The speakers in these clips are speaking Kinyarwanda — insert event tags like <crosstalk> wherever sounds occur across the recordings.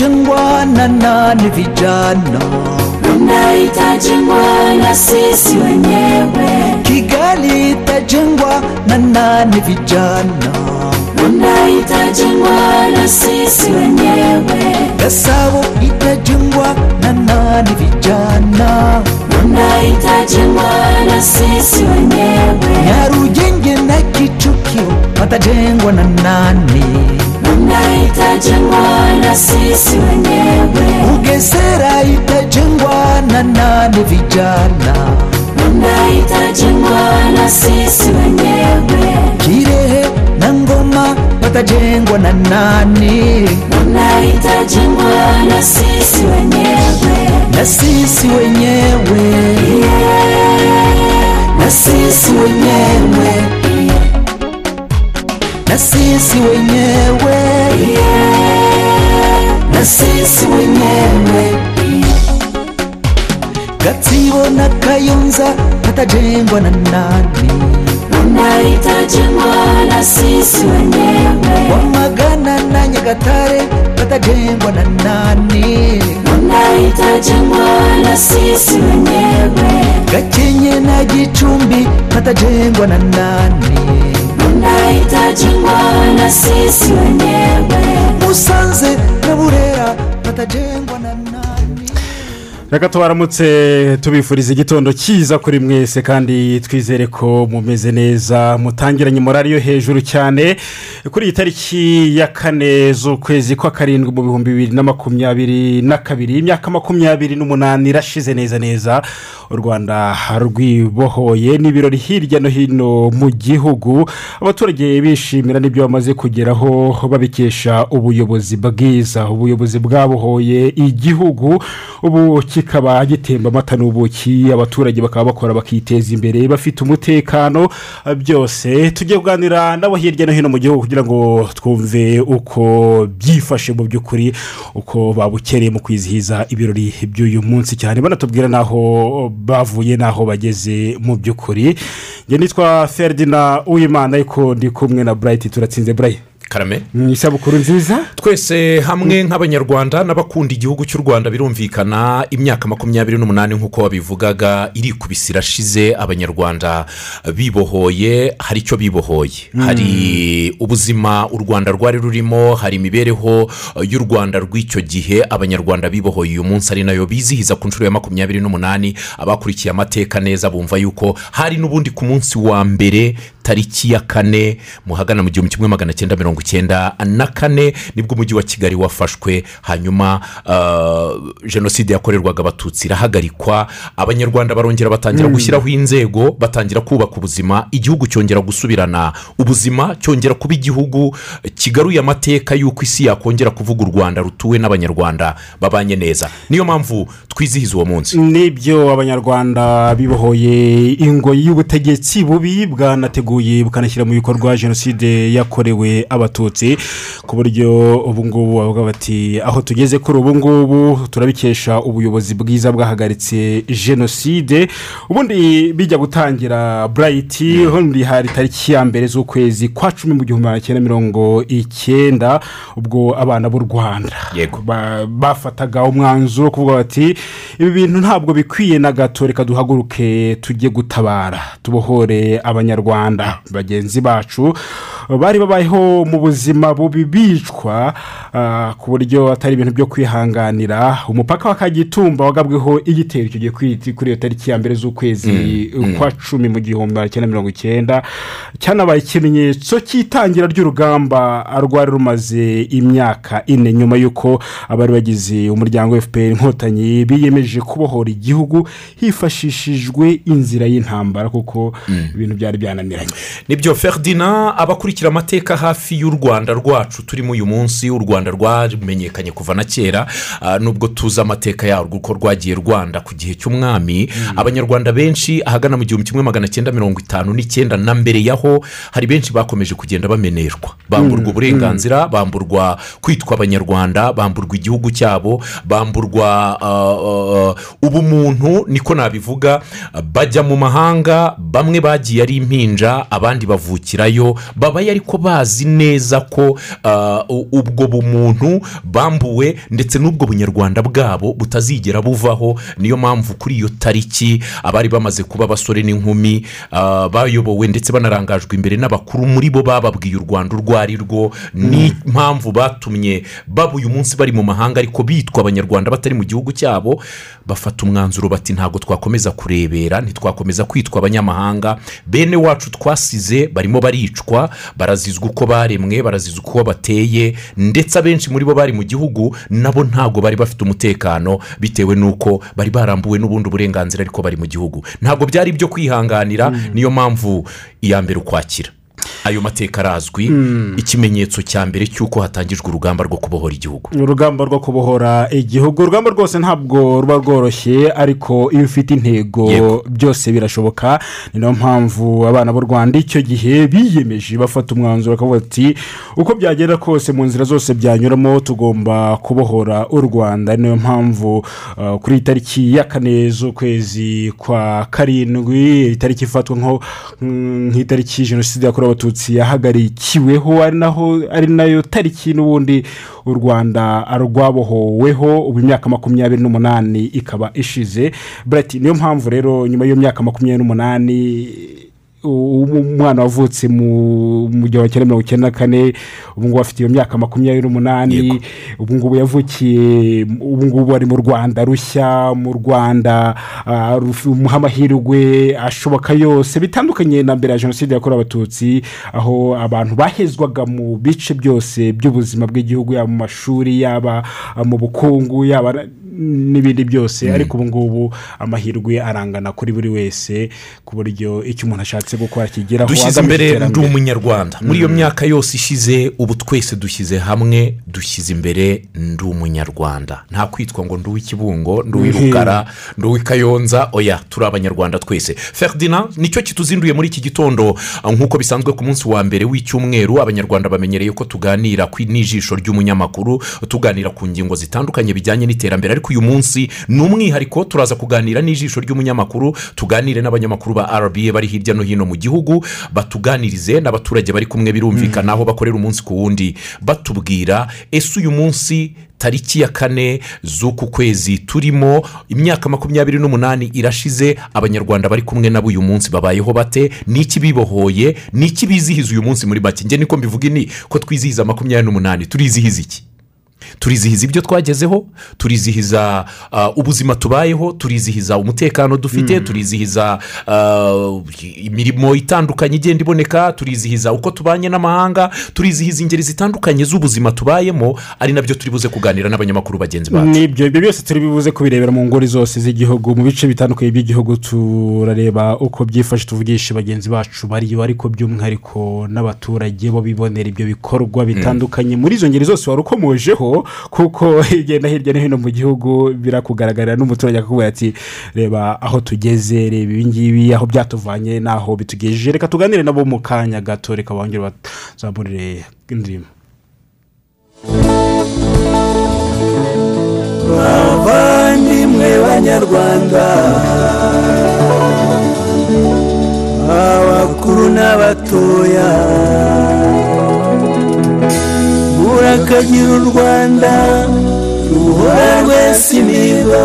itajengwa na nani vijana Runda itajengwa na sisi wenyewe. kigali itajengwa na nani vijana Runda itajengwa na sisi wenyewe. gasabo itajengwa na nani vijana Runda itajengwa na sisi wenyewe. nyarugenge na kichukio watajengwa na nani itajengwa na sisi wenyewe. ugesera itajengwa na nani vijana Runda itajengwa na sisi wenyewe. kirehe na ngoma watajengwa na nani Runda itajengwa na sisi wenyewe. na sisi wenyewe na sisi wenyewe na sisi wenyewe. Na sisi wenyewe. Gatsibo na kayonza watajengwa na nani? Runda itajengwa na sisi wenyewe. wamagana na nyagatare watajengwa na nani? Runda itajengwa na sisi wenyewe. gakenye na gicumbi watajengwa na nani? Runda itajengwa na sisi wenyewe. musanze na burera batajengwa reka tubaramutse tubifuriza igitondo cyiza kuri mwese kandi twizere ko mumeze neza mutangiranye morari yo hejuru cyane. Kuri iyi tariki ya kane z'ukwezi kwa karindwi mu bihumbi bibiri na makumyabiri na kabiri imyaka makumyabiri n'umunani irashize neza neza u rwanda rwibohoye n'ibirori hirya no hino mu gihugu. Abaturage bishimira n'ibyo bamaze kugeraho babikesha ubuyobozi bwiza. Ubuyobozi bwabohoye igihugu ubu kikaba gitemba amata n'ubuki abaturage bakaba bakora bakiteza imbere bafite umutekano byose tujye kuganira nabo hirya no hino mu gihugu kugira ngo twumve uko byifashe mu by'ukuri uko babukereye mu kwizihiza ibirori by'uyu munsi cyane. Banatubwira n'aho bavuye n'aho bageze mu by'ukuri. Nitwa feridina uwimana ariko ndi kumwe na burayiti turatsinze burayi karame? Mu isabukuru nziza twese hamwe nk'abanyarwanda n'abakunda igihugu cy'u rwanda birumvikana imyaka makumyabiri n'umunani nk'uko wabivugaga irikubise irashize abanyarwanda bibohoye hari icyo bibohoye. Hari ubuzima u rwanda rwari rurimo hari imibereho y'u rwanda rw'icyo gihe abanyarwanda bibohoye. Uyu munsi ari na yo bizihiza ku nshuro ya makumyabiri n'umunani abakurikiye amateka neza bumva yuko hari n'ubundi ku munsi wa mbere tariki ya kane muhagana mu gihumbi kimwe magana cyenda mirongo icyenda na kane ni bwo umujyi wa kigali wafashwe. Hanyuma ah, jenoside yakorerwaga abatutsi irahagarikwa. Abanyarwanda barongera batangira gushyiraho inzego batangira kubaka ubuzima. Igihugu cyongera gusubirana ubuzima cyongera kuba igihugu. Kigaruye amateka y'uko isi yakongera kuvuga u rwanda rutuwe n'abanyarwanda. Babanye neza. Niyo mpamvu twizihiza uwo munsi. N'ibyo abanyarwanda bibohoye ingoyi y'ubutegetsi bubi bwanateguye bukanashyira mu bikorwa jenoside yakorewe abatutsi ku buryo ubu ngubu bavuga bati aho tugeze kuri ubu ngubu turabikesha ubuyobozi bwiza bwahagaritse jenoside ubundi bijya gutangira burayiti ubundi hari tariki ya mbere z'ukwezi kwa cumi mu gihumbi magana cyenda mirongo icyenda ubwo abana b'u rwanda Yego. bafataga umwanzuro wo kuvuga bati ibi bintu ntabwo bikwiye na gato reka duhaguruke tujye gutabara tubohore abanyarwanda bagenzi bacu. Bari babayeho mu buzima bubi bicwa ah, ku buryo atari ibintu byo kwihanganira. Umupaka wa kagitumba wagabweho igitero kwiti kuri iyo tariki ya mbere z'ukwezi kwa cumi mu gihumbi magana cyenda mirongo icyenda. Cyanabaye ikimenyetso cy'itangira ry'urugamba rwari rumaze imyaka ine nyuma y'uko abari bagize umuryango fpr inkotanyi biyemeje kubohora igihugu hifashishijwe inzira y'intambara kuko ibintu byari byananiranye ni byo feridina abakurikira amateka hafi y'u rwanda rwacu. Turimo uyu munsi u rwanda rwamenyekanye kuva na kera ah, nubwo tuzi amateka yarwo uko rwagiye rwanda ku gihe cy'umwami. Abanyarwanda benshi ahagana mu gihumbi kimwe magana cyenda mirongo itanu n'icyenda na mbere yaho hari benshi bakomeje kugenda bamenerwa. Bamburwa uburenganzira bamburwa kwitwa abanyarwanda bamburwa igihugu cyabo bamburwa ah, ah, ubumuntu niko nabivuga. Bajya mu mahanga bamwe bagiye ari impinja abandi bavukirayo babayo babaye ariko bazi neza ko ah, u- ubwo bumuntu bambuwe ndetse n'ubwo bunyarwanda bwabo butazigera buvaho. Niyo mpamvu kuri iyo tariki abari bamaze kuba abasore n'inkumi ah, bayobowe ndetse banarangajwe imbere n'abakuru muri bo bababwiye u rwanda urwo ari rwo n'impamvu batumye baba uyu munsi bari mu mahanga ariko bitwa abanyarwanda batari mu gihugu cyabo bafata umwanzuro bati ntabwo twakomeza kurebera ntitwakomeza kwitwa abanyamahanga. Bene wacu twasize barimo baricwa barazizwa uko baremwe barazizwa uko bateye ndetse abenshi muri bo bari mu gihugu nabo ntabwo bari bafite umutekano bitewe n'uko bari barambuwe n'ubundi burenganzira ariko bari mu gihugu. Ntabwo byari ibyo kwihanganira niyo mpamvu iya mbere ukwakira. Ayo mateka arazwi ikimenyetso cya mbere cy'uko hatangijwe urugamba rwo kubohora igihugu. Urugamba rwo kubohora igihugu. Urugamba rwose ntabwo ruba rworoshye ariko iyo ufite intego byose birashoboka. Ni na yo mpamvu abana b'u rwanda icyo gihe biyemeje bafata umwanzuro bakavuga ati uko byagenda kose mu nzira zose byanyuramo tugomba kubohora u rwanda. Ni na yo mpamvu uh, kuri iyi tariki ya kane z'ukwezi kwa karindwi itariki ifatwa nko mm, nk'itariki jenoside yakorewe abatutsi yahagarikiweho ari naho ari na yo tariki n'ubundi u rwanda rwabohoweho ubu imyaka makumyabiri n'umunani ikaba ishize. Burati niyo mpamvu rero nyuma y'iyo myaka makumyabiri n'umunani umwana wavutse mu gihumbi kimwe mirongo icyenda na kane ubu ngubu afite iyo myaka makumyabiri n'umunani ubu ngubu yavukiye ubu ngubu ari mu rwanda rushya mu rwanda ah, umuha amahirwe ashoboka yose. Bitandukanye na mbere ya jenoside yakorewe abatutsi aho abantu bahezwaga mu bice byose by'ubuzima bw'igihugu yaba mu mashuri yaba mu bukungu yaba n'ibindi byose. Ariko ubu ngubu amahirwe arangana kuri buri wese ku buryo icyo umuntu ashatse gukora kigeraho dushyize imbere ndi umunyarwanda. Muri iyo myaka yose ishize ubu twese dushyize hamwe dushyize imbere ndi umunyarwanda. Nta kwitwa ngo ndi uw'ikibungo ndi uw'irukara ndi uw'ikayonza oya turi abanyarwanda twese. Ferdinand ni cyo kituzinduye muri iki gitondo. Nk'uko bisanzwe ku munsi wa mbere w'icyumweru abanyarwanda bamenyereye ko tuganira n'ijisho ry'umunyamakuru tuganira ku ngingo zitandukanye bijyanye n'iterambere. Ariko uyu munsi ni umwihariko turaza kuganira n'ijisho ry'umunyamakuru tuganire n'abanyamakuru ba rba bari hirya no hino mu gihugu batuganirize n'abaturage bari kumwe birumvikana aho bakorera umunsi ku wundi. Batubwira ese uyu munsi tariki ya kane z'uku kwezi turimo imyaka makumyabiri n'umunani irashize abanyarwanda bari kumwe nabo uyu munsi babayeho bate? N'iki bibohoye? N'iki bizihiza uyu munsi muri make? Njye niko mbivuga ini ko twizihiza makumyabiri n'umunani. Turizihiza iki? Turizihiza ibyo twagezeho turizihiza ah, ubuzima tubayeho turizihiza umutekano dufite turizihiza ah, imirimo itandukanye igenda iboneka turizihiza uko tubanye n'amahanga turizihiza ingeri zitandukanye z'ubuzima tubayemo ari na byo turi buze kuganira n'abanyamakuru bagenzi bacu. Nibyo ibyo byose turi buze kubirebera mu ngori zose z'igihugu mu bice bitandukanye by'igihugu turareba uko byifashe tuvugisha bagenzi bacu bariyo ariko by'umwihariko n'abaturage bo bibonera ibyo bikorwa bitandukanye. Muri izo ngeri zose wari ukomojeho kuko <laughs> igenda hirya no hino mu gihugu birakugaragarira n'umuturage akakubwira ati reba aho tugeze reba ibi ngibi aho byatuvanye n'aho bitugejeje. Reka tuganire nabo mu kanya gato reka bongere bazamurire indirimbo bavandimwe banyarwanda. Abakuru n'abatoya. Murakagira u rwanda ruhora rwese imihigo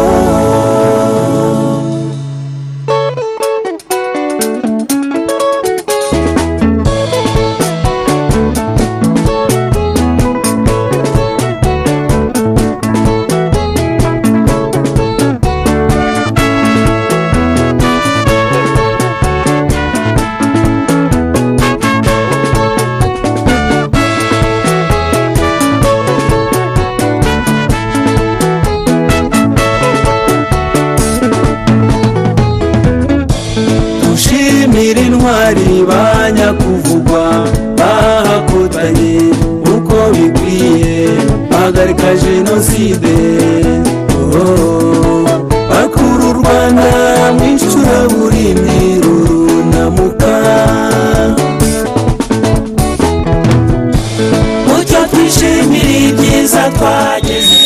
bahagarika jenoside bakura u rwanda mu icuraburindi runamuka mucyo twishimire ibyiza twageze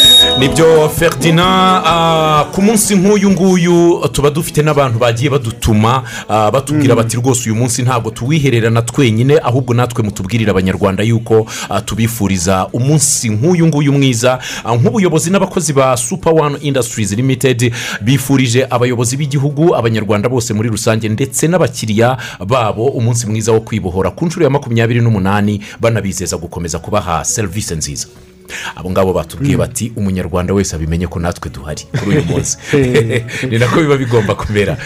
ni byo ferdinand ah, ku munsi nk'uyu nguyu tuba dufite n'abantu bagiye badutuma ah, batubwira bati rwose uyu munsi ntabwo tuwihererana twenyine ahubwo natwe mutubwirire abanyarwanda yuko ah, tubifuriza umunsi nk'uyu nguyu mwiza. Nk'ubuyobozi n'abakozi ba super one industries limited bifurije abayobozi b'igihugu abanyarwanda bose muri rusange ndetse n'abakiriya babo umunsi mwiza wo kwibohora. Ku nshuro ya makumyabiri n'umunani banabizeza gukomeza kubaha serivisi nziza. Abo ngabo batubwiye bati umunyarwanda wese abimenye ko natwe duhari kuri uyu munsi. <laughs> <laughs> Ni nako biba bigomba kumera.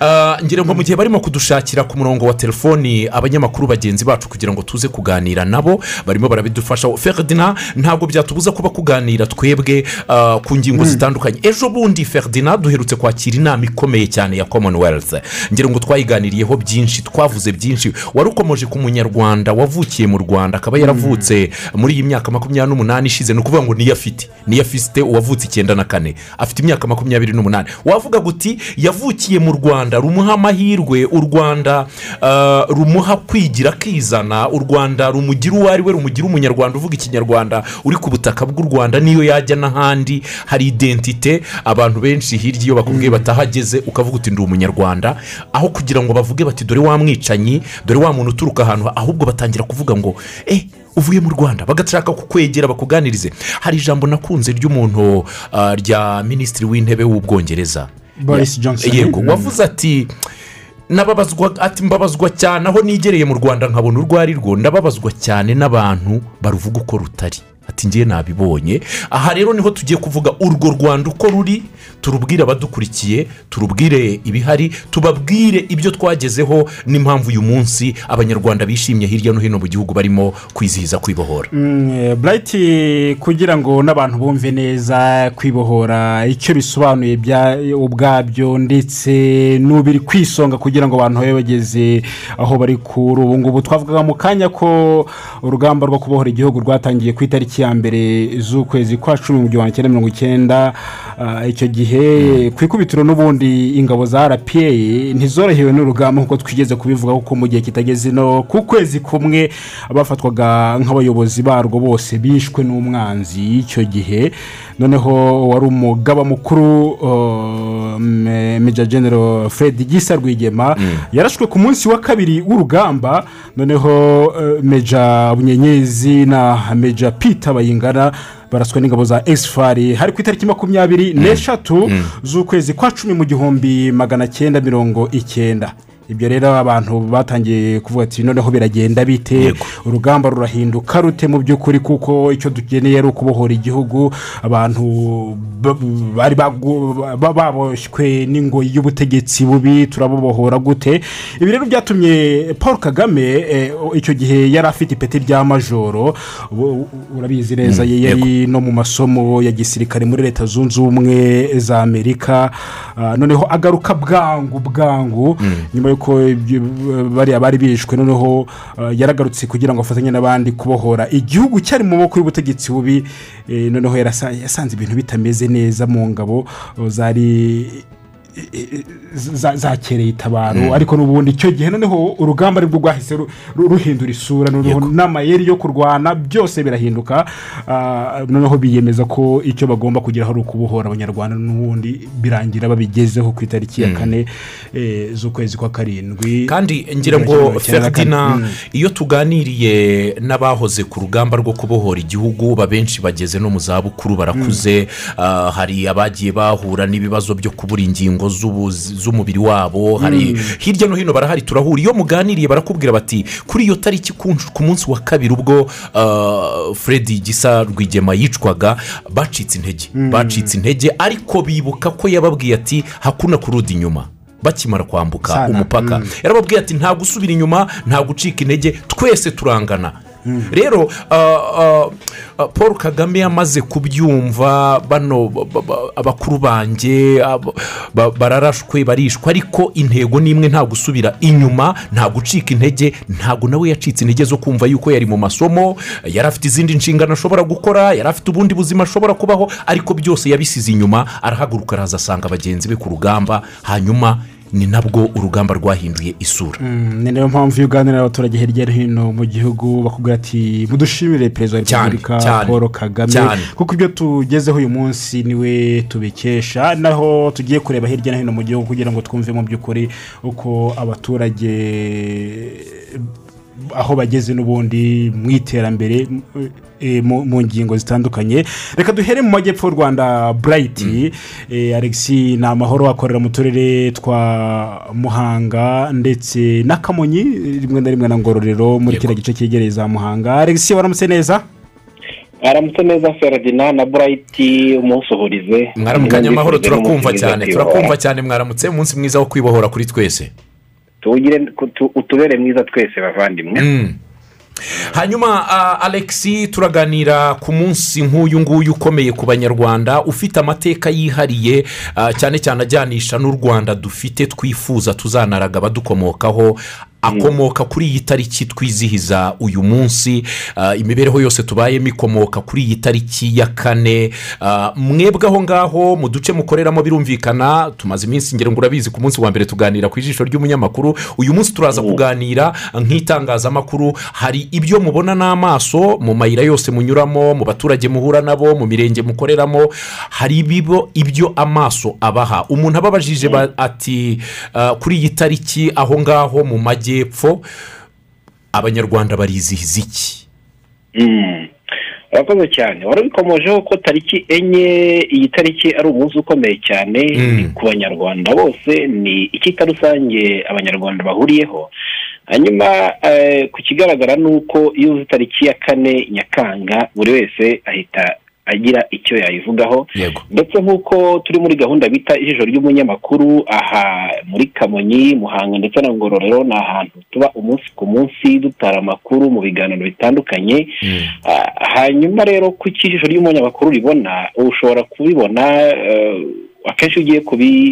Ah, ngira ngo mu gihe barimo kudushakira ku murongo wa telefoni abanyamakuru bagenzi bacu kugira ngo tuze kuganira nabo barimo barabidufasha. Ferdinand ntabwo byatubuza kuba kuganira twebwe ah, ku ngingo zitandukanye. Ejo bundi ferdinand duherutse kwakira inama ikomeye cyane ya commonwealth. Ngira ngo twayiganiriyeho byinshi twavuze byinshi. Wari ukomeje ku munyarwanda wavukiye mu rwanda akaba yaravutse muri iyi myaka makumyabiri n'umunani. Ishize ni ukuvuga ngo niyo afite. Niyo afite uwavutse icyenda na kane. Afite imyaka makumyabiri n'umunani. Wavuga guti yavukiye mu rwanda rumuha amahirwe u rwanda ah, rumuha kwigira akizana u rwanda rumugira uwo ari we rumugira umunyarwanda uvuga ikinyarwanda uri ku butaka bw'u rwanda niyo yajya n'ahandi. Hari identite abantu benshi hirya iyo bakubwiye batahageze ukavuga uti ndi umunyarwanda. Aho kugira ngo bavuge bati dore wa mwicanyi dore wa muntu uturuka ahantu ahubwo batangira kuvuga ngo eh uvuye mu rwanda bagashaka kukwegera bakuganirize. Hari ijambo nakunze ry'umuntu ah, rya minisitiri w'intebe w'ubwongereza. Boris Johnson. yego wavuze ati nababazwa ati mbabazwa cyane aho nigereye mu rwanda nkabona urwo ari rwo ndababazwa cyane n'abantu baruvuga uko rutari. Ati ngiye nabibonye. Aha rero ni ho tugiye kuvuga urwo rwanda uko ruri turubwire abadukurikiye turubwire ibihari tubabwire ibyo twagezeho n'impamvu uyu munsi abanyarwanda bishimye hirya no hino mu gihugu barimo kwizihiza kwibohora. Burayiti kugira ngo n'abantu bumve neza kwibohora icyo bisobanuye ubwabyo ndetse n'ubiri ku isonga kugira ngo abantu babe bageze aho bari kuri ubu ngubu. Twavugaga mu kanya ko urugamba rwo kubohora igihugu rwatangiye ku itariki ya mbere z'ukwezi kwa cumi mu gihumbi kimwe mirongo icyenda Ah, icyo gihe ku ikubitiro n'ubundi ingabo za rpa ntizorohewe n'urugamba nk'uko twigeze kubivuga kuko mu gihe kitageze no ku kwezi kumwe abafatwaga nk'abayobozi barwo bose bishwe n'umwanzi icyo gihe. Noneho wari umugaba mukuru Me- meja genero fred gisa rwigema yarashwe ku munsi wa kabiri w'urugamba. Noneho uh, meja bunyenyezi na meja peter bayingana baraswe n'ingabo za esifari. Hari ku itariki makumyabiri n'eshatu z'ukwezi kwa cumi mu gihumbi magana cyenda mirongo icyenda. Ibyo rero abantu batangiye kuvuga ati noneho biragenda bite? Urugamba rurahinduka rute mu by'ukuri? Kuko icyo dukeneye ari ukubohora igihugu. Abantu ba- bari baboshywe n'ingoyi y'ubutegetsi bubi turabubohora gute? Ibi rero byatumye paul kagame eh, icyo gihe yari afite ipeti rya majoro. Urabizi neza ye yari no mu masomo ya gisirikare muri leta zunze ubumwe za amerika. Ah, noneho agaruka bwangu bwangu. Nyuma y'uko ibyo- bariya bari bishwe. Noneho ah, yaragarutse kugira ngo afatanye n'abandi kubohora. Igihugu cyari mu maboko y'ubutegetsi bubi eh, noneho yasanze ibintu bitameze neza mu ngabo zari za- zakereye itabaro. Ariko n'ubundi icyo gihe noneho urugamba ari bwo rwahise ru- ru- ruhindura isura. N'amayeri yo kurwana byose birahinduka. Ah, noneho biyemeza ko icyo bagomba kugeraho ari ukubohora abanyarwanda n'ubundi birangira babigezeho ku itariki ya kane eh, z'ukwezi kwa karindwi. Kandi ngira ngo Mirongo icyenda na kane. ferdinand Mm. iyo tuganiriye n'abahoze ku rugamba rwo kubohora igihugu benshi bageze no mu zabukuru barakuze ah, hari abagiye bahura n'ibibazo byo kubura ingingo z'ubu- z'umubiri wabo. Hari hirya no hino barahari turahura. Iyo muganiriye barakubwira bati kuri iyo tariki ku munsi wa kabiri ubwo ah, fred gisa rwigema yicwaga bacitse intege. Bacitse intege ariko bibuka ko yababwiye ati hakuna kurudi inyuma. Bakimara kwambuka umupaka. Yarababwiye ati nta gusubira inyuma nta gucika intege twese turangana. Rero ah, ah, ah, paul kagame yamaze kubyumva bano ba- ba- ba- abakuru banjye bararashwe barishwe ariko intego ni imwe nta gusubira inyuma nta gucika intege ntabwo nawe yacitse intege zo kumva yuko yari mu masomo yari afite izindi nshingano ashobora gukora yari afite ubundi buzima ashobora kubaho ariko byose yabisize inyuma arahaguruka araza asanga bagenzi be ku rugamba hanyuma ni nabwo urugamba rwahinduye isura. Mm, ni na yo mpamvu iyo uganira n'abaturage hirya no hino mu gihugu bakubwira ati mudushimire perezida wa repubulika paul kagame. kuko ibyo tugezeho uyu munsi ni we tubikesha naho tugiye kureba hirya no hino mu gihugu kugira ngo twumve mu by'ukuri uko abaturage aho bageze n'ubundi mu iterambere eh, mu ngingo zitandukanye. Reka duhere mu majyepfo y'u rwanda burayiti eh, alexi ni amahoro akorera mu turere twa muhanga ndetse na kamonyi rimwe na rimwe na ngororero muri kiriya gice cyegereye za muhanga. Alexi waramutse neza? Aramutse neza feradina na burayiti umusuhurize. Mwaramukanye amahoro turakumva cyane turakumva cyane mwaramutse umunsi mwiza wo kwibohora kuri twese. Utubere mwiza twese bavandimwe Mm. hanyuma ah, alexi turaganira ku munsi nk'uyu nguyu ukomeye ku banyarwanda ufite amateka yihariye ah, cyane cyane ajyanisha n'u rwanda dufite twifuza tuzanaraga abadukomokaho akomoka kuri iyi tariki twizihiza uyu munsi. Ah, imibereho yose tubayemo ikomoka kuri iyi tariki ya kane. Ah, mwebwe aho ngaho mu duce mukoreramo birumvikana tumaze iminsi ngero ngo urabizi ku munsi wa mbere tuganira ku ijisho ry'umunyamakuru. Uyu munsi turaza kuganira nk'itangazamakuru. Hari ibyo mubona n'amaso mu mayira yose munyuramo mu baturage muhura nabo mu mirenge mukoreramo hari ibibo ibyo amaso abaha. Umuntu ababajije ba- ati ah, kuri iyi tariki aho ngaho mu majyepfo abanyarwanda barizihiza iki Mm. urakoze cyane warabikomojeho ko tariki enye iyi tariki ari umunsi ukomeye cyane Mm. ni ku banyarwanda bose ni icyita rusange abanyarwanda bahuriyeho hanyuma eh, ku kigaragara ni uko iyo uzi tariki ya kane nyakanga buri wese ahita agira icyo yayivugaho. Ndetse nk'uko turi muri gahunda bita ijisho ry'umunyamakuru aha muri kamonyi muhanga ndetse na ngororero ni ahantu tuba umunsi ku munsi dutara amakuru mu biganiro bitandukanye. Mm. Ah, hanyuma rero ku ijisho ry'umunyamakuru ribona ushobora kubibona eh, akenshi iyo ugiye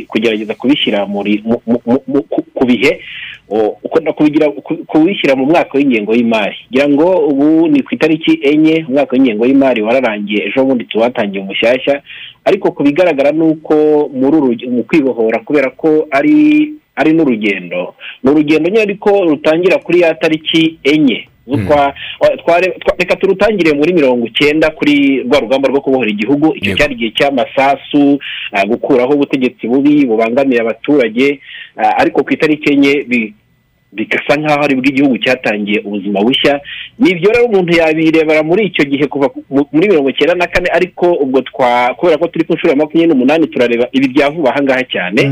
kugerageza kubishyira ku- bihe ukunda kubishyira mu mwaka w'ingengo y'imari. Ngira ngo ubu ni ku itariki enye umwaka w'ingengo y'imari wararangiye ejo bundi tuwatangiye umushyashya ariko ku bigaragara ni uko mu kwibohora kubera ko ari ari n'urugendo. Ni urugendo nyine ariko rutangira kuri ya tariki enye. Reka turutangire muri mirongo icyenda kuri rwa rugamba rwo kubohora igihugu. Icyo cyari igihe cy'amasasu ah, gukuraho ubutegetsi bubi bubangamiye abaturage ah, ariko ku itariki enye bigasa nk'aho ari bwo igihugu cyatangiye ubuzima bushya ni ibyo rero umuntu yabirebera muri icyo gihe kuva ku- mu- muri mirongo icyenda na kane ariko ubwo twa kubera ko turi ku nshuro ya makumyabiri n'umunani turareba ibi bya vuba aha ngaha cyane.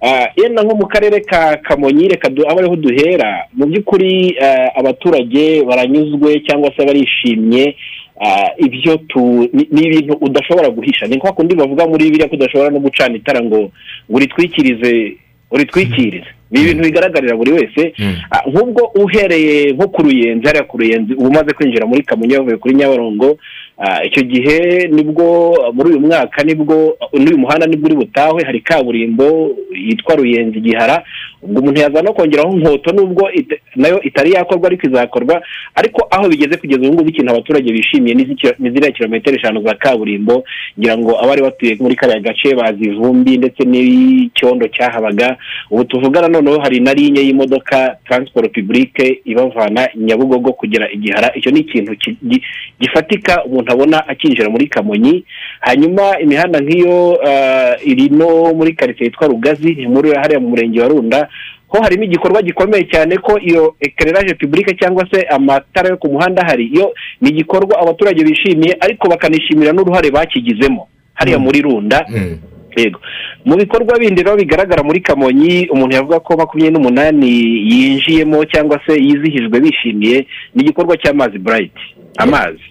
Ah, yenda nko mu karere ka kamonyi reka abe ariho duhera mu by'ukuri ah, abaturage baranyuzwe cyangwa se barishimye ah, ibyo tu ni ibintu udashobora guhisha. Ni kwa kundi bavuga muri biriya ko udashobora no gucana itara ngo uritwikirize uritwikirize. Ni ibintu bigaragarira buri wese. Mm. Ah, nk'ubwo uhereye nko ku ruyenzi hariya ku ruyenzi uba umaze kwinjira muri kamonyi bavuye kuri nyabarongo ah, icyo gihe ni bwo muri uyu mwaka ni bwo n'uyu muhanda ni bwo uri butahwe hari kaburimbo yitwa ruyenzi gihara ubwo umuntu yaza no kongeraho nkoto nubwo na yo itari yakorwa ariko izakorwa ariko aho bigeze kugeza ubu ngubu ikintu abaturage bishimiye ni ziriya kilometero eshanu za kaburimbo ngira ngo abari batuye muri kariya gace bazi ivumbi ndetse n'icyondo cyahabaga. Ubu tuvugana noneho hari na linye y'imodoka taransiporo pibulike ibavana nyabugogo kugera igihara icyo ni ikintu ki- gi- gifatika umuntu abona akinjira muri kamonyi. Hanyuma imihanda nk'iyo ah, iri no muri karitsiye yitwa rugazi ni muri hariya mu murenge wa runda ho harimo igikorwa gikomeye cyane ko iyo ekereraje pibulike cyangwa se amatara yo ku muhanda hari. Iyo ni igikorwa abaturage bishimiye ariko bakanishimira n'uruhare bakigizemo. Hariya muri runda Mm. yego. Mu bikorwa bindi rero bigaragara muri kamonyi umuntu yavuga ko makumyabiri n'umunani yinjiyemo cyangwa se yizihijwe bishimiye ni igikorwa cy'amazi burayiti amazi.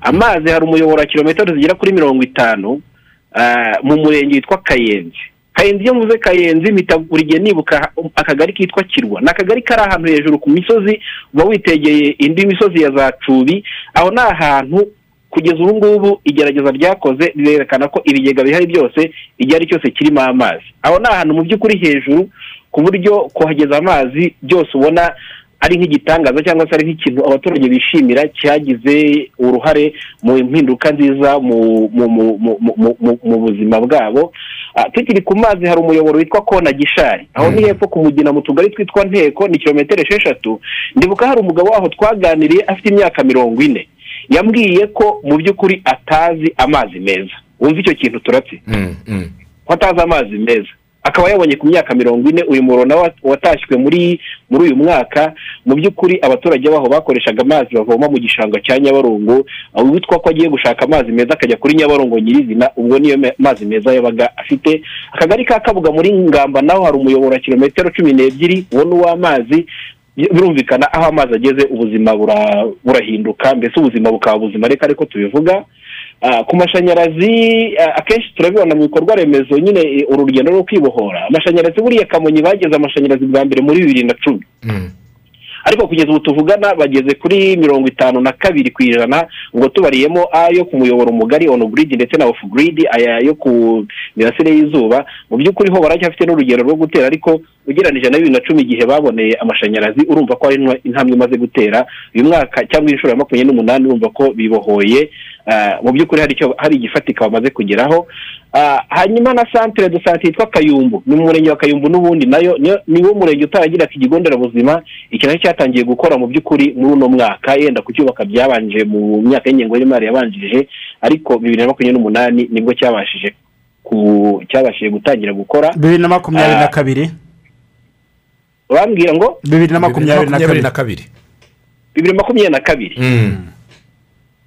Amazi hari umuyoboro wa kilometero zigera kuri mirongo itanu ah, mu murenge witwa kayenzi. Kayenzi iyo mvuze kayenzi mpita buri gihe nibuka akagari kitwa kirwa. Ni akagari kari ahantu hejuru ku misozi uba witegeye indi misozi ya za cubi aho ni ahantu kugeza ubu ngubu igerageza ryakoze rirerekana ko ibigega bihari byose igihe ari cyose kirimo amazi. Aho ni ahantu mu by'ukuri hejuru ku buryo kuhageza amazi byose ubona ari nk'igitangaza cyangwa se ari nk'ikintu abaturage bishimira cyagize uruhare mu mpinduka nziza mu buzima bwabo. Ah, tukiri ku mazi hari umuyoboro witwa kona gishari. Aho ni hepfo ku mugina mu tugari twitwa nteko ni kilometero esheshatu. Ndibuka hari umugabo waho twaganiriye afite imyaka mirongo ine. Yambwiye ko mu by'ukuri atazi amazi meza. Wumva icyo kintu turatse? Mm, mm. ko atazi amazi meza. Akaba yabonye ku myaka mirongo ine uyu muro nawe watashywe muri muri uyu mwaka. Mu by'ukuri abaturage baho bakoreshaga amazi bavoma mu gishanga cya nyabarongo witwa ko agiye gushaka amazi meza akajya kuri nyabarongo nyirizina ubwo niyo mazi meza yabaga afite. Akagari ka kabuga muri ngamba naho hari umuyoboro wa kilometero cumi n'ebyiri uwo ni uw'amazi birumvikana aho amazi ageze ubuzima bura- burahinduka mbese ubuzima bukaba buzima. Reka ariko tubivuga. Ku mashanyarazi ah, akenshi turabibona mu bikorwa remezo nyine uru rugendo rwo kwibohora. Amashanyarazi buriya kamonyi bageze amashanyarazi bwa mbere muri bibiri na cumi. Mm. ariko kugeza ubu tuvugana bageze kuri mirongo itanu na kabiri ku ijana ngo tubariyemo ayo ku muyoboro mugari on grid ndetse na off grid aya yo ku mirasire y'izuba. Mu by'ukuri ho baracyafite n'urugero rwo gutera ariko ugereranije na bibiri na cumi igihe baboneye amashanyarazi urumva ko intwa- intambwe imaze gutera. Uyu mwaka cyangwa inshuro ya makumyabiri n'umunani urumva ko bibohoye. ah, mu by'ukuri hari icyo hari igifatika bamaze kugeraho. Ah, hanyuma na santere de sante yitwa kayumbu. Ni mu murenge wa kayumbu n'ubundi na yo niyo- ni wo murenge utaragira ikigo nderabuzima iki na cyo cyatangiye gukora mu by'ukuri muri uno mwaka. Yenda kucyubaka byabanje mu myaka y'ingengo y'imari yabanjirije ariko bibiri na makumyabiri n'umunani ni bwo cyabashije ku cyabashije gutangira gukora. Bibiri na makumyabiri na Ah. kabiri? bambwira ngo? Bibiri na makumyabiri na kabiri. bibiri na makumyabiri na kabiri. Mm.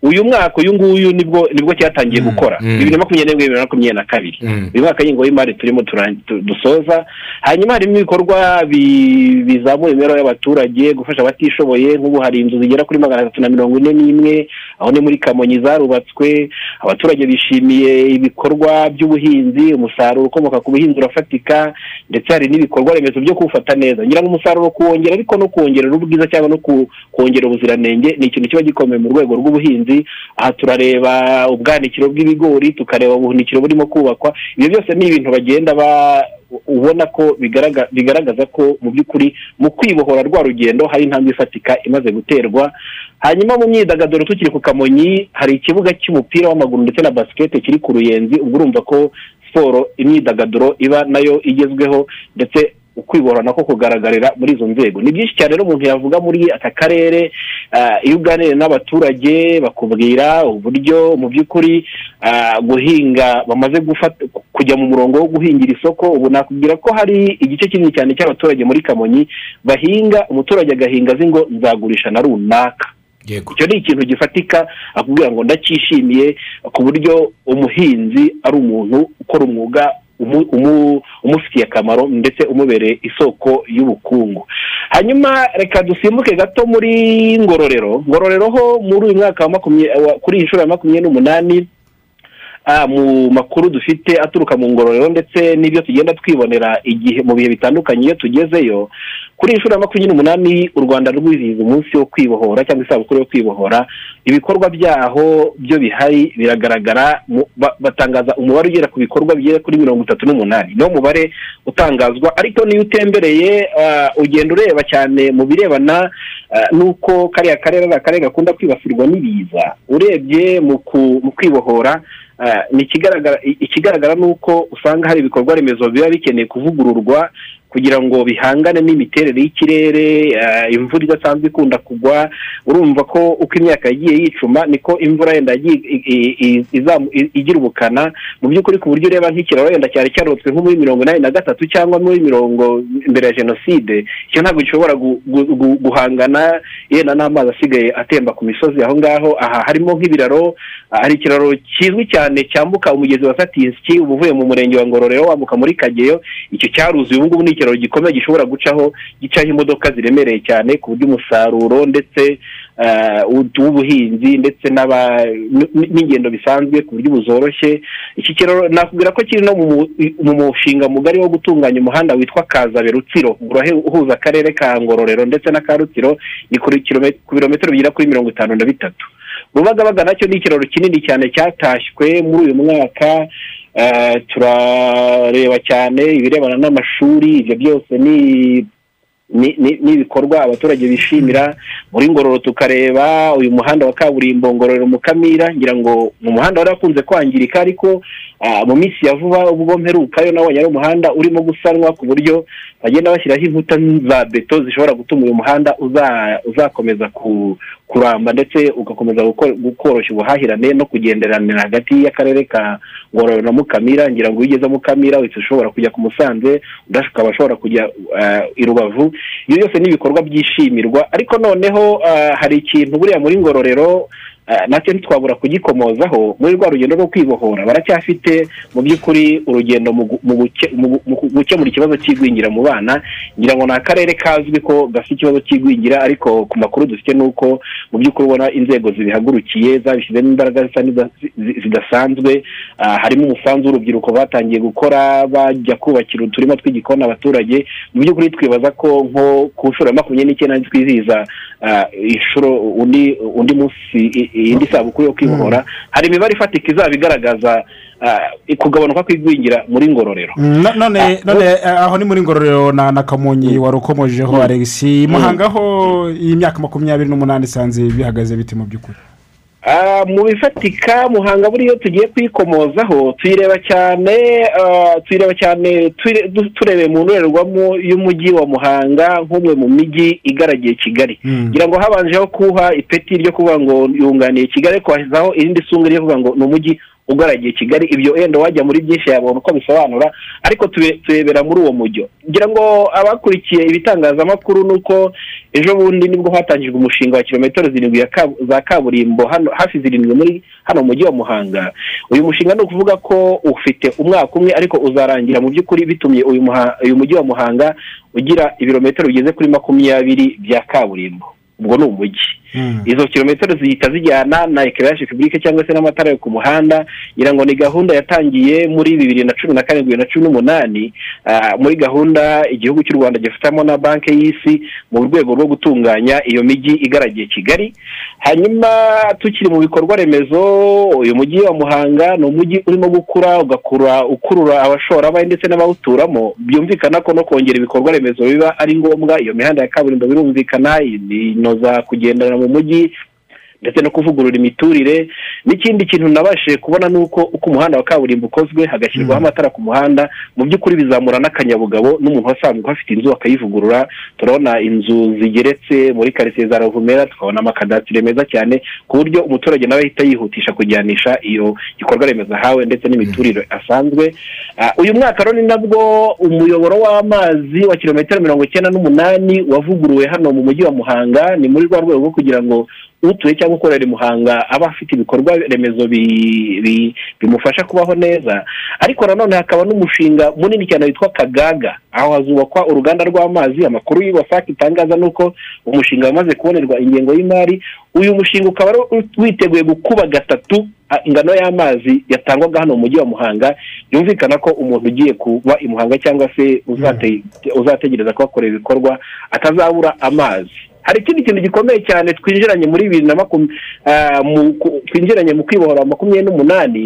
Uyu mwaka uyu nguyu ni bwo ni bwo cyatangiye Mm, gukora. Bibiri na makumyabiri n'imwe bibiri na makumyabiri na kabiri. Mm. uyu mwaka y'ingo y'imari turimo dusoza. Hanyuma harimo ibikorwa bi- bizamura imibereho y'abaturage gufasha abatishoboye. Nk'ubu hari inzu zigera kuri magana atatu na mirongo ine n'imwe. Aho ni muri kamonyi zarubatswe abaturage bishimiye ibikorwa by'ubuhinzi umusaruro ukomoka ku buhinzi urafatika ndetse hari n'ibikorwa remezo byo kuwufata neza. Ngira ngo umusaruro kuwongera ariko no kuwongerera ubwiza cyangwa no kuwongera ubuziranenge ni ikintu kiba gikomeye mu rwego rw'ubuhinzi. Aha turareba ubwanikiro bw'ibigori tukareba ubuhunikiro burimo kubakwa. Ibyo byose ni ibintu bagenda ba ubona ko bigaragaza ko mu by'ukuri mu kwibohora rwa rugendo hari intambwe ifatika imaze guterwa. Hanyuma mu myidagaduro tukiri ku kamonyi hari ikibuga cy'umupira w'amaguru ndetse na basikete kiri ku ruyenzi ubwo urumva ko siporo imyidagaduro iba na yo igezweho ndetse ukwibohora nako kugaragarira muri izo nzego. Ni byinshi cyane rero umuntu yavuga muri aka karere ah, iyo uganiriye n'abaturage bakubwira uburyo mu by'ukuri ah, guhinga bamaze gufata kujya mu murongo wo guhingira isoko ubu nakubwira ko hari igice kinini cyane cy'abaturage muri kamonyi bahinga umuturage agahinga azi ngo nzagurisha na runaka. Icyo ni ikintu gifatika akubwira ngo ndacyishimiye ku buryo umuhinzi ari umuntu ukora umwuga umu- umu- umufitiye akamaro ndetse umubereye isoko y'ubukungu. Hanyuma reka dusimbuke gato muri ngororero. Ngororero ho muri uyu mwaka kuri iyi nshuro ya makumyabiri n'umunani mu makuru dufite aturuka mu ngororero ndetse n'ibyo tugenda twibonera igihe mu bihe bitandukanye iyo tugezeyo kuri iyi nshuro ya makumyabiri n'umunani u rwanda rwizihiza umunsi wo kwibohora cyangwa isabukuru yo kwibohora. Ibikorwa byaho byo bihari biragaragara batangaza umubare ugera ku bikorwa bigera kuri mirongo itatu n'umunani. Niwo mubare utangazwa. Ariko niyo utembereye ah, ugenda ureba cyane mu birebana ah, n'uko kariya karere ari akarere gakunda kwibasirwa n'ibiza. Urebye mu kwibohora i- ikigaragara ni uko usanga hari ibikorwa remezo biba bikeneye kuvugururwa kugira ngo bihangane n'imiterere y'ikirere ah, imvura idasanzwe ikunda kugwa urumva ko uko imyaka yagiye yicuma niko imvura yenda igira ubukana. Mu by'ukuri ku buryo ureba nk'ikiraro wenda cyari cyarubatswe nko muri mirongo inani na gatatu cyangwa muri mirongo mbere ya jenoside icyo ntabwo gishobora gu- gu- gu- guhangana yenda n'amazi asigaye atemba ku misozi aho ngaho. Aha harimo nk'ibiraro hari ikiraro kizwi cyane cyambuka umugezi wa satinski uba uvuye mu murenge wa ngororero wambuka muri kageyo. Icyo cyaruzuye ubu ngubu ni ikiraro gikomeye gishobora gucaho gicaho imodoka ziremereye cyane ku buryo umusaruro ndetse ah, w'ubuhinzi ndetse n'ingendo bisanzwe ku buryo buzoroshye. Iki kiraro nakubwira ko kiri no mu mu- mu mushinga mugari wo gutunganya umuhanda witwa kazabe rutsiro uhuza akarere ka ngororero ndetse na ka rutsiro ni ku birometero bigera kuri mirongo itanu na bitatu. Rubagabaga na cyo ni ikiraro kinini cyane cyatashywe muri uyu mwaka eh, turareba cyane ibirebana n'amashuri ibyo byose ni ni- ni- n'ibikorwa abaturage bishimira. Muri ngororero tukareba uyu muhanda wa kaburimbo ngororero mukamira ngira ngo mu muhanda wari wakunze kwangirika ariko mu minsi ya vuba ubwo mperukayo nabonye ari umuhanda urimo gusanwa ku buryo bagenda bashyiraho inkuta za beto zishobora gutuma uyu muhanda uza- uzakomeza ku- kuramba ndetse ugakomeza koroshya ubuhahirane no kugenderanira hagati y'akarere ka ngororero na mukamira. Ngira ngo iyo ugeze mukamira uhita ushobora kujya ku musanze ukaba ushobora kujya ah, i rubavu. Ibyo byose ni ibikorwa byishimirwa. Ariko noneho ah, hari ikintu buriya muri ngororero ah, na cyo ntitwabura kugikomozaho muri rwa rugendo rwo kwibohora. Baracyafite mu by'ukuri urugendo mu gu- mu guke- mu gu- mu gukemura ikibazo cy'igwingira mu bana. Ngira ngo ni akarere kazwi ko gafite ikibazo cy'igwingira ariko ku makuru dufite ni uko mu by'ukuri ubona inzego zibihagurukiye zabishyizemo imbaraga zidasanzwe. Ah, harimo umusanzu w'urubyiruko batangiye gukora bajya kubakira uturima tw'igikoni abaturage. Mu by'ukuri twibaza ko nko ku nshuro ya makumyabiri n'icyenda twizihiza ah, inshuro undi munsi i- indi sabukuru yo kwibohora. Hari imibare ifatika izaba igaragaza ah, kugabanuka kw'igwingira muri ngororero. Mm, no- none none eh, aho ni muri ngororero na kamonyi wari ukomojeho alex. Muhanga ho y'imyaka makumyabiri n'umunani isanze bihagaze bite mu by'ukuri? Ah, mu bifatika muhanga buriya tugiye kuyikomozaho tuyireba cyane ah, tuyireba cyane turebeye mu ndorerwamo y'umujyi wa muhanga nk'umwe mu mijyi igaragiye kigali Mm. ngira ngo habanjeho kuha ipeti ryo kuvuga ngo yunganiye kigali hashyizeho irindi sunga ryo kuvuga ngo ni umujyi ugaragiye kigali ibyo wenda wajya muri byinshi yabona uko bisobanura ariko turebera muri uwo mujyo ngira ngo abakurikiye ibitangazamakuru ni uko ejo bundi ni bwo hatangijwe umushinga wa kilometero zirindwi za kaburimbo hano hafi zirindwi muri hano mu mujyi wa muhanga. Uyu mushinga ni ukuvuga ko ufite umwaka umwe ariko uzarangira mu by'ukuri bitumye uyu mujyi wa muhanga ugira ibirometero bigeze kuri makumyabiri bya kaburimbo. Ubwo ni umujyi. Mm. izo kilometero zihita zijyana na ekirage publike cyangwa se n'amatara yo ku muhanda ngira ngo ni gahunda yatangiye muri bibiri na cumi na karindwi bibiri na cumi n'umunani ah, muri gahunda igihugu cy'u rwanda gifitemo na banki y'isi mu rwego rwo gutunganya iyo mijyi igaragiye kigali. Hanyuma tukiri mu bikorwa remezo uyu mujyi wa muhanga ni umujyi urimo gukura ugakura ukurura abashoramari ndetse n'abawuturamo. Byumvikana ko no kongera ibikorwa remezo biba ari ngombwa iyo mihanda ya kaburimbo birumvikana inoza kugendana mu mujyi ndetse no kuvugurura imiturire n'ikindi kintu nabashije kubona ni uko uko umuhanda wa kaburimbo ukozwe hagashyirwaho amatara ku muhanda mu by'ukuri bizamura n'akanyabugabo n'umuntu wasanzwe uhafite inzu akayivugurura. Turabona inzu zigeretse muri karitsiye za ravumera tukabona amakadasitire meza cyane ku buryo umuturage nawe ahita yihutisha kujyanisha iyo gikorwa remezo ahawe ndetse n'imiturire asanzwe. Ah, uyu mwaka rero ni nabwo umuyoboro w'amazi wa kilometero mirongo icyenda n'umunani wavuguruwe hano mu mujyi wa muhanga ni muri rwa rwego rwo kugira ngo utuye cyangwa ukorera i muhanga aba afite ibikorwa remezo bi- bi- bimufasha kubaho neza. Ariko nanone hakaba n'umushinga munini cyane witwa kagaga. Aho hazubakwa uruganda rw'amazi amakuru y'ibasake itangaza ni uko umushinga wamaze kubonerwa ingengo y'imari. Uyu mushinga ukaba witeguye gukuba gatatu ingano y'amazi yatangwaga hano mu mujyi wa muhanga. Byumvikana ko umuntu ugiye kuba i muhanga cyangwa se uzate- uzategereza kuhakorera ibikorwa atazabura amazi. Hari ikindi kintu gikomeye cyane twinjiranye muri bibiri na makumyabiri twinjiranye mu kwibohora makumyabiri n'umunani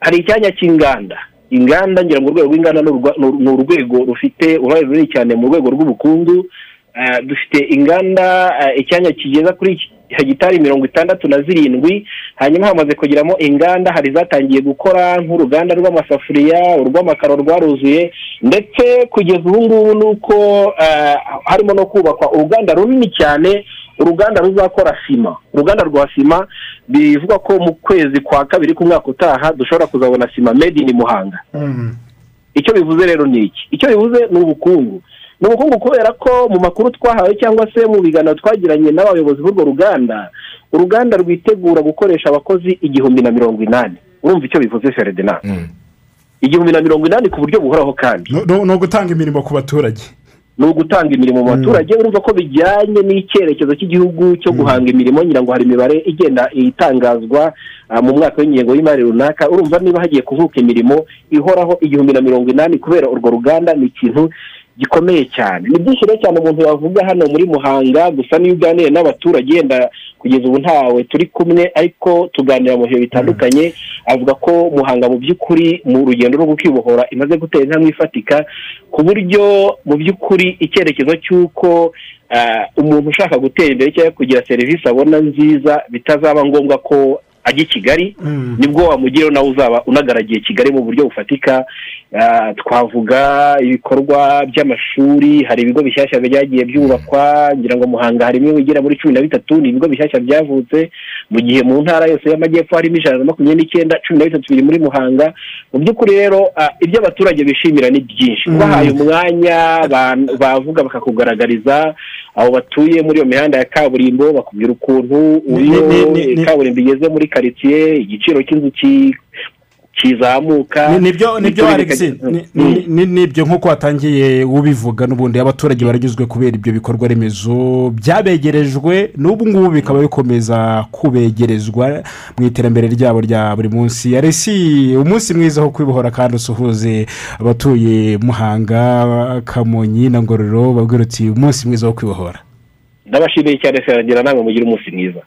hari icyanya cy'inganda. Inganda ngira ngo urwego rw'inganda ni urwego rufite uruhare runini cyane mu rwego rw'ubukungu. Eh, dufite inganda eh, icyanya kigeza kuri hegitari mirongo itandatu na zirindwi hanyuma hamaze kugeramo inganda hari zatangiye gukora nk'uruganda rw'amasafuriya urw'amakaro rwaruzuye ndetse kugeza ubu ngubu ni uko eh, harimo no kubakwa uruganda runini cyane uruganda ruzakora sima. Uruganda rwa sima bivugwa ko mu kwezi kwa kabiri k'umwaka utaha dushobora kuzabona sima made in muhanga. Mm. icyo bivuze rero ni iki? Icyo bivuze ni ubukungu. Ni ubukungu kubera ko mu makuru twahawe cyangwa se mu biganiro twagiranye n'abayobozi b'urwo ruganda uruganda rwitegura gukoresha abakozi igihumbi na mirongo inani. Urumva icyo bivuze feredina Mm. igihumbi na mirongo inani ku buryo buhoraho kandi. Ni ugutanga imirimo ku baturage. Ni ugutanga imirimo mu baturage urumva ko bijyanye n'icyerekezo cy'igihugu cyo guhanga imirimo ngira ngo hari imibare igenda itangazwa ah, mu mwaka w'ingengo y'imari runaka. Urumva niba hagiye kuvuka imirimo ihoraho igihumbi na mirongo inani kubera urwo ruganda ni ikintu gikomeye cyane. Ni byinshi rero cyane umuntu yavuga hano muri muhanga gusa niyo uganiriye n'abaturage yenda kugeza ubu ntawe turi kumwe ariko tuganira mu bihe bitandukanye. Avuga ko muhanga mu by'ukuri mu rugendo rwo kwibohora imaze gutera intambwe ifatika ku buryo mu by'ukuri icyerekezo cy'uko ah, umuntu ushaka gutera imbere cyangwa kugira serivisi abona nziza bitazaba ngombwa ko ajya i kigali ni bwo wamugiraho nawe uzaba unagaragiye kigali mu buryo bufatika. Twavuga ibikorwa by'amashuri hari ibigo bishyashya byagiye byubakwa ngira ngo muhanga harimo ibigera muri cumi na bitatu ni ibigo bishyashya byavutse mu gihe mu ntara yose y'amajyepfo harimo ijana na makumyabiri n'icyenda cumi na bitatu biri muri muhanga mu by'ukuri rero ibyo abaturage bishimira ni byinshi. Ubahaye umwanya ba- bavuga bakakugaragariza abo batuye muri iyo mihanda ya kaburimbo bakubwira ukuntu iyo kaburimbo igeze muri karitsiye igiciro cy'inzu kizamuka. Ni- ni byo ni byo ni byo nk'uko watangiye ubivuga n'ubundi abaturage baranyuzwe kubera ibyo bikorwa remezo byabegerejwe n'ubu ngubu bikaba bikomeza kubegerezwa mu iterambere ryabo rya buri munsi. Aresi umunsi mwiza wo kwibohora kandi usuhuze abatuye muhanga kamonyi na ngororero babwira uti umunsi mwiza wo kwibohora. Ndabashimiye cyane seragira namwe mugire umunsi mwiza.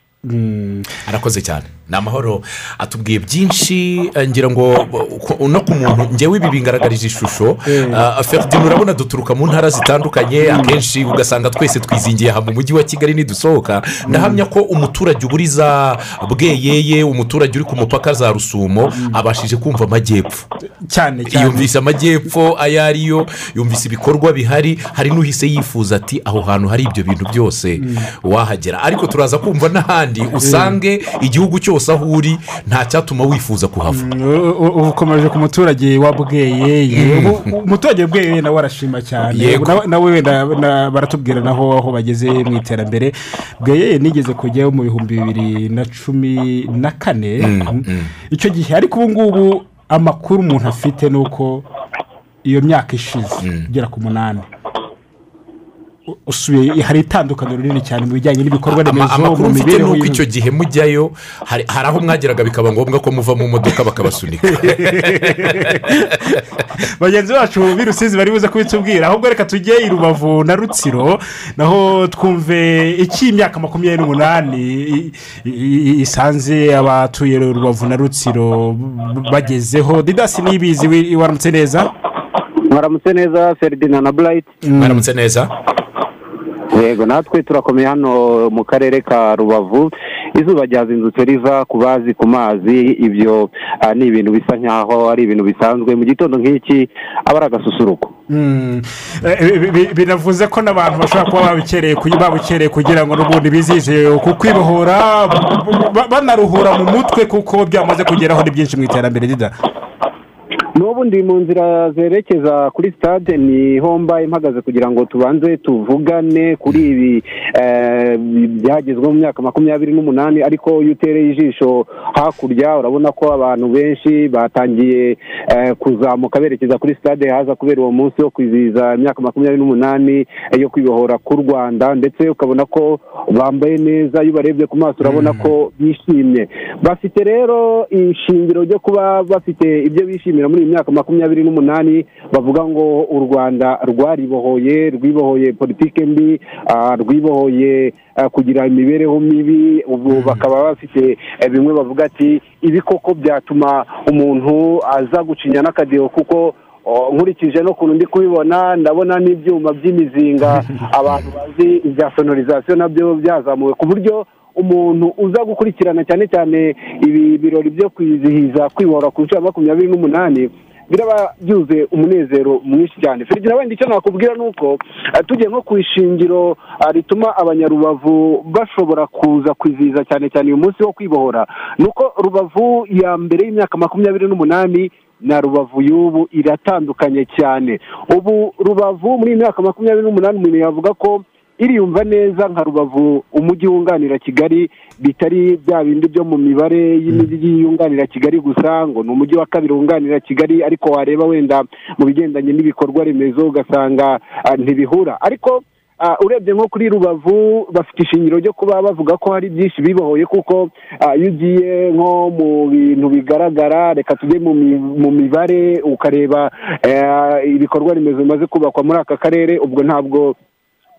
Arakoze cyane. Ni amahoro. Atubwiye byinshi eh, ngira ngo no ku muntu ngewe ibi bingaragarije ishusho. Uh, feridin urabona duturuka mu ntara zitandukanye akenshi ugasanga twese twizingiye aha mu mujyi wa kigali nidusohoka. Ndahamya ko umuturage uburiza bweyeye umuturage uri ku mupaka za rusumo abashije kumva amajyepfo. Cyane cyane. Yumvise amajyepfo ayo ariyo yumvise ibikorwa bihari hari n'uhise yifuza ati aho hantu hari ibyo bintu byose wahagera. Ariko turaza kumva n'ahandi. Usange igihugu cyose aho uri nta cyatuma wifuza kuhava. Ubu ukomeje ku muturage wa bweyeye Ubu- umuturage wa bweyeye nawe arashima cyane. Nawe- wenda baratubwira naho aho bageze mu iterambere. Bweyeye nigeze kujyayo mu bihumbi bibiri na cumi na kane. Icyo gihe ariko ubu ngubu amakuru umuntu afite ni uko iyo myaka ishize igera ku munani. Usubiye hari itandukaniro rinini cyane mu bijyanye n'ibikorwa remezo amakuru mu mfite ni uko icyo gihe mujyayo hari aho mwageraga bikaba ngombwa ko muva mu modoka bakabasunika. <laughs> Bagenzi bacu b'i rusizi bari buze kubitubwira. Ahubwo reka tujye i rubavu na rutsiro naho twumve iki imyaka makumyabiri n'umunani isanze abatuye rubavu na rutsiro bagezeho. Didasi nibizi waramutse neza? Mwaramutse neza feridina na burayiti mwaramutse neza yego natwe turakomeye hano mu karere ka rubavu. Izuba ryazindutse riva ku bazi ku mazi. Ibyo ah, ni ibintu bisa nkaho ari ibintu bisanzwe. Mu gitondo nk'iki aba ari agasusuruko. Mm. Eh, bi- bi- binavuze ko n'abantu bashobora kuba babukereye kugi- babukereye kugira ngo n'ubundi bizihize ku kwibohora banaruhura mu mutwe kuko byamaze kugeraho ni byinshi mu iterambere rida n'ubu ndi mu nzira zerekeza kuri stade ni ho mbaye mpagaze kugira ngo tubanze tuvugane kuri ibi eh, byagezweho mu myaka makumyabiri n'umunani ariko iyo utereye ijisho hakurya urabona ko abantu benshi batangiye eh, kuzamuka berekeza kuri stade haza kubera uwo munsi wo kwizihiza imyaka makumyabiri n'umunani eh, yo kwibohora k'u rwanda ndetse ukabona ko bambaye neza iyo ubarebye ku maso urabona ko bishimye. Bafite rero ishingiro ryo kuba bafite ibyo bishimira muri iyi myaka makumyabiri n'umunani bavuga ngo u rwanda rwaribohoye rwibohoye politike mbi rwibohoye kugira imibereho mibi ubu bakaba bafite eh, bimwe bavuga ati ibi koko byatuma umuntu aza gucinya n'akadiho kuko nkurikije n'ukuntu ndi kubibona ndabona n'ibyuma by'imizinga. <laughs> Abantu bazi ibya sonorizasiyo na byo byazamuwe ku buryo umuntu uza gukurikirana cyane cyane ibi birori byo kwizihiza kwibohora ku nshuro ya makumyabiri n'umunani biraba byuzuye umunezero mwinshi cyane. Ferigina wenda icyo nakubwira ni uko eh, tugiye nko ku ishingiro ah, rituma abanyarubavu bashobora kuza kwizihiza cyane cyane uyu munsi wo kwibohora ni uko rubavu ya mbere y'imyaka makumyabiri n'umunani na rubavu y'ubu iratandukanye cyane. Ubu rubavu muri iyi myaka makumyabiri n'umunani umuntu yavuga ko iriyumva neza nka rubavu umujyi wunganira kigali bitari bya bindi byo mu mibare y'imijyi yunganira kigali gusa ngo ni umujyi wa kabiri wunganira kigali ariko wareba wenda mu bigendanye n'ibikorwa remezo ugasanga ah, ntibihura. Ariko ah, urebye nko kuri rubavu bafite ishingiro ryo kuba bavuga ko hari byinshi bibohoye kuko ah, iyo ugiye nko mu bintu bigaragara reka tujye mu mibare ukareba eh, ibikorwa remezo bimaze kubakwa muri aka karere ubwo ntabwo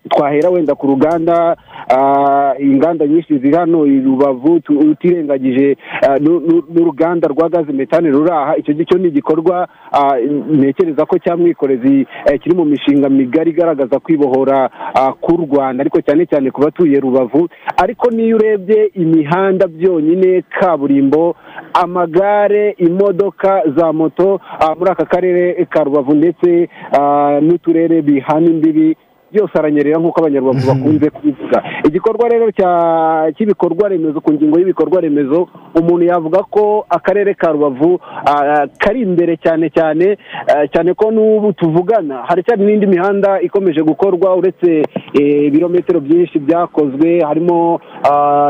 twahera wenda ku ruganda ah, inganda nyinshi ziri hano i rubavu utirengagije ah, nu- nu- n'uruganda rwa gaze metane ruri aha. Icyo ngicyo ni igikorwa ah, ntekereza ko cya mwikorezi eh, kiri mu mishinga migari igaragaza kwibohora k'u rwanda. Ariko cyane cyane ku batuye rubavu ariko n'iyo urebye imihanda byonyine kaburimbo amagare imodoka za moto muri aka karere ka rubavu ndetse n'uturere bihana imbibi byose aranyerera nk'uko abanyarubavu bakunze kubivuga. Igikorwa rero cy'ibikorwa remezo ku ngingo y'ibikorwa remezo umuntu yavuga ko akarere ka rubavu kari imbere cyane cyane cyane ko n'ubu tuvugana. Haracyari n'indi mihanda ikomeje gukorwa uretse eh, ibirometero byinshi byakozwe. Harimo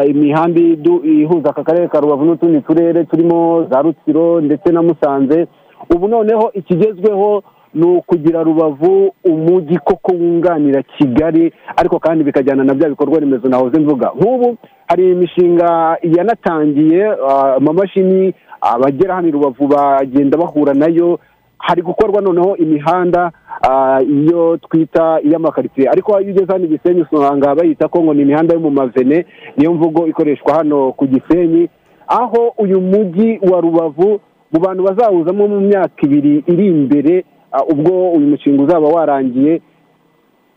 imihanda ihuza aka karere ka rubavu n'utundi turere turimo za rutsiro ndetse na musanze. Ubu noneho ikigezweho ni ukugira rubavu umujyi koko wunganira kigali ariko kandi bikajyana na bya bikorwa remezo nahoze mvuga. Nk'ubu hari imishinga yanatangiye ah, amamashini abagera hano i rubavu bagenda bahura na yo. Hari gukorwa noneho imihanda ah, iyo twita iy'amakaritsiye ariko iyo ugeze hano i gisenyi usanga bayita ko ngo ni imihanda yo mu mavene niyo mvugo ikoreshwa hano ku gisenyi. Aho uyu mujyi wa rubavu mu bantu bazawuzamo mu myaka ibiri iri imbere ubwo uyu mushinga uzaba warangiye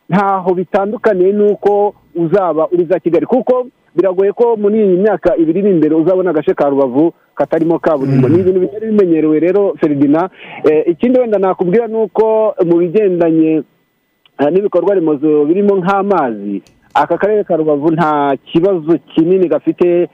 ntaho bitandukaniye n'uko uzaba uri za kigali. Kuko biragoye ko muri iyi myaka ibiri iri imbere uzabona agace ka rubavu katarimo kaburimbo. Ni ibintu bitari bimenyerewe rero feridina Eh, ikindi wenda nakubwira ni uko mu bigendanye eh, n'ibikorwa remezo birimo nk'amazi aka karere ka rubavu nta kibazo kinini gafite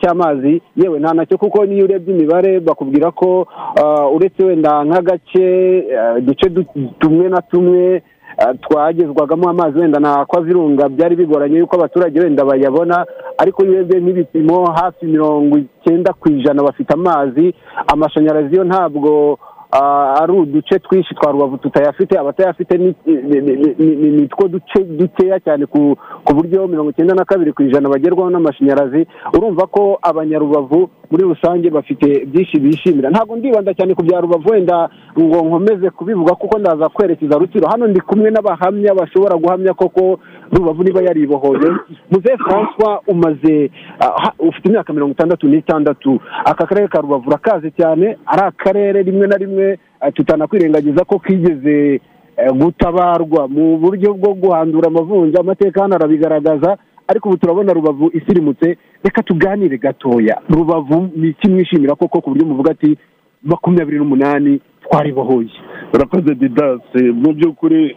cy'amazi. Yewe nta na cyo kuko niyo urebye imibare bakubwira ko ah, uretse wenda nk'agace eh, uduce du- tumwe na tumwe eh, twagezwagamo amazi wenda na kwa virunga byari bigoranye yuko abaturage wenda bayabona. Ariko iyo urebye nk'ibipimo hafi mirongo icyenda ku ijana bafite amazi amashanyarazi yo ntabwo ari uduce twinshi twa rubavu tutayafite abatayafite ni- two duce dukeya cyane ku buryo mirongo icyenda na kabiri ku ijana bagerwaho n'amashanyarazi urumva ko abanyarubavu muri rusange bafite byinshi bishimira. Ntabwo ndibanda cyane ku bya rubavu wenda ngo nkomeze kubivuga kuko ndaza kwerekeza rutsiro hano ndi kumwe n'abahamya bashobora guhamya koko rubavu niba yaribohoye. Muze francois umaze ah, ufite imyaka mirongo itandatu n'itandatu. Aka karere ka rubavu urakazi cyane ari akarere rimwe na rimwe ah, tutanakwirengagiza ko kigeze eh, gutabarwa. Mu buryo bwo guhandura amavunja amateka hano arabigaragaza ariko ubu turabona rubavu isirimutse. Reka tuganire gatoya. Rubavu ni iki mwishimira koko ku buryo muvuga ati makumyabiri n'umunani twaribohoye urakoze didasi mu by'ukuri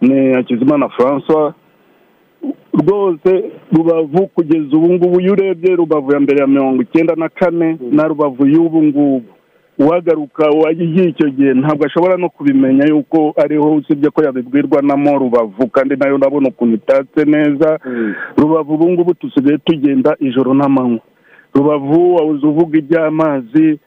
ni hakizimana francois. Rwose rubavu kugeza ubu ngubu iyo urebye rubavu ya mbere ya mirongo icyenda na kane na rubavu y'ubu ngubu. Uwagaruka wagiye icyo gihe ntabwo ashobora no kubimenya yuko ariho usibye ko yabibwirwa namo rubavu kandi na yo urabona ukuntu itatse neza. Rubavu ubu ngubu dusigaye tugenda ijoro n'amanywa. Rubavu wawuze uvuga iby'amazi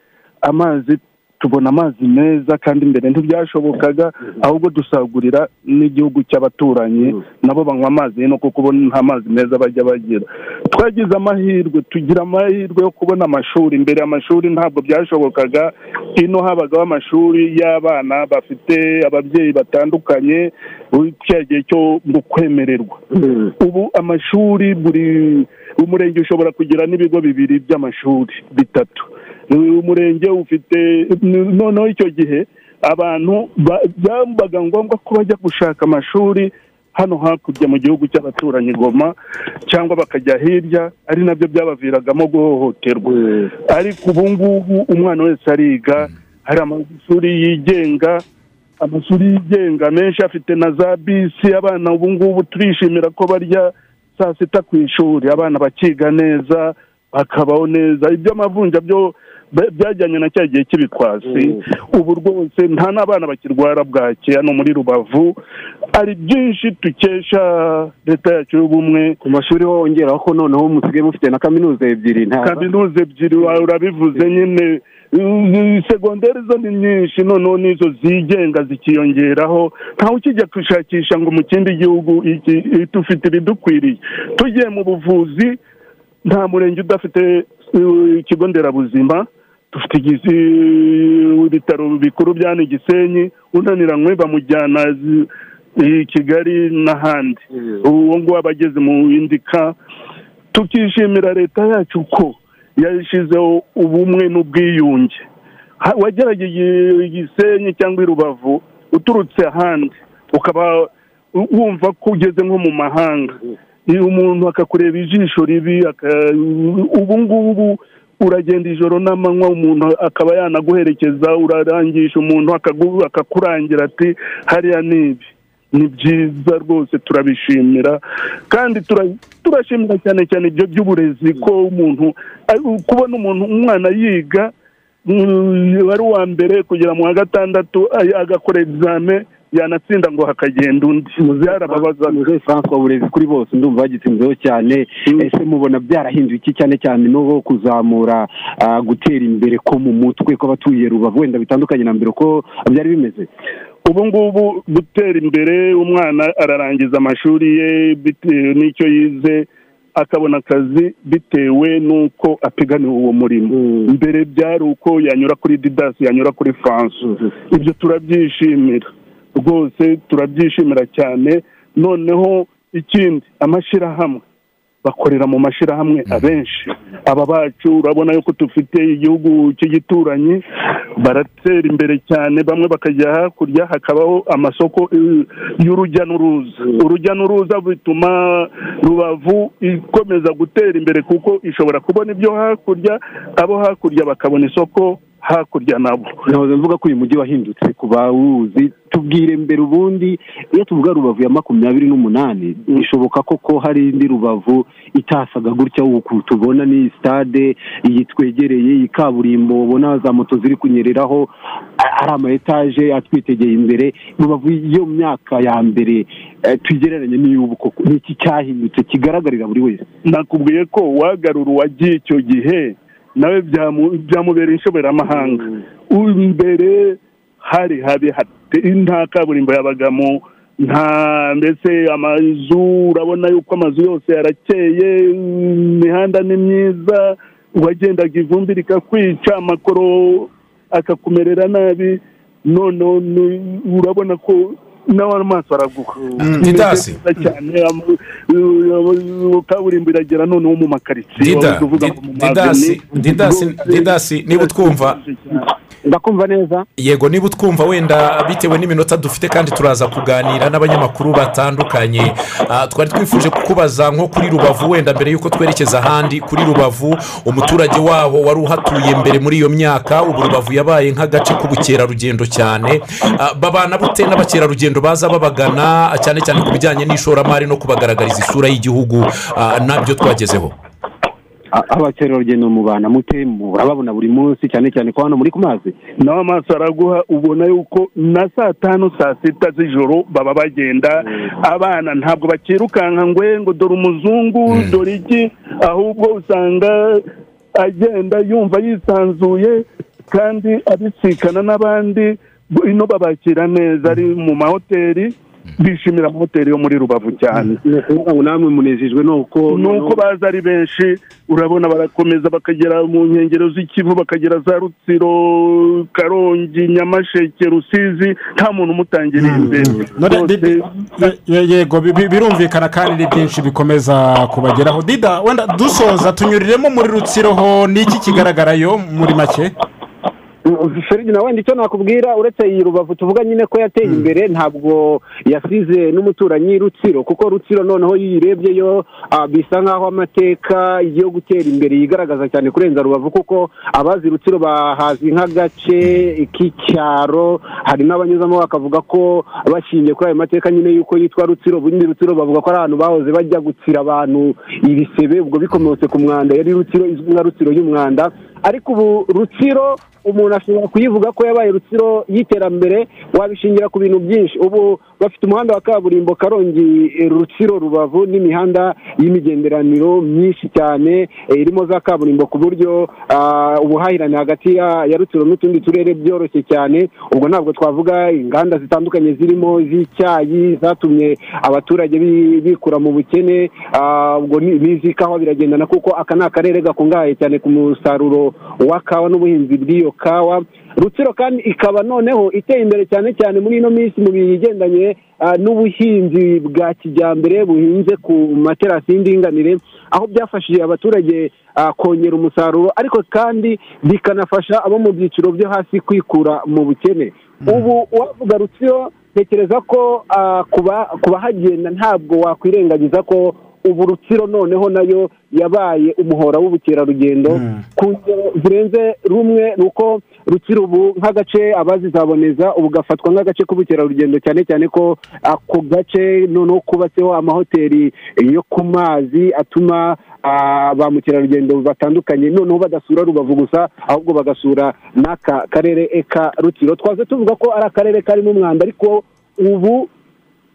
amazi tubona amazi meza kandi mbere ntibyashobokaga ahubwo dusagurira n'igihugu cy'abaturanyi nabo banywa amazi no kuko ubona nta mazi meza bajya bagira. Twagize amahirwe tugira amahirwe yo kubona amashuri. Mbere amashuri ntabwo byashobokaga ino habagaho amashuri y'abana bafite ababyeyi batandukanye cya gihe cyo mu kwemererwa. Ubu amashuri buri umurenge ushobora kugira n'ibigo bibiri by'amashuri bitatu. Umurenge ufite noneho icyo gihe abantu ba- byabaga ngombwa ko bajya gushaka amashuri hano hakurya mu gihugu cy'abaturanyi goma cyangwa bakajya hirya ari na byo byabaviragamo guhohoterwa. Ariko ubu ngubu umwana wese ariga hari amashuri yigenga amashuri yigenga menshi afite na za bisi abana ubu ngubu turishimira ko barya saa sita ku ishuri. Abana bakiga neza bakabaho neza. Iby'amavunja byo ba- byajyanye na cya gihe cy'ibitwasi ubu rwose nta n'abana bakirwara bwake hano muri rubavu. Hari byinshi dukesha leta yacu y'ubumwe. Ku mashuri ho wongeraho ko noneho musigaye mufite na kaminuza ebyiri nta kaminuza ebyiri urabivuze nyine. Uh, segonderi zo ni nyinshi noneho n'izo zigenga zikiyongeraho. Ntawe ukijya gushakisha ngo mu kindi gihugu dufite ibidukwiriye. Tugiye mu buvuzi nta murenge udafite uh, ikigo nderabuzima. Dufite ibitaro bikuru bya gisenyi unaniranywe bamujyana i kigali n'ahandi. Uwo nguwo aba ageze mu indika tukishimira leta yacu ko yashyizeho ubumwe n'ubwiyunge. Wagerageje igisenyi cyangwa i rubavu uturutse ahandi ukaba wumva ko ugeze nko mu mahanga. Iyo umuntu akakureba ijisho ribi ubu ngubu uragenda ijoro n'amanywa umuntu akaba yanaguherekeza urarangisha umuntu akakurangira ati hariya ni ibi. Ni byiza rwose turabishimira kandi tura- turashimira cyane cyane ibyo by'uburezi ko umuntu kubona umuntu umwana yiga mm, ari uwa mbere kugera mu wa gatandatu agakora egizame yanatsinda ngo hakagenda undi. Byarababazaga muzehe francois uburezi kuri bose ndumva bagitsinzeho cyane. Ese mubona byarahinduye iki cyane cyane no kuzamura ah, gutera imbere ko mu mutwe kw'abatuye rubavu wenda bitandukanye na mbere uko byari bimeze? Ubu ngubu gutera imbere umwana ararangiza amashuri ye bitewe n'icyo yize akabona akazi bitewe n'uko apiganiwe uwo murimo. Mbere byari uko yanyura kuri didasi yanyura kuri fanso ibyo turabyishimira. Rwose turabyishimira cyane. Noneho ikindi amashyirahamwe bakorera mu mashyirahamwe abenshi. Aba bacu urabona yuko dufite igihugu cy'igituranyi baratera imbere cyane. Bamwe bakajya hakurya hakabaho amasoko y'urujya n'uruza. Urujya n'uruza bituma rubavu ikomeza gutera imbere kuko ishobora kubona ibyo hakurya abo hakurya bakabona isoko hakurya nabo. Nahoze mvuga ko uyu mujyi wahindutse ku bawuzi. Tubwire mbere ubundi iyo tuvuga rubavu ya makumyabiri n'umunani bishoboka koko hari indi rubavu itasaga gutya uku tubona ni sitade iyi twegereye iyi kaburimbo ubona za moto ziri kunyereraho ari ama etaje atwitegeye imbere. Rubavu iyo myaka ya mbere eh, tugereranye n'iy'ubu koko ni iki cyahindutse kigaragarira buri wese? Nakubwiye ko wagarura uwagiye icyo gihe nawe byamu- byamubera inshoberamahanga imbere hari habi hate- nta kaburimbo yabagamo nta mbese amazu urabona yuko amazu yose yarakeye imihanda ni myiza wagendaga ivumbi rikakwica amakoro akakumerera nabi noneho urabona ko nawe amaso araguha Didasi. Ni nziza cyane am- uh, kaburimbo iragera noneho mu makaritsiye. Didasi. Didasi, Didasi, niba utwumva. Ndakumva neza. Yego niba utwumva wenda bitewe n'iminota dufite kandi turaza kuganira n'abanyamakuru batandukanye. Ah, twari twifuje kukubaza nko kuri rubavu wenda mbere y'uko twerekeza ahandi kuri rubavu umuturage waho wari uhatuye mbere muri iyo myaka ubu rubavu yabaye nk'agace k'ubukerarugendo cyane. Ah, babana bute n'abakerarugendo baza babagana cyane cyane ku bijyanye n'ishoramari no kubagaragariza isura y'igihugu ah, na byo twagezeho. A- abakerarugendo mubana mute murababona buri munsi cyane cyane ko hano muri ku mazi. Nawe amaso araguha ubona yuko na saa tanu saa sita z'ijoro baba bagenda. Abana ntabwo bakirukanka ngo "Eh, ngo dore umuzungu dore iki ahubwo usanga agenda yumva yisanzuye kandi abisikana n'abandi ino babakira neza ari mu mahoteli bishimira amahoteli yo muri rubavu cyane. Ni ngo namwe munejejwe nuko nuko baza ari benshi urabona barakomeza bakagera mu nkengero z'ikivu bakagera za rutsiro karongi nyamasheke rusizi nta muntu umutangiriye imbere. Yego bi- bi- birumvikana kandi ni byinshi bikomeza kubageraho. Dida wenda dusoza tunyuriremo muri rutsiro ho ni iki kigaragarayo muri make? Feridi nawe wenda icyo nakubwira uretse iyi rubavu tuvuga nyine ko yateye imbere ntabwo yasize n'umuturanyi rutsiro kuko rutsiro noneho iyo uyirebyeyo ah, bisa nk'aho amateka yo gutera imbere yigaragaza cyane kurenza rubavu kuko abazi rutsiro bahazi nk'agace k'icyaro hari n'abanyuzamo bakavuga ko bashingiye kuri ayo mateka nyine y'uko yitwa rutsiro ubundi rutsiro bavuga ko ari ahantu bahoze bajya gutsira abantu ibisebe ubwo bikomotse ku mwanda yari rutsiro izwi nka rutsiro y'umwanda. Ariko ubu rutsiro umuntu ashobora kuyivuga ko yabaye rutsiro y'iterambere wabishingira ku bintu byinshi. Ubu bafite umuhanda wa kaburimbo karongi rutsiro rubavu n'imihanda y'imigenderaniro myinshi cyane eh, irimo za kaburimbo ku buryo ah, ubuhahirane hagati ya rutsiro n'utundi turere byoroshye cyane. Ubwo ntabwo twavuga inganda zitandukanye zirimo z'icyayi zatumye abaturage bi- bikura mu bukene. Ah, ubwo ni- n'iz'ikawa biragendana kuko aka ni akarere gakungahaye cyane ku musaruro wa kawa n'ubuhinzi bw'iyo kawa. Rutsiro kandi ikaba noneho iteye imbere cyane cyane muri ino minsi mu bigendanye ah, n'ubuhinzi bwa kijyambere buhinze ku materasi y'indinganire aho byafashije abaturage ah, kongera umusaruro ariko kandi bikanafasha abo mu byiciro byo hasi kwikura mu bukene. Ubu wavuga rutsiro ntekereza ko ah, kuba ku bahagenda ntabwo wakwirengagiza ko ubu rutsiro noneho na yo yabaye umuhora w'ubukerarugendo. Ku ngero zirenze rumwe ni uko rutsiro ubu nk'agace abazizaboneza ubu gafatwa nk'agace k'ubukerarugendo cyane cyane ko ako gace noneho kubatseho amahoteli yo ku mazi atuma ba mukerarugendo batandukanye. Noneho badasura rubavu gusa ahubwo bagasura n'aka karere ka rutsiro. Twaze tuvuga ko ari akarere karimo umwanda ariko ubu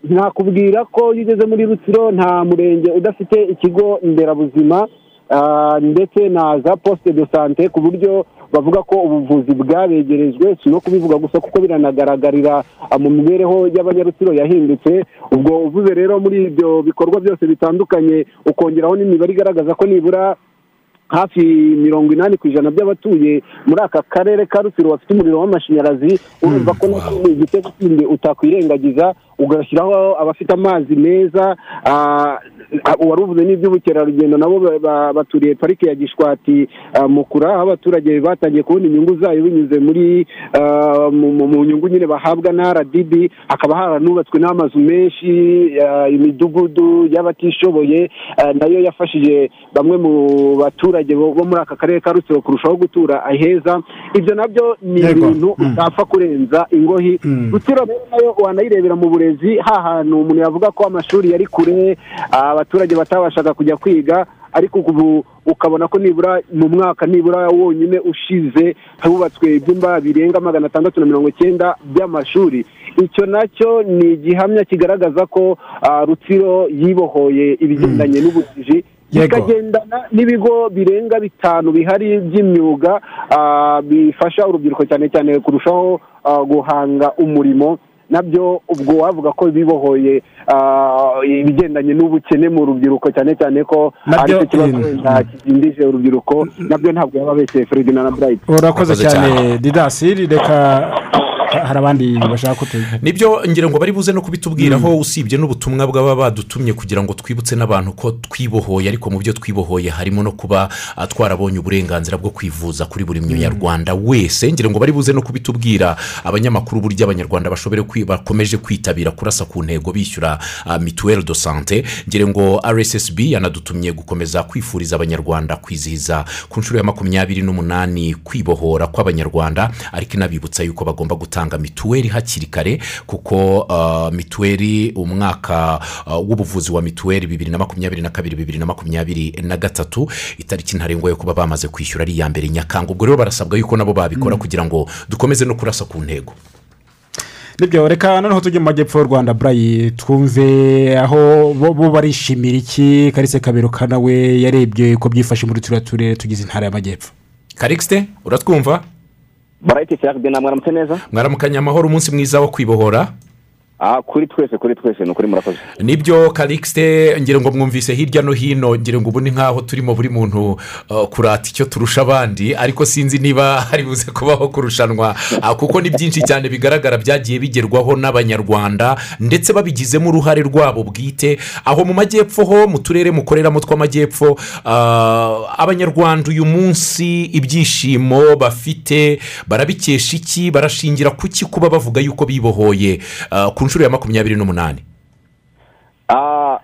nakubwira ko iyo ugeze muri rutsiro nta murenge udafite ikigo nderabuzima ah, ndetse na za posite de sante ku buryo bavuga ko ubuvuzi bwabegerejwe. Si no kubivuga gusa kuko biranagaragarira ah, mu mibereho y'abanyarutsiro yahindutse. Ubwo uvuze rero muri ibyo bikorwa byose bitandukanye ukongeraho n'imibare igaragaza ko nibura hafi mirongo inani ku ijana by'abatuye muri aka karere ka rutsiro bafite umuriro w'amashanyarazi urumva ko na cyo ni igitego utakwirengagiza ugashyiraho abafite amazi meza ah, ah, wari uvuze n'iby'ubukerarugendo nabo ba- ba- baturiye parike ya gishwati ah, mukura aho abaturage batangiye kubona inyungu zayo binyuze muri mu- nyungu nyine bahabwa na rdb hakaba haranubatswe n'amazu menshi imidugudu y'abatishoboye na yo yafashije bamwe mu baturage bo muri aka karere ka rutsiro kurushaho gutura aheza ibyo na byo ni ibintu Mm. utapfa kurenza ingohi Mm. rutsiro na yo wanayirebera mu burezi ha hantu umuntu yavuga ko amashuri yari kure ah, abaturage batabashaga kujya kwiga ariko ubu ukabona ko nibura mu mwaka nibura wonyine ushize hubatswe ibyumba birenga magana atandatu na mirongo icyenda by'amashuri. Icyo na cyo ni igihamya kigaragaza ko ah, rutsiro yibohoye ibigendanye n'ubujiji Yego. bikagendana n'ibigo birenga bitanu bihari by'imyuga ah, bifasha urubyiruko cyane cyane kurushaho ah, guhanga umurimo. Na byo ubwo wavuga ko bibohoye ah, ibigendanye n'ubukene mu rubyiruko cyane cyane ko Nabyo- ari cyo kibazo Mm. wenda kidindije urubyiruko. Nabyo ntabwo yaba abeshye Ferdinand na Bright urakoze Urakoze cyane didasi reka hari abandi bashaka kutugira ni byo ngira ngo bari buze no kubitubwiraho usibye n'ubutumwa bw'aba badutumye kugira ngo twibutse n'abantu ko twibohoye ariko mu byo twibohoye harimo no kuba ah, twarabonye uburenganzira bwo kwivuza kuri buri munyarwanda wese. Ngira ngo bari buze no kubitubwira abanyamakuru buryo abanyarwanda bakomeje kwitabira kurasa ku ntego bishyura ah, mituweli do sante ngira ngo rssb yanadutumye gukomeza kwifuriza abanyarwanda kwizihiza ku nshuro ya makumyabiri n'umunani kwibohora kw'abanyarwanda ariko inabibutsa yuko bagomba gutanga mituweli hakiri kare kuko ah, mituweli umwaka ah, w'ubuvuzi wa mituweli bibiri na makumyabiri na kabiri bibiri na makumyabiri na gatatu itariki ntarengwa yo kuba bamaze kwishyura ari iya mbere nyakanga. Ubwo rero barasabwa yuko nabo babikora kugira ngo dukomeze no kurasa ku ntego. Nibyo reka noneho tujye mu majyepfo y'u rwanda burayi. Twumve aho bo barishimira iki? Karise kaberuka nawe yarebye ko byifashe muri turiya turere tugize intara y'amajyepfo. Karikisite uratwumva? Barayiti cyangwa ntabwo mwaramutse neza? Mwaramukanya amahoro umunsi mwiza wo kwibohora. Kuri twese kuri twese ni ukuri murakoze. Nibyo karikisite ngira ngo mwumvise hirya no hino ngira ngo ubu ni nk'aho turimo buri muntu uh, kurata icyo turusha abandi ariko sinzi niba <laughs> hari buze kubaho kurushanwa. Uh, kuko ni byinshi cyane bigaragara byagiye bigerwaho n'abanyarwanda ndetse babigizemo uruhare rwabo bwite. Aho mu majyepfo ho mu turere mukoreramo tw'amajyepfo uh, abanyarwanda uyu munsi ibyishimo bafite barabikesha iki barashingira ku ki kuba bavuga yuko bibohoye? Uh, ku nshuro ya makumyabiri n'umunani.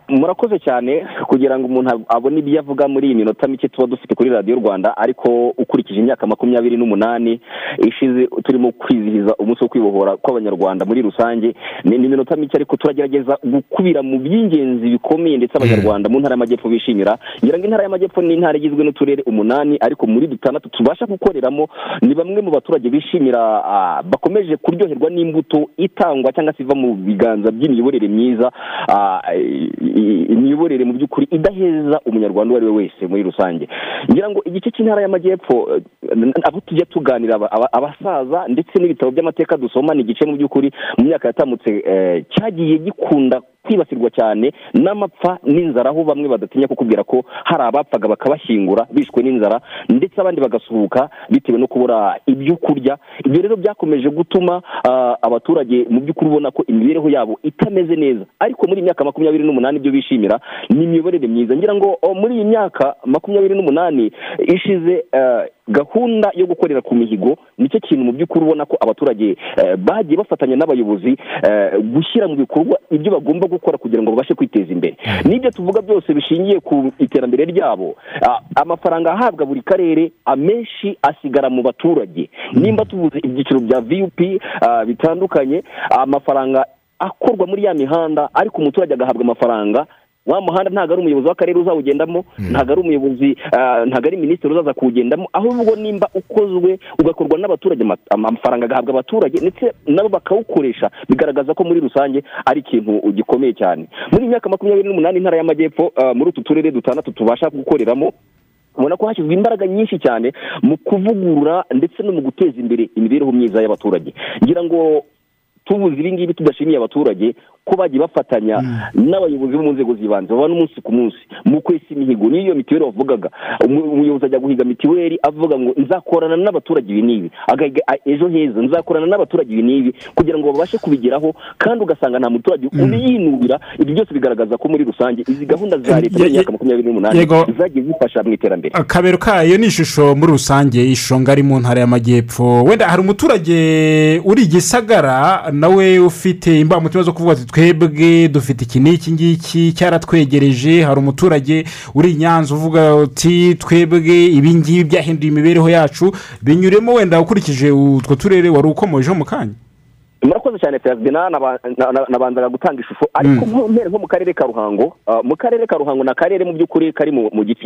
Murakoze cyane kugira ngo umuntu ab- abone ibyo avuga muri iyi minota mike tuba dufite kuri radiyo rwanda ariko ukurikije imyaka makumyabiri n'umunani ishize turimo kwizihiza umunsi wo kwibohora kw'abanyarwanda muri rusange. Ni iminota mike ariko turagerageza gukubira mu by'ingenzi bikomeye ndetse abanyarwanda mu ntara y'amajyepfo bishimira. Ngira ngo intara y'amajyepfo ni intara igizwe n'uturere umunani ariko muri dutandatu tubasha gukoreramo ni bamwe mu baturage bishimira ah, bakomeje kuryoherwa n'imbuto itangwa cyangwa se iva mu biganza by'imiyoborere myiza. Ah, imiyoborere mu by'ukuri idaheza umunyarwanda uwo ari we wese muri rusange. Ngira ngo igice cy'intara y'amajyepfo abo tujya tuganira aba- aba- abasaza ndetse n'ibitabo by'amateka dusoma ni igice mu by'ukuri mu myaka yatambutse eh, cyagiye gikunda kwibasirwa cyane n'amapfa n'inzara aho bamwe badatinya kukubwira ko hari abapfaga bakabashyingura bishwe n'inzara ndetse abandi bagasuhuka bitewe no kubura ibyo kurya. Ibyo rero byakomeje gutuma ah, abaturage mu by'ukuri ubona ko imibereho yabo itameze neza. Ariko muri iyi myaka makumyabiri n'umunani ibyo bishimira ni imiyoborere myiza. Ngira ngo oh, muri iyi myaka makumyabiri n'umunani ishize eh, gahunda yo gukorera ku mihigo ni cyo kintu mu by'ukuri ubona ko abaturage eh, bagiye bafatanya n'abayobozi eh, gushyira mu bikorwa ibyo bagomba gukora kugira ngo babashe kwiteza imbere. N'ibyo tuvuga byose bishingiye ku iterambere ryabo ah, amafaranga ahabwa buri karere amenshi asigara mu baturage. Nimba tuvuze ibyiciro bya ah, bitandukanye amafaranga akorwa muri ya mihanda ariko umuturage agahabwa amafaranga wa muhanda ntabwo ari umuyobozi w'akarere uzawugendamo ntabwo ari umuyobozi ah, ntabwo ari minisitiri uzaza kuwugendamo ahubwo nimba ukozwe ugakorwa n'abaturage ama- amafaranga agahabwa abaturage ndetse nabo bakawukoresha bigaragaza ko muri rusange ari ikintu gikomeye cyane. Muri iyi myaka makumyabiri n'umunani intara y'amajyepfo ah, muri utu turere dutandatu tubasha gukoreramo ubona ko hashyizwe imbaraga nyinshi cyane mu kuvugurura ndetse no mu guteza imbere imibereho myiza y'abaturage. Ngira ngo tubuze ibi ngibi tudashimiye abaturage ko bagiye bafatanya n'abayobozi bo mu nzego z'ibanze babana umunsi ku munsi. Mu kwesa imihigo n'iyo mituweli wavugaga. Umu- umuyobozi ajya guhiga mituweli avuga ngo nzakorana n'abaturage ibi n'ibi. Ejo heza nzakorana n'abaturage ibi n'ibi. Kugira ngo babashe kubigeraho kandi ugasanga nta muturage ubiyinubira. Ibyo byose bigaragaza ko muri rusange izi gahunda za leta Ye- mu myaka makumyabiri n'umunani zagiye zifasha mu iterambere. Akabero kayo ni ishusho muri rusange ishusho ngari mu ntara y'amajyepfo. Wenda hari umuturage uri i gisagara nawe ufite imbamutima zo kuvuga ati twebwe dufite iki n'iki ngiki cyaratwegereje hari umuturage uri nyanza uvuga uti twebwe ibi ngibi byahinduye imibereho yacu binyuremo wenda ukurikije utwo turere wari ukomojeho mu kanya. Murakoze cyane perezida naba- na- na- nabanzaga gutanga ishusho. Ariko nko mpere nko mu karere ka ruhango ah, mu karere ka ruhango ni akarere mu by'ukuri kari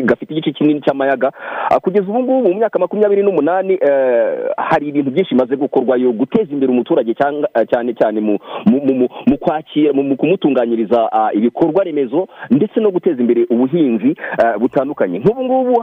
gafite igice kinini cy'amayaga. Ah, kugeza ubu ngubu mu myaka makumyabiri n'umunani eh, hari ibintu byinshi bimaze gukorwayo guteza imbere umuturage cyane cyane mu kwakira mu mu kumutunganyiriza ibikorwa remezo ndetse no guteza imbere ubuhinzi butandukanye. Nk'ubu ngubu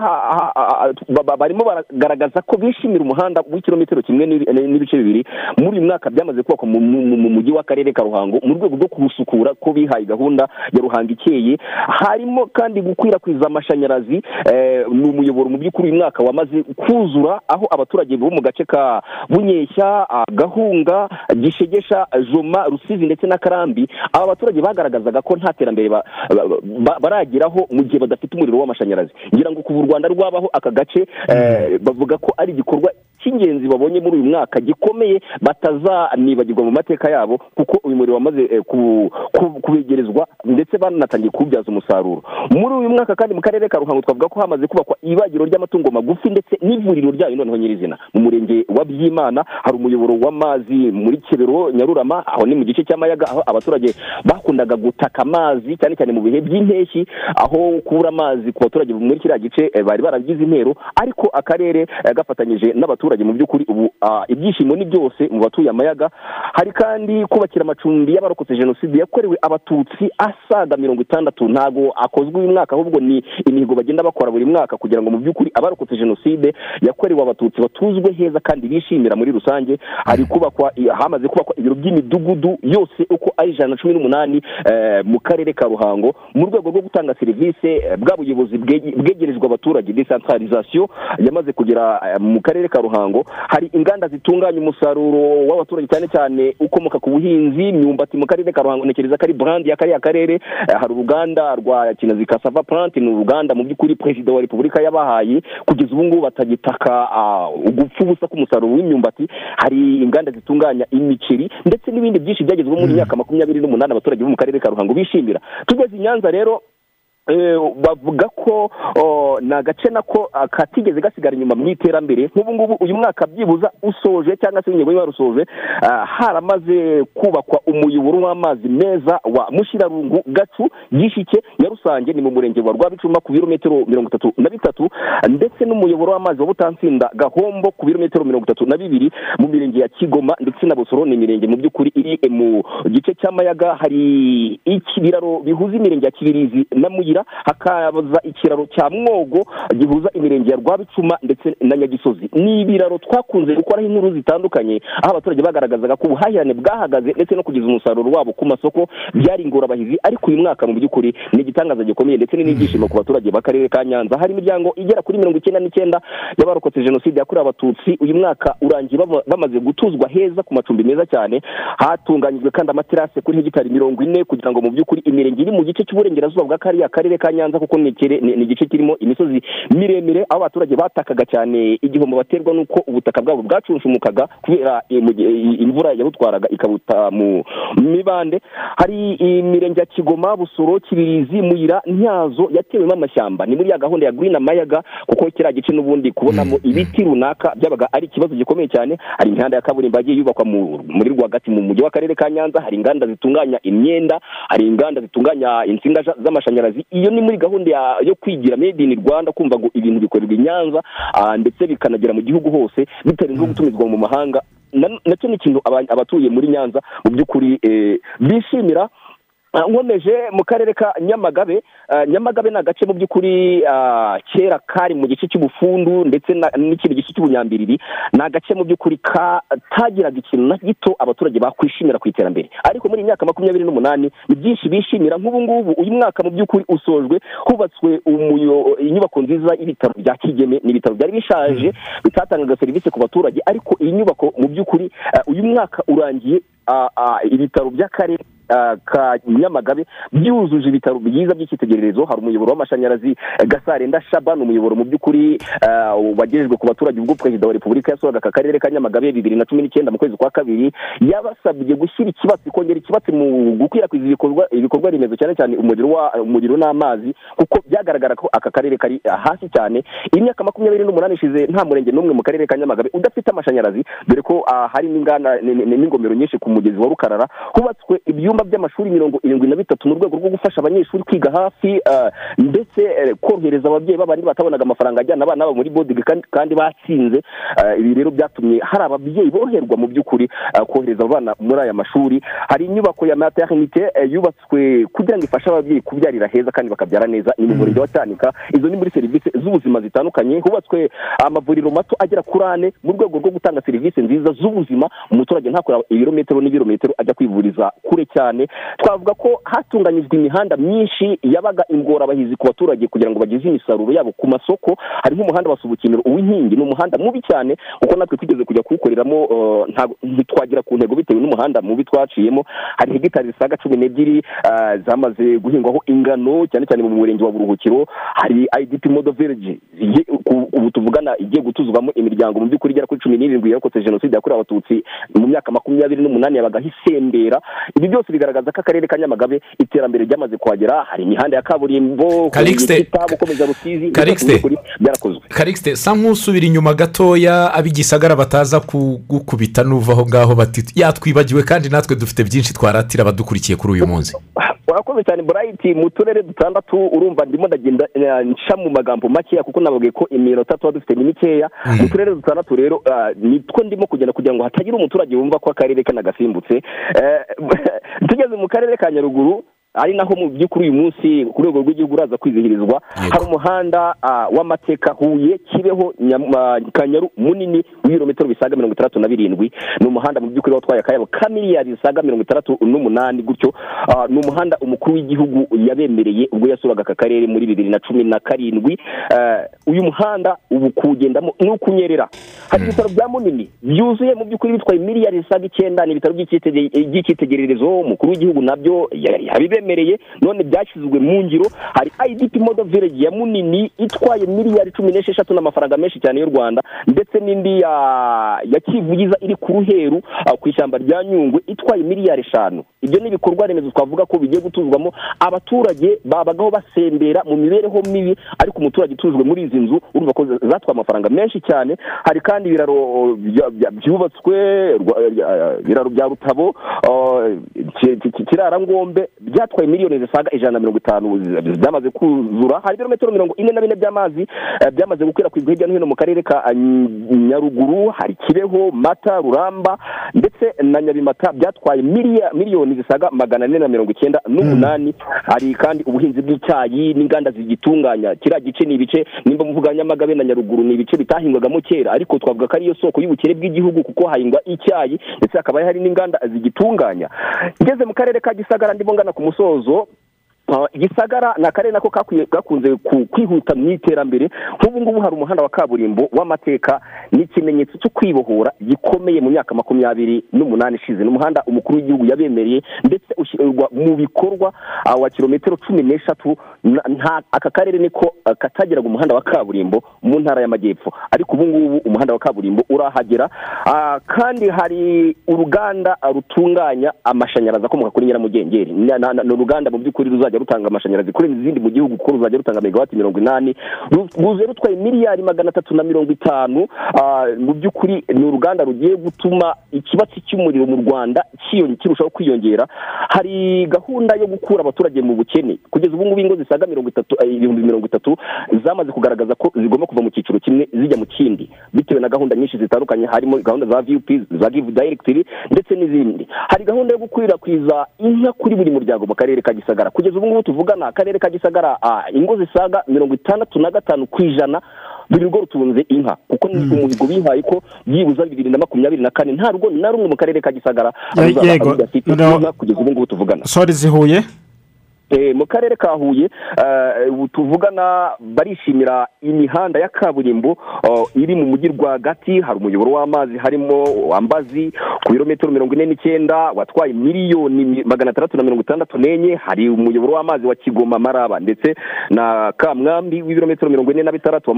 barimo baragaragaza ko bishimira umuhanda w'ikirometero kimwe n'ibi- n'ibice bibiri. Muri uyu mwaka byamaze kubakwa mu mu- mu- mu mujyi w'akarere ka ruhango mu rwego rwo kuwusukura ko bihaye gahunda ya ruhango ikeye. Harimo kandi gukwirakwiza amashanyarazi eh, ni umuyoboro mu by'ukuri uyu mwaka wamaze kuzura aho abaturage bo mu gace ka bunyeshya ah, gahunga gishegesha joma rusizi ndetse na karambi aba baturage bagaragazaga ko nta terambere ba- ba- ba- barageraho mu gihe badafite umuriro w'amashanyarazi. Ngira ngo kuva u rwanda rwabaho aka gace eh, bavuga ko ari igikorwa cy'ingenzi babonye muri uyu mwaka gikomeye batazanibagirwa mu mateka yabo kuko uyu muriro wamaze eh, ku- ku- kubegerezwa ndetse banatangiye kuwubyaza umusaruro. Muri uyu mwaka kandi mu karere ka ruhango twavuga ko hamaze kubakwa ibagiro ry'amatungo magufi ndetse n'ivuriro ryayo noneho nyirizina. Mu murenge wa byimana hari umuyoboro w'amazi muri kebero nyarurama aho ni mu gice cy'amayaga aho abaturage bakundaga gutaka amazi cyane cyane mu bihe by'impeshyi aho kubura amazi ku baturage muri kiriya gice eh, bari baragize intero ariko akarere eh, gafatanyije n'abaturage mu by'ukuri ubu ibyishimo ni byose mu batuye amayaga. Hari kandi kubakira amacumbi y'abarokotse jenoside yakorewe abatutsi asaga mirongo itandatu. Ntabwo akozwe uyu mwaka ahubwo ni imihigo bagenda bakora buri mwaka kugira ngo mu by'ukuri abarokotse jenoside yakorewe abatutsi batuzwe heza kandi bishimira muri rusange. Hari kubakwa hamaze kubakwa ibiro by'imidugudu yose uko ari ijana na cumi n'umunani eh, mu karere ka ruhango mu rwego rwo gutanga serivisi eh, bwa buyobozi bwege- bwegerejwe abaturage. Decentralisation yamaze kugera eh, mu karere ka ruhango. Ruhango hari inganda zitunganya umusaruro w'abaturage cyane cyane ukomoka ku buhinzi imyumbati mu karere ka ruhango ntekereza ko ari burandi y'akariya karere. Eh, hari uruganda rwa kinazi kasava plant ni uruganda mu by'ukuri perezida wa repubulika yabahaye kugeza ubu ngubu batagitaka ah, ugupfa ubusa k'umusaruro w'imyumbati. Hari inganda zitunganya imiceri ndetse n'ibindi byinshi byagezweho muri myaka makumyabiri n'umunani abaturage bo mu karere ka ruhango bishimira. Tugeze i nyanza rero bavuga ko ni agace nako katigeze gasigara inyuma mu iterambere. Nk'ubu ngubu uyu mwaka byibuza usoje cyangwa se ingingo yarusoje ah, haramaze kubakwa umuyoboro w'amazi meza wa mushirarungu gacu gishike nyarusange ni mu murenge wa rwabicuma ku birometero mirongo itatu na bitatu ndetse n'umuyoboro w'amazi wa butansinda gahombo ku birometero mirongo itatu na bibiri mu mirenge ya kigoma ndetse na busoro ni imirenge mu by'ukuri iri mu gice cy'amayaga hari ikibiraro bihuza imirenge ya kibirizi na muyira hakaza ikiraro cya mwogo gihuza imirenge ya rwabicuma ndetse na nyagisozi. Ni ibiraro twakunze gukoraho inkuru zitandukanye aho abaturage bagaragazaga ko ubuhahirane bwahagaze ndetse no kugeza umusaruro wabo ku masoko byari ingorabahizi. Ariko uyu mwaka mu by'ukuri ni igitangaza gikomeye ndetse ni n'ibyishimo ku baturage b'akarere ka nyanza. Hari imiryango igera kuri mirongo icyenda n'icyenda y'abarokotse jenoside yakorewe abatutsi. Uyu mwaka urangiye bama- bamaze gutuzwa heza ku macumbi meza cyane. Hatunganyijwe kandi amaterasi kuri hegitari mirongo ine kugira ngo mu by'ukuri imirenge iri mu gice cy'uburengerazuba bwa kariya karere ka nyanza kuko ni igice kirimo imisozi miremire aho abaturage batakaga cyane igihombo baterwa n'uko ubutaka bwabo bwacunshumukaga kubera eh, imvura yabutwaraga ikabuta mu mibande. Hari imirenge ya kigoma busoro kibirizi muyira ntyazo yatewemo amashyamba. Ni muri ya gahunda ya green amayaga kuko kiriya gice n'ubundi kubonamo ibiti runaka byabaga ari ikibazo gikomeye cyane. Hari imihanda ya kaburimbo yagiye yubakwa mu- muri rwagati mu mujyi w'akarere ka nyanza hari inganda zitunganya imyenda hari inganda zitunganya insinga za- z'amashanyarazi iyo ni muri gahunda yo kwigira made in rwanda kumva ngo ibintu bikorerwa i nyanza ah, ndetse bikanagera mu gihugu hose bitarinzwe gutumizwa mu mahanga Na- na cyo ni ikintu aba- abatuye muri nyanza mu by'ukuri eh, bishimira nkomeje mu karere ka nyamagabe. Ah, nyamagabe ni agace mu by'ukuri ah, kera kari mu gice cy'ubufundu ndetse n'ikindi gice cy'ubunyambiriri. Ni agace mu by'ukuri katagiraga ikintu na gito abaturage bakwishimira ku iterambere. Ariko muri iyi myaka makumyabiri n'umunani ni byinshi bishimira nk'ubu ngubu uyu mwaka mu by'ukuri usojwe hubatswe inyubako nziza y'ibitaro bya kigeme. Ni ibitaro byari bishaje bitatangaga serivisi ku baturage. Ariko iyi nyubako mu by'ukuri ah, uyu mwaka urangiye ah, ah, ibitaro by'akarere ah, ka nyamagabe byujuje ibitaro byiza by'icyitegererezo hari umuyoboro w'amashanyarazi gasarenda shaba ni umuyoboro mu by'ukuri ah, wagejejwe ku baturage ubwo perezida wa repubulika yasuraga aka karere ka nyamagabe bibiri na cumi n'icyenda mu kwezi kwa kabiri yabasabye gushyira ikibatsi kongera ikibatsi mu gukwirakwiza ibikorwa remezo cyane cyane umuriro n'amazi kuko byagaragara ko aka karere kari hasi cyane. Imyaka makumyabiri n'umunani ishize nta murenge n'umwe mu karere ka nyamagabe udafite amashanyarazi dore ko ah, hari n'ingomero nyinshi ku mugezi wa rukarara hubatswe ibyumba by'amashuri mirongo irindwi na bitatu mu rwego rwo gufasha abanyeshuri kwiga hafi ah, ndetse eh, korohereza ababyeyi b'abandi batabonaga amafaranga ajyana abana babo muri bodige kandi- kandi batsinze. Ah, ibi rero byatumye hari ababyeyi boroherwa mu by'ukuri kohereza abana muri aya mashuri. Hari inyubako ya maternite eh, yubatswe kugira ngo ifashe ababyeyi kubyarira heza kandi bakabyara neza. Ni mu murenge wa cyanika. Izo ni muri serivisi z'ubuzima zitandukanye. Hubatswe amavuriro mato agera kuri ane mu rwego rwo gutanga serivisi nziza z'ubuzima. Umuturage ntakora ibirometero n'ibirometero ajya kwivuriza kure cyane. Twavuga ko hatunganyijwe imihanda myinshi yabaga ingorabahizi ku baturage kugira ngo bageze imisaruro yabo ku masoko. Hari nk'umuhanda wa subukiniro uw'inkingi ni umuhanda mubi cyane kuko natwe twigeze kujya kuwukoreramo ntabwo ntitwagera ku ntego bitewe n'umuhanda mubi twaciyemo. Hari hegitari zisaga cumi n'ebyiri eh, zamaze guhingwaho ingano cyane cyane mu murenge wa buruhukiro. Hari idp modo ku- ubu tuvugana igiye gutuzwamo imiryango mu by'ukuri igera kuri cumi n'irindwi yarokotse jenoside yakorewe abatutsi mu myaka makumyabiri n'umunani yabagaho isembera. Ibi byose bigaragaza ko akarere ka nyamagabe iterambere ryamaze kuhagera hari imihanda ya kaburimbo gukomeza rusizi byarakozwe. Karikisite sa nk'usubira inyuma gatoya ab'igisagara bataza kugukubita n'uva aho ngaho bati yatwibagiwe kandi natwe dufite byinshi twaratira abadukurikiye kuri uyu munsi. <laughs> urakoze cyane burayiti mu turere dutandatu urumva ndimo ndagenda eh, nca mu magambo makeya kuko nababwiye ko iminota tuba dufite ni mikeya. Mu turere dutandatu rero ah, nitwo ndimo kugenda kugira ngo hatagira umuturage wumva ko akarere ke nagasimbutse Eh, <laughs> tugeze mu karere ka nyaruguru ari naho mu by'ukuri uyu munsi ku rwego rw'igihugu uraza kwizihirizwa hari umuhanda ah, w'amateka huye kibeho ah, kanyaru munini w'ibirometero bisaga mirongo itandatu na birindwi ni umuhanda mu by'ukuri watwaye akayabo ka miliyari zisaga mirongo itandatu n'umunani gutyo Ah, ni umuhanda umukuru w'igihugu yabemereye ubwo yasuraga aka karere muri bibiri na cumi na karindwi Ah, uyu muhanda ubu kuwugendamo ni ukunyerera hari ibitaro bya munini byuzuye mu by'ukuri bitwaye miliyari zisaga icyenda ni ibitaro by'icyitege- by'icyitegererezo umukuru w'igihugu na byo ya- yabibemereye none byashyizwe mu ngiro hari idp modo village ya munini itwaye miliyari cumi n'esheshatu n'amafaranga menshi cyane y'u rwanda ndetse n'indi ya kivugiza iri ku ruheru ah, ku ishyamba rya nyungwe itwaye miliyari eshanu. Ibyo ni ibikorwa remezo twavuga ko bigiye gutuzwamo abaturage babagaho basembera mu mibereho mibi ariko umuturage utujwe muri izi nzu urumva ko zatwaye amafaranga menshi cyane. Hari kandi ibiraro bya- bya- byubatswe ibiraro bya rutabo ah, ki- ki- ki- kirarangombe byatwaye miliyoni zisaga ijana na mirongo itanu byamaze kuzura hari ibirometero mirongo ine na bine by'amazi eh, byamaze gukwirakwizwa hirya no hino mu karere ka nyaruguru hari kibeho mata ruramba ndetse na nyabimata byatwaye miliyoni zisaga magana ane na mirongo icyenda n'umunani. Hari kandi ubuhinzi bw'icyayi n'inganda zigitunganya. Kiriya gice ni ibice nimba muvuga nyamagabe na nyaruguru ni ibice bitahingwagamo kera ariko twavuga ko ariyo soko y'ubukire bw'igihugu kuko hahingwa icyayi ndetse hakaba hari n'inganda zigitunganya. Ngeze mu karere ka gisagara ndimo ngana ku musozo gisagara ni akarere nako gakunze ku- kwihuta mu iterambere. Nk'ubu ngubu hari umuhanda wa kaburimbo w'amateka ni ikimenyetso cyo kwibohora gikomeye mu myaka makumyabiri n'umunani ishize. Ni umuhanda umukuru w'igihugu yabemereye ndetse ushyirwa mu bikorwa uh, wa kilometero cumi n'eshatu. Aka karere niko uh, katagiraga umuhanda wa kaburimbo mu ntara y'amajyepfo. Ariko ubu ngubu umuhanda wa kaburimbo urahagera. Uh, kandi hari uruganda rutunganya amashanyarazi akomoka kuri nyiramugengeri. Ni uruganda mu by'ukuri ruzajya rutanga amashanyarazi kurenza izindi mu gihugu kuko ruzajya rutanga megawati mirongo inani. Ruje rutwaye miliyari magana atatu na mirongo itanu. Ah, mu by'ukuri ni uruganda rugiye gutuma ikibatsi cy'umuriro mu rwanda kirushaho kwiyongera. Hari gahunda yo gukura abaturage mu bukene. Kugeza ubu ngubu ingo zisaga mirongo itatu eh, ibihumbi mirongo itatu zamaze kugaragaza ko zigomba kuva mu cyiciro kimwe zijya mu kindi. Bitewe na gahunda nyinshi zitandukanye harimo gahunda za vup za give directly ndetse n'izindi. Hari gahunda yo gukwirakwiza inka kuri buri muryango mu karere ka gisagara. Kugeza ubu ngubu tuvugana akarere ka gisagara ingo zisaga mirongo itandatu na gatanu ku ijana buri rugo rutunze inka. Kuko ni umuhigo bihaye ko byibuze bibiri na makumyabiri na kane. Nta rugo na rumwe mu karere ka gisagara kugeza ubu ngubu tuvugana. Sori zihuye. Mu karere ka huye eh, tuvugana barishimira imihanda ya kaburimbo oh, iri mu mujyi rwagati hari umuyoboro w'amazi harimo wambazi ku birometero mirongo ine n'icyenda watwaye miliyoni mi- magana atandatu na mirongo itandatu n'enye hari umuyoboro w'amazi wa kigoma maraba ndetse na kamwambi w'ibirometero mirongo ine na bitandatu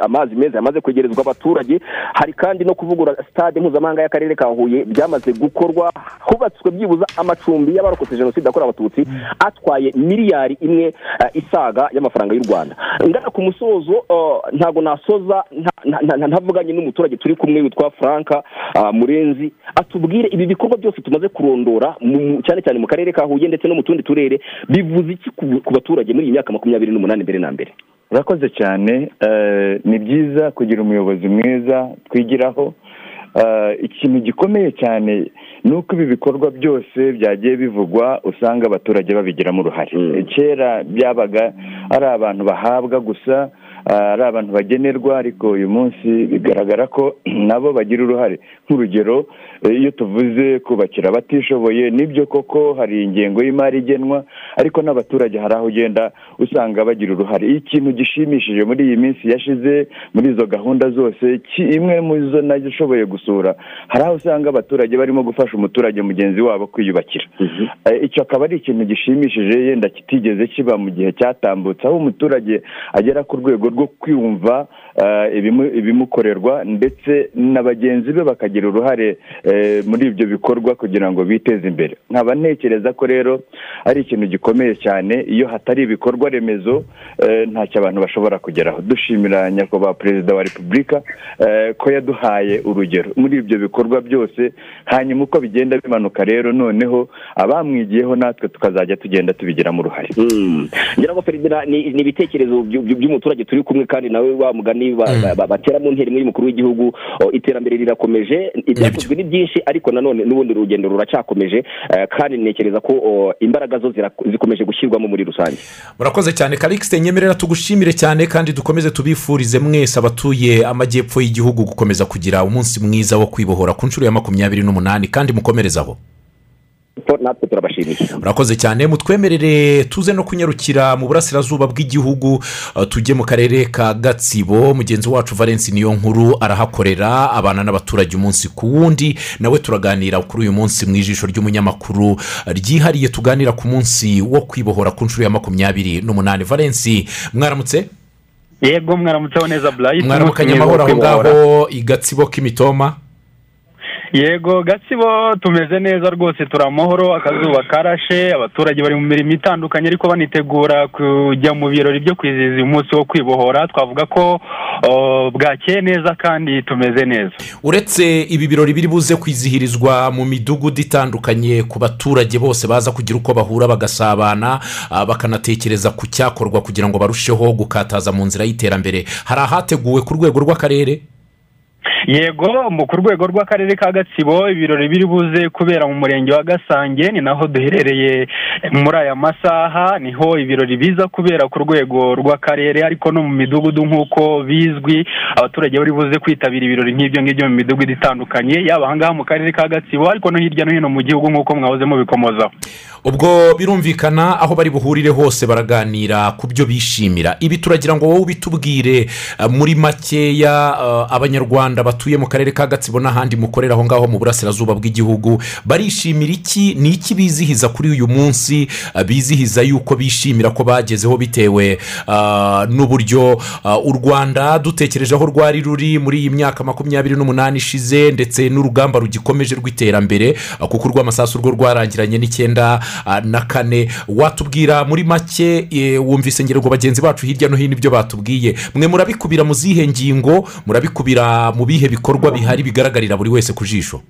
amazi meza yamaze kwegerezwa abaturage hari kandi no kuvugura stade mpuzamahanga y'akarere ka huye byamaze gukorwa hubatswe byibuze amacumbi y'abarokotse jenoside yakorewe abatutsi atwaye miliyari imwe eh, isaga y'amafaranga y'u rwanda. Ngana ku musozo eh, ntabwo nasoza nta- nta- nta- ntavuganye n'umuturage turi kumwe witwa franka ah, murenzi atubwire ibi bikorwa byose tumaze kurondora cyane cyane mu karere ka huye ndetse no mu tundi turere bivuze iki ku- baturage muri iyi myaka makumyabiri n'umunani mbere na mbere? Urakoze cyane eh, ni byiza kugira umuyobozi mwiza twigiraho Eh, ikintu gikomeye cyane ni uko ibi bikorwa byose byagiye bivugwa usanga abaturage babigiramo uruhare. Kera byabaga ari abantu bahabwa gusa eh, ari abantu bagenerwa ariko uyu munsi bigaragara ko <clears throat> nabo bagira uruhare. Nk'urugero eh, iyo tuvuze kubakira abatishoboye ni byo koko hari ingengo y'imari igenwa ariko n'abaturage hari aho ugenda usanga bagira uruhare. Ikintu gishimishije muri iyi minsi yashize muri izo gahunda zose imwe mu zo nashoboye gusura hari aho usanga abaturage barimo gufasha umuturage mugenzi wabo kwiyubakira. Eh, icyo akaba ari ikintu gishimishije yenda kitigeze kiba mu gihe cyatambutse aho umuturage agera ku rwego rwo kwiyumva ibimukorerwa ndetse na bagenzi be bakagira uruhare eh, muri ibyo bikorwa kugira ngo biteze imbere. Nkaba ntekereza ko rero ari ikintu gikomeye cyane iyo hatari ibikorwa remezo eh, ntacyo abantu bashobora kugeraho. Dushimira nyakubahwa perezida wa repubulika eh, ko yaduhaye urugero. Muri ibyo bikorwa byose hanyuma uko bigenda bimanuka rero noneho abamwigiyeho natwe tukazajya tugenda tubigiramo uruhare. Ngira ngo feridina ni ibitekerezo by- by- by'umuturage turi kumwe kandi nawe wa mugani batera mu ntera imwe y'umukuru w'igihugu iterambere rirakomeje ibyakozwe ni byinshi ariko nanone n'ubundi rugendo ruracyakomeje eh, kandi ntekereza ko imbaraga zo zikomeje gushyirwamo muri rusange. Murakoze cyane karikisite nyemerera tugushimire cyane kandi dukomeze tubifurize mwese abatuye amajyepfo y'igihugu gukomeza kugira umunsi mwiza wo kwibohora ku nshuro ya makumyabiri n'umunani kandi mukomereze aho natwe turabashimiye urakoze cyane. Mutwemerere tuze no kunyarukira mu burasirazuba bw'igihugu. Uh, tujye mu karere ka gatsibo. Mugenzi wacu valence niyo nkuru arahakorera abana n'abaturage umunsi ku wundi. Nawe turaganira kuri uyu munsi mu ijisho ry'umunyamakuru. Uh, ryihariye tuganira ku munsi wo kwibohora ku nshuro ya makumyabiri n'umunani. Valence mwaramutse? Yego mwaramutseho neza burayiti mwaramukanye amahoro aho ngaho i gatsibo k'imitoma yego gatsibo tumeze neza rwose turi amahoro akazuba karashe abaturage bari mu mirimo itandukanye ariko banitegura kujya mu birori byo kwizihiza umunsi wo kwibohora. Twavuga ko bwakeye neza kandi tumeze neza. Uretse ibi birori biri buze kwizihirizwa mu midugudu itandukanye ku baturage bose baza kugira uko bahura bagasabana bakanatekereza ku cyakorwa kugira ngo barusheho gukataza mu nzira y'iterambere. Hari ahateguwe ku rwego rw'akarere? Yego ku rwego rw'akarere ka gatsibo ibirori biri buze kubera mu murenge wa gasange ni naho duherereye muri aya masaha ni ho ibirori biza kubera ku rwego rw'akarere ariko no mu midugudu nk'uko bizwi abaturage bari buze kwitabira ibirori nk'ibyo ngibyo mu midugudu itandukanye yaba ahangaha mu karere ka gatsibo ariko no hirya no hino mu gihugu nk'uko mwahoze mubikomozaho. Ubwo birumvikana aho bari buhurire hose baraganira ku byo bishimira. Ibi turagira ngo wowe ubitubwire. Eh, muri makeya eh, abanyarwanda batuye mu karere ka gatsibo n'ahandi mukorera aho ngaho mu burasirazuba bw'igihugu barishimira iki? Ni iki bizihiza kuri uyu munsi? Eh, bizihiza yuko bishimira ko bagezeho bitewe n'uburyo u rwanda dutekereje aho rwari ruri muri iyi myaka makumyabiri n'umunani ishize ndetse n'urugamba rugikomeje rw'iterambere kuko urw'amasasu rwo rwarangiranye n'icyenda na kane watubwira muri make eh, wumvise ngo bagenzi bacu hirya no hino ibyo batubwiye. Mwe murabikubira mu zihe ngingo murabikubira mu bihe bikorwa bihari bigaragarira buri wese ku jisho?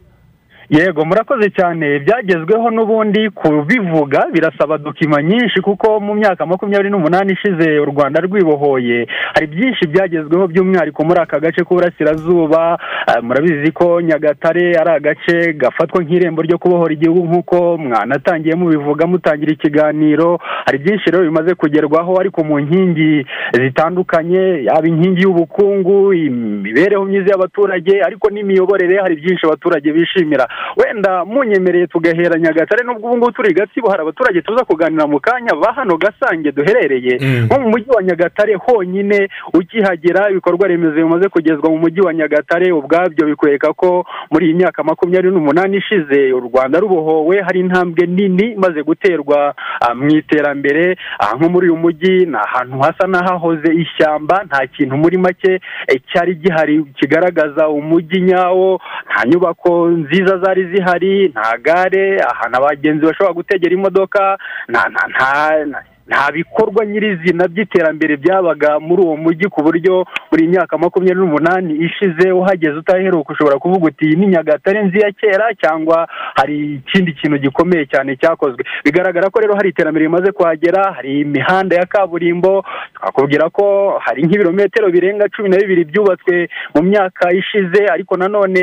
Yego murakoze cyane. Byagezweho n'ubundi kubivuga birasaba dokima nyinshi kuko mu myaka makumyabiri n'umunani ishize u rwanda rwibohoye. Hari byinshi byagezweho by'umwihariko muri aka gace k'uburasirazuba. Eh, murabizi ko nyagatare ari agace gafatwa nk'irembo ryo kubohora igihugu nk'uko mwanatangiye mubivuga mutangira ikiganiro. Hari byinshi rero bimaze kugerwaho ariko mu nkingi zitandukanye yaba inkingi y'ubukungu imibereho myiza y'abaturage ariko n'imiyoborere hari byinshi abaturage bishimira. Wenda munyemereye tugahera nyagatare nubwo ubu ngubu turi i gatsibo hari abaturage tuza kuganira mu kanya ba hano gasange duherereye. Nko mu mujyi wa nyagatare honyine ukihagera ibikorwa remezo bimaze kugezwa mu mujyi wa nyagatare ubwabyo bikwereka ko muri iyi myaka makumyabiri n'umunani ishize u rwanda rubohowe hari intambwe nini imaze guterwa ah, mu iterambere. Aha nko muri uyu mujyi ni ahantu hasa n'ahahoze ishyamba nta kintu muri make eh, cyari gihari kigaragaza umujyi nyawo nta nyubako nziza zari zihari nta gare ahantu abagenzi bashobora gutegera imodoka nta nta nta nta- bikorwa nyirizina by'iterambere byabaga muri uwo mujyi ku buryo buri myaka makumyabiri n'umunani ishize uhageze utaheruka ushobora kuvuga uti "Iyi ni nyagatare nzi ya kera cyangwa hari ikindi kintu gikomeye cyane cyakozwe. Bigaragara ko rero hari iterambere rimaze kuhagera hari imihanda ya kaburimbo twakubwira ko hari nk'ibirometero birenga cumi na bibiri byubatswe mu myaka ishize ariko nanone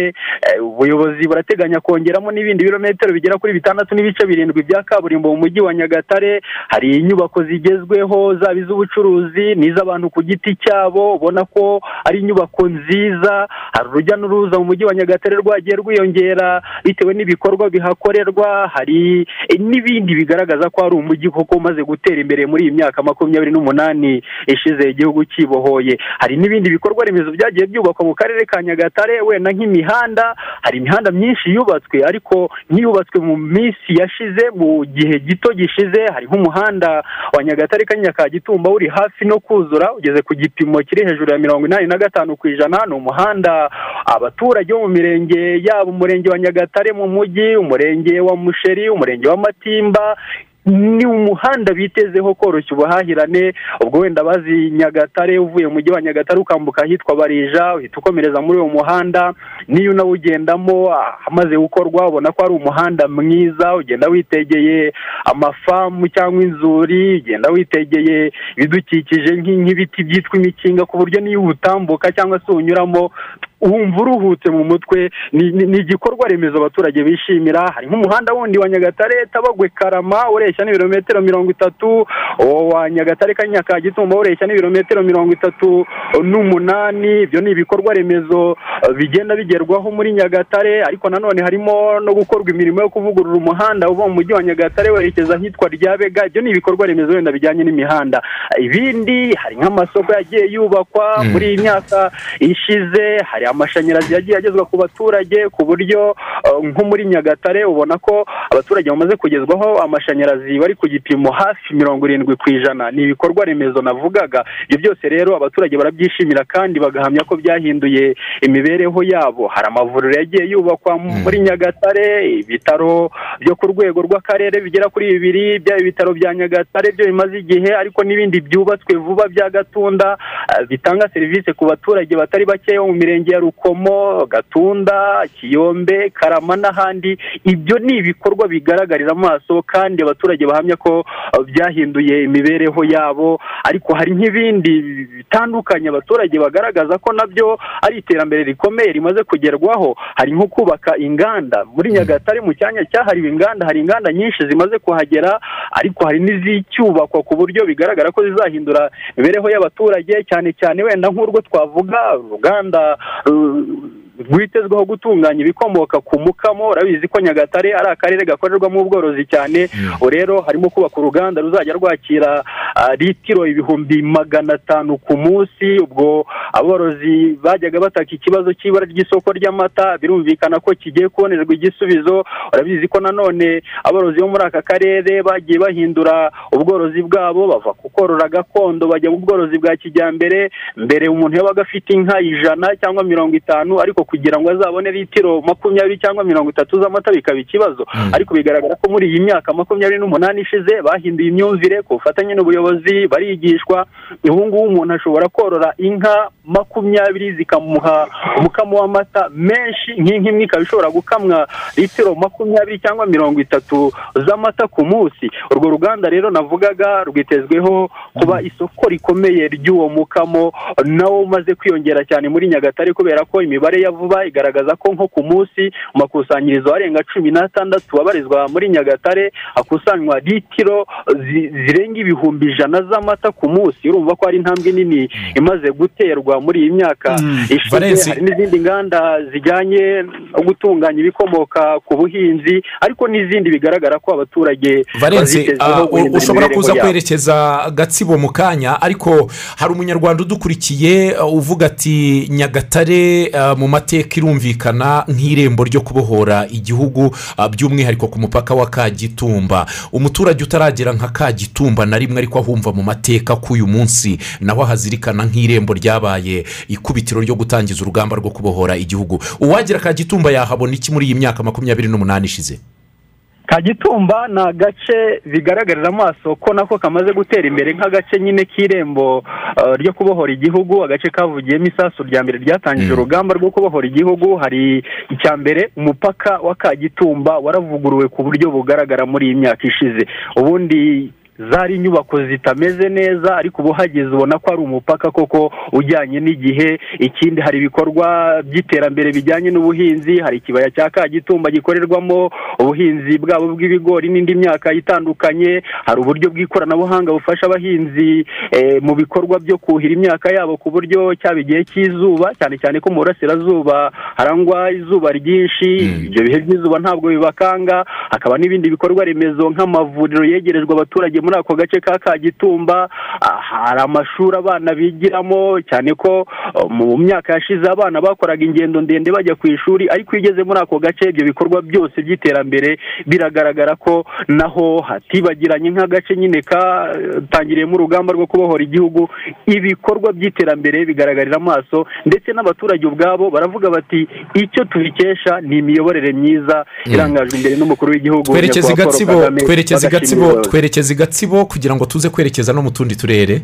eh, ubuyobozi burateganya kongeramo n'ibindi birometero bigera kuri bitandatu n'ibice birindwi bya kaburimbo mu mujyi wa nyagatare. Hari inyubako zigezweho zaba iz'ubucuruzi n'iz'abantu ku giti cyabo ubona ko ari inyubako nziza hari urujya n'uruza mu mujyi wa nyagatare rwagiye rwiyongera bitewe n'ibikorwa bihakorerwa hari n'ibindi bigaragaza ko ari umujyi koko umaze gutera imbere muri iyi myaka makumyabiri n'umunani ishize igihugu kibohoye. Hari n'ibindi bikorwa remezo byagiye byubakwa mu karere ka nyagatare wenda nk'imihanda. Hari imihanda myinshi yubatswe ariko nk'iyubatswe mu minsi yashize mu gihe gito gishize. Hari nk'umuhanda wa nyagatare kanyinya ka gitumba uri hafi no kuzura ugeze ku gipimo kiri hejuru ya mirongo inani na gatanu ku ijana ni umuhanda. Abaturage bo mu mirenge yaba umurenge wa nyagatare mu mujyi umurenge wa musheri umurenge wa matimba ni umuhanda bitezeho koroshya ubuhahirane ubwo wenda bazi nyagatare uvuye mu mujyi wa nyagatare ukambuka ahitwa barija uhita ukomereza muri uwo muhanda niyo unawugendamo hamaze gukorwa ubona ko ari umuhanda mwiza ugenda witegeye amafamu cyangwa inzuri ugenda witegeye ibidukikije nk'ibiti byitwa imikinga ku buryo niyo uwutambuka cyangwa se uwunyuramo wumva uruhutse mu mutwe. Ni igikorwa remezo abaturage bishimira. Hari nk'umuhanda wundi wa nyagatare tabagwe karama ureshya n'ibirometero mirongo itatu. Wa nyagatare ka gitumba ureshya n'ibirometero mirongo itatu n'umunani. Ibyo ni ibikorwa remezo bigenda bigerwaho muri nyagatare. Ariko nanone harimo no gukorwa imirimo yo kuvugurura umuhanda uva mu mujyi wa nyagatare werekeza ahitwa ryabega. Ibyo ni ibikorwa remezo wenda bijyanye n'imihanda. Ibindi hari nk'amasoko yagiye yubakwa muri iyi myaka ishize. Hari amashanyarazi yagiye agezwa ku baturage ku buryo eh, nko muri nyagatare ubona ko abaturage bamaze kugezwaho amashanyarazi bari ku gipimo hafi mirongo irindwi ku ijana. Ni ibikorwa remezo navugaga. Ibyo byose rero abaturage barabyishimira kandi bagahamya ko byahinduye imibereho yabo. Hari amavuriro yagiye yubakwa muri nyagatare ibitaro byo ku rwego rw'akarere bigera kuri bibiri byaba ibitaro bya nyagatare byo bimaze igihe ariko n'ibindi byubatswe vuba bya gatunda eh, bitanga serivisi ku baturage batari bake bo mu mirenge ya rukomo gatunda kiyombe karama n'ahandi. Ibyo ni ibikorwa bigaragarira amaso kandi abaturage bahamya ko eh, byahinduye imibereho yabo. Ariko hari nk'ibindi bitandukanye abaturage bagaragaza ko na byo ari iterambere rikomeye rimaze kugerwaho. Hari nko kubaka inganda. Muri nyagatare mu cyanya cyahariwe inganda hari inganda nyinshi zimaze kuhagera ariko hari n'izicyubakwa ku buryo bigaragara ko zizahindura imibereho y'abaturage. Cyane cyane wenda nk'urwo twavuga uruganda uh, rwitezweho gutunganya ibikomoka ku mukamo urabizi ko nyagatare ari akarere gakorerwamo ubworozi cyane. Ubu rero harimo kubaka uruganda ruzajya rwakira ah, litiro ibihumbi magana atanu ku munsi. Ubwo aborozi bajyaga bataka ikibazo cy'ibara ry'isoko ry'amata birumvikana ko kigiye kubonerwa igisubizo. Urabizi ko nanone aborozi bo muri aka karere bagiye bahindura ubworozi bwabo bava ku korora gakondo bajya mu bworozi bwa kijyambere. Mbere umuntu yabaga afite inka ijana cyangwa mirongo itanu ariko kugira ngo azabone litiro makumyabiri cyangwa mirongo itatu z'amata bikaba ikibazo. Ariko bigaragara ko muri iyi myaka makumyabiri n'umunani ishize bahinduye imyumvire ku bufatanye n'ubuyobozi barigishwa. Ubu ngubu umuntu ashobora korora inka makumyabiri zikamuha umukamo w'amata menshi nk'inka imwe ikaba ishobora gukamwa litiro makumyabiri cyangwa mirongo itatu z'amata ku munsi. Urwo ruganda rero navugaga rwitezweho kuba isoko rikomeye ry'uwo mukamo nawo umaze kwiyongera cyane muri nyagatare kubera ko imibare ya vuba igaragaza ko nko ku munsi mu makusanyirizo arenga cumi n'atandatu abarizwa muri nyagatare hakusanywa litiro zi- zirenga ibihumbi ijana z'amata ku munsi. Urumva ko hari intambwe nini imaze guterwa muri iyi myaka. Ishize Valence. hari n'izindi nganda zijyanye no gutunganya ibikomoka ku buhinzi ariko n'izindi bigaragara ko abaturage bazitezeho guhindura ushobora kuza kwerekeza gatsibo mu kanya ariko hari umunyarwanda udukurikiye uh, uvuga ati nyagatare uh, mu mateka irumvikana nk'irembo ryo kubohora igihugu uh, by'umwihariko ku mupaka wa kagitumba. Umuturage utaragera nka kagitumba na rimwe ariko ahumva mu mateka k'uyu munsi naho ahazirikana nk'irembo ryabaye ikubitiro ryo gutangiza urugamba rwo kubohora igihugu. Uwagira kagitumba yahabona iki muri iyi myaka makumyabiri n'umunani ishize? Kagitumba ni agace bigaragarira amaso ko nako kamaze gutera imbere nk'agace nyine k'irembo uh, ryo kubohora igihugu agace kavugiyemo isasu rya mbere ryatangije urugamba rwo kubohora igihugu. Hari icya mbere umupaka wa kagitumba waravuguruwe ku buryo bugaragara muri iyi myaka ishize. Ubundi zari inyubako zitameze neza ariko ubu hageze ubona ko ari umupaka koko ujyanye n'igihe. Ikindi hari ibikorwa by'iterambere bijyanye n'ubuhinzi hari ikibaya cya kagitumba gikorerwamo ubuhinzi bwabo bw'ibigori n'indi myaka itandukanye hari uburyo bw'ikoranabuhanga bufasha abahinzi eh, mu bikorwa byo kuhira imyaka yabo ku buryo cyaba igihe cy'izuba cyane cyane ko mu burasirazuba harangwa izuba ryinshi ibyo bihe by'izuba ntabwo bibakanga hakaba n'ibindi bikorwa remezo nk'amavuriro yegerejwe abaturage muri ako gace ka kagitumba ah, hari amashuri abana bigiramo cyane ko uh, mu myaka yashize abana bakoraga ingendo ndende bajya ku ishuri ariko iyo ugeze muri ako gace ibyo bikorwa byose by'iterambere biragaragara ko naho hatibagiranye nk'agace nyine katangiriyemo urugamba rwo kubohora igihugu ibikorwa by'iterambere bigaragarira amaso ndetse n'abaturage ubwabo baravuga bati icyo tubikesha ni imiyoborere myiza irangajwe imbere n'umukuru w'igihugu twerekeza i gatsibo twerekeza i gatsibo. Gatsibo kugira ngo tuze kwerekeza no mu tundi turere?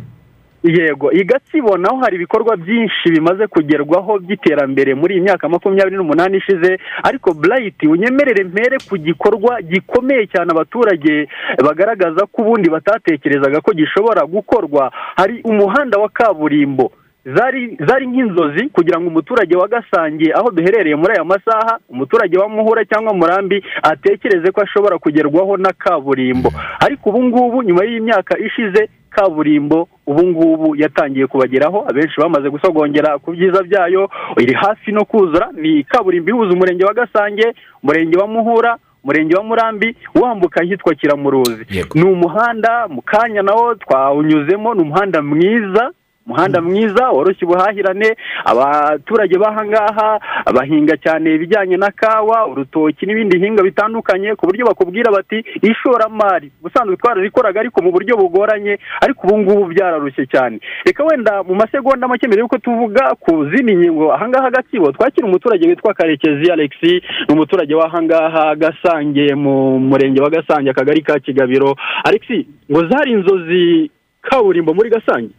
Yego i gatsibo naho hari ibikorwa byinshi bimaze kugerwaho by'iterambere muri iyi myaka makumyabiri n'umunani ishize ariko burayiti unyemerere mpere ku gikorwa gikomeye cyane abaturage bagaragaza ko ubundi batatekerezaga ko gishobora gukorwa. Hari umuhanda wa kaburimbo. Zari zari nk'inzozi kugira ngo umuturage wa gasange aho duherereye muri aya masaha umuturage wa muhura cyangwa murambi atekereze ko ashobora kugerwaho na kaburimbo. Ariko ubu ngubu nyuma y'imyaka ishize kaburimbo ubu ngubu yatangiye kubageraho. Abenshi bamaze gusogongera ku byiza byayo. Iri hafi no kuzura ni kaburimbo ihuza umurenge wa gasange umurenge wa muhura umurenge wa murambi wambuka ahitwa kiramuruzi. Ni umuhanda mu kanya nawo twawunyuzemo ni umuhanda mwiza umuhanda mwiza woroshya ubuhahirane abaturage b'aha ngaha bahinga cyane ibijyanye na kawa urutoki n'ibindi bihinga bitandukanye ku buryo bakubwira bati ishoramari. Ubusanzwe twararikoraga ariko mu buryo bugoranye ariko ubu ngubu byararushye cyane. Reka wenda mu masegonda make mbere y'uko tuvuga ku zindi ngingo aha ngaha gatsibo twakira umuturage witwa karekezi alexi ni umuturage w'aha ngaha gasange mu murenge wa gasange akagari ka kigabiro. Alexi ngo zari inzozi kaburimbo muri gasange?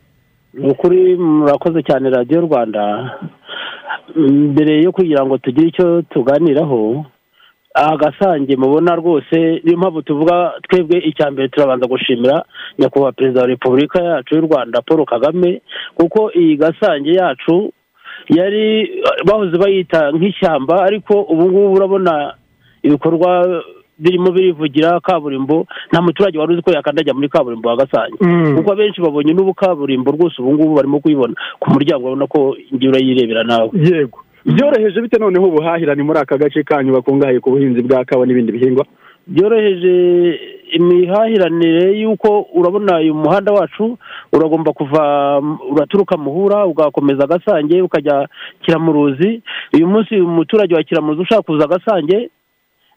Ni ukuri murakoze cyane radiyo rwanda. Mbere yo kugira ngo tugire icyo tuganiraho aha gasange mubona rwose niyo mpamvu tuvuga twebwe icya mbere turabanza gushimira nyakubahwa perezida wa repubulika yacu y'u rwanda paul kagame kuko iyi gasange yacu yari bahoze bayita nk'ishyamba ariko ubu ngubu urabona ibikorwa birimo birivugira kaburimbo nta muturage wari uzi ko yakandagira muri kaburimbo wa gasange kuko abenshi babonye n'ubu kaburimbo rwose ubu ngubu barimo kuyibona ku muryango urabona ko igihe urayirebera nawe. Yego. Byoroheje bite noneho ubuhahirane muri aka gace kanyu bakungahaye ku buhinzi bwa kawa n'ibindi bihingwa? Byoroheje imihahiranire y'uko urabona uyu muhanda wacu uragomba kuva uraturuka muhura ugakomeza agasange ukajya kiramuruzi. Uyu munsi umuturage wa kiramuruzi ushaka kuza agasange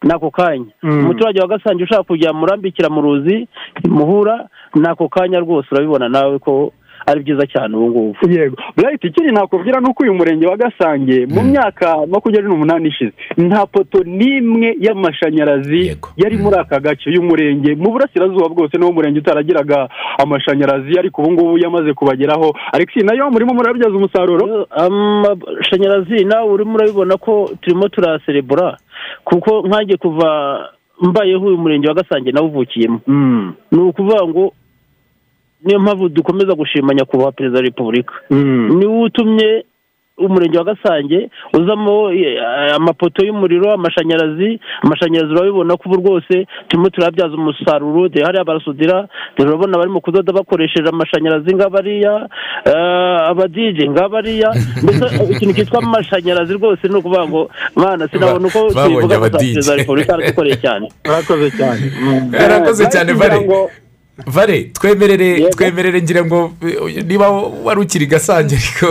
ni ako kanya umuturage wa gasange ushaka kujya murambikira mu ruzi muhura ni ako kanya rwose urabibona. Nawe ko ari byiza cyane ubu ngubu. Yego. Burayiti ikindi nakubwira ni uko uyu murenge wa gasange mu myaka makumyabiri n'umunani ishize. Nta poto n'imwe y'amashanyarazi yari muri aka gace uyu murenge mu burasirazuba bwose niwo murenge utaragiraga amashanyarazi ariko ubu ngubu yamaze kubageraho. Ariko na yo murimo murabyaza umusaruro? Amashanyarazi nawe urimo urabibona ko turimo turaserebura kuko nkange kuva mbayeho uyu murenge wa gasange nawe uvukiyemo ni ukuvuga ngo niyo mpamvu dukomeza gushima nyakubahwa perezida wa repubulika. Niwe utumye umurenge wa gasange uzamo amapoto y'umuriro amashanyarazi amashanyarazi urabibona ko ubu rwose turimo turabyaza umusaruro. Dore hariya barasudira dore urabona barimo kudoda bakoresheje amashanyarazi ngabariya abadije ngabariya <laughs> mbese ikintu cyitwa amashanyarazi rwose ni ukuvuga ngo mwana sinabona uko tubivuga gusa perezida wa repubulika aradukoreye cyane. Arakoze cyane. Arakoze cyane vare vare twemerere twemerere ngira ngo niba wari ukiri gasange <laughs> ariko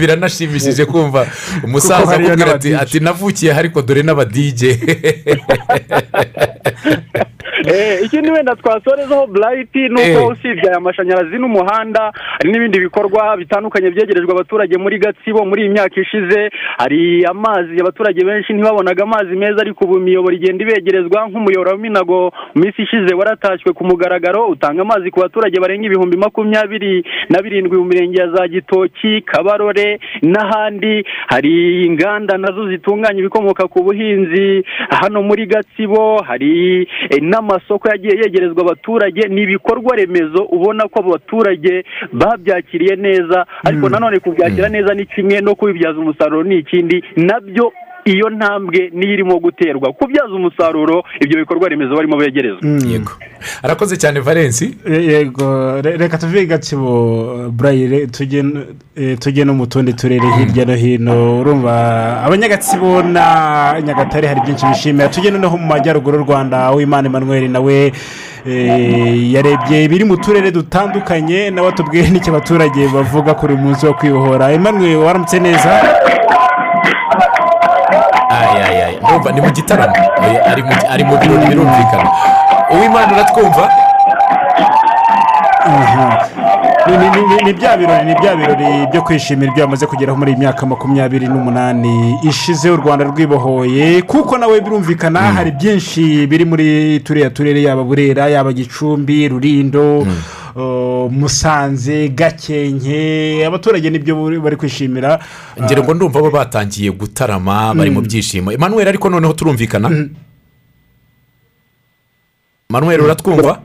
biranashimishije kumva. Umusaza akubwira ati ati navukiye ariko dore n'abadije <laughs> <laughs> ikindi wenda twasorezaho burayiti ni uko usibye aya mashanyarazi n'umuhanda hari n'ibindi bikorwa bitandukanye byegerejwe abaturage muri gatsibo muri iyi myaka ishize. Hari amazi abaturage benshi ntibabonaga amazi meza ariko ubu imiyoboro igenda ibegerezwa nk'umuyoboro wa minago mu minsi ishize waratashywe ku mugaragaro utanga amazi ku baturage barenga ibihumbi makumyabiri na birindwi mu mirenge ya za gitoki kabarore n'ahandi. Hari inganda na zo zitunganya ibikomoka ku buhinzi hano muri gatsibo hari n'amasoko yagiye yegerezwa abaturage ni ibikorwa remezo ubona ko abaturage babyakiriye neza ariko nanone kubyakira neza ni kimwe no kubibyaza umusaruro ni ikindi na byo iyo ntambwe niyo irimo guterwa. Kubyaza umusaruro ibyo bikorwa remezo barimo begerezwa. Yego. Arakoze cyane valensi yego. Reka tuve gatsibo burayire tujye no mu tundi turere hirya no hino. Urumva abanyagatsibo na nyagatare hari byinshi bishimira. Tujye noneho mu majyaruguru y'u rwanda. W'imana emmanuel nawe yarebye biri mu turere dutandukanye nawe atubwiye n'icyo abaturage bavuga kuri uyu munsi wo kwibohora. Emmanuel waramutse neza? Ndumva ni mu gitaramo. Ari mu birori birumvikana. Uwimana uratwumva? Ni bya birori ni bya birori byo kwishimira ibyo bamaze kugeraho muri iyi myaka makumyabiri n'umunani. Ishize u rwanda rwibohoye kuko nawe birumvikana hari byinshi biri muri turiya turere yaba burera yaba gicumbi rurindo. Musanze gakenke abaturage ni byo bari kwishimira ngira ngo ndumva bo batangiye gutarama bari mu byishimo. Emanuweli ariko noneho turumvikana? Manuweli uratwumva?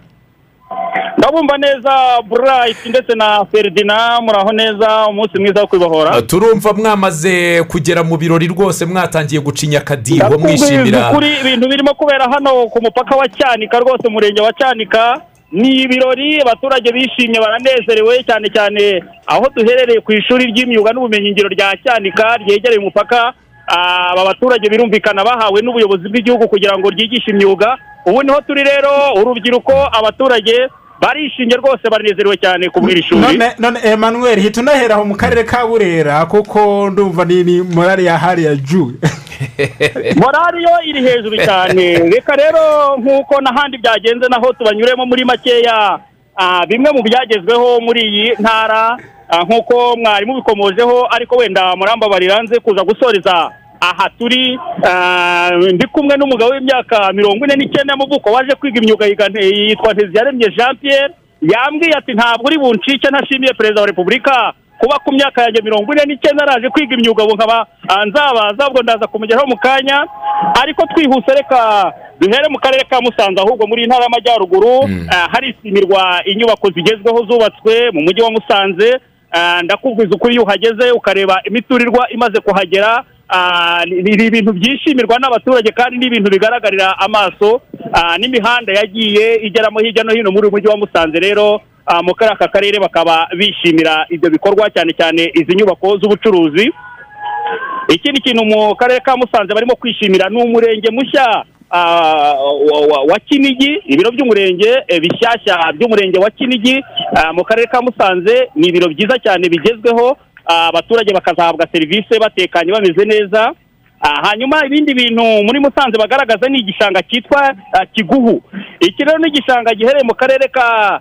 Ndabumva neza burayiti ndetse na feridina muraho neza umunsi mwiza wo kwibohora. Turumva mwamaze kugera mu birori rwose mwatangiye gucinya akadiho mwishimira. ibintu birimo kubera hano ku mupaka wa cyanika rwose umurenge wa cyanika. Ni ibirori abaturage bishimye baranezerewe cyane cyane aho duherereye ku ishuri ry'imyuga n'ubumenyingiro rya cyanika ryegereye umupaka aba baturage birumvikana bahawe n'ubuyobozi bw'igihugu kugira ngo ryigishe imyuga. Ubu ni ho turi rero urubyiruko abaturage barishimye rwose banezerewe cyane ku bw'iri shuri. None none emmanuel hita unahera mu karere ka burera kuko ndumva ni ni morari ya hariya ju <laughs> <laughs> morali yo iri hejuru cyane. Reka rero nk'uko n'ahandi byagenze naho tubanyuremo muri makeya bimwe mu byagezweho muri iyi ntara nk'uko mwari mubikomojeho ariko wenda murambabarira nze kuza gusoreza aha turi ndi kumwe n'umugabo w'imyaka mirongo ine n'icyenda y'amavuko waje kwiga imyuga yitwa nteziyaremye jean pierre yambwiye ati ntabwo uri buncike ntashimiye perezida wa repubulika. Kuba ku myaka yanjye mirongo ine n'icyenda araje kwiga imyuga ubu nkaba ah, nzabaza ubwo ndaza kumugeraho mu kanya. Ariko twihuse reka duhere mu karere ka musanze ahubwo muri ntara y'amajyaruguru ah, harisimirwa inyubako zigezweho zubatswe mu mujyi wa musanze. Ah, ndakubwiza ukuri iyo uhageze ukareba imiturirwa imaze kuhagera. Ni ibintu byishimirwa n'abaturage kandi ni ibintu bigaragarira amaso. N'imihanda yagiye igeramo hirya no hino muri uyu mujyi wa musanze rero mu kariya aka karere bakaba bishimira ibyo bikorwa cyane cyane izi nyubako z'ubucuruzi. Ikindi kintu mu karere ka musanze barimo kwishimira. Ni umurenge mushya ah, wa- kinigi ibiro by'umurenge eh, bishyashya by'umurenge wa kinigi. Ah, mu karere ka musanze ni ibiro byiza cyane bigezweho. Ah, abaturage bakazahabwa serivisi batekanye bameze neza. Ah, hanyuma ibindi bintu muri musanze bagaragaza ni igishanga cyitwa ah, kiguhu. Iki rero ni igishanga giherereye mu karere ka ah,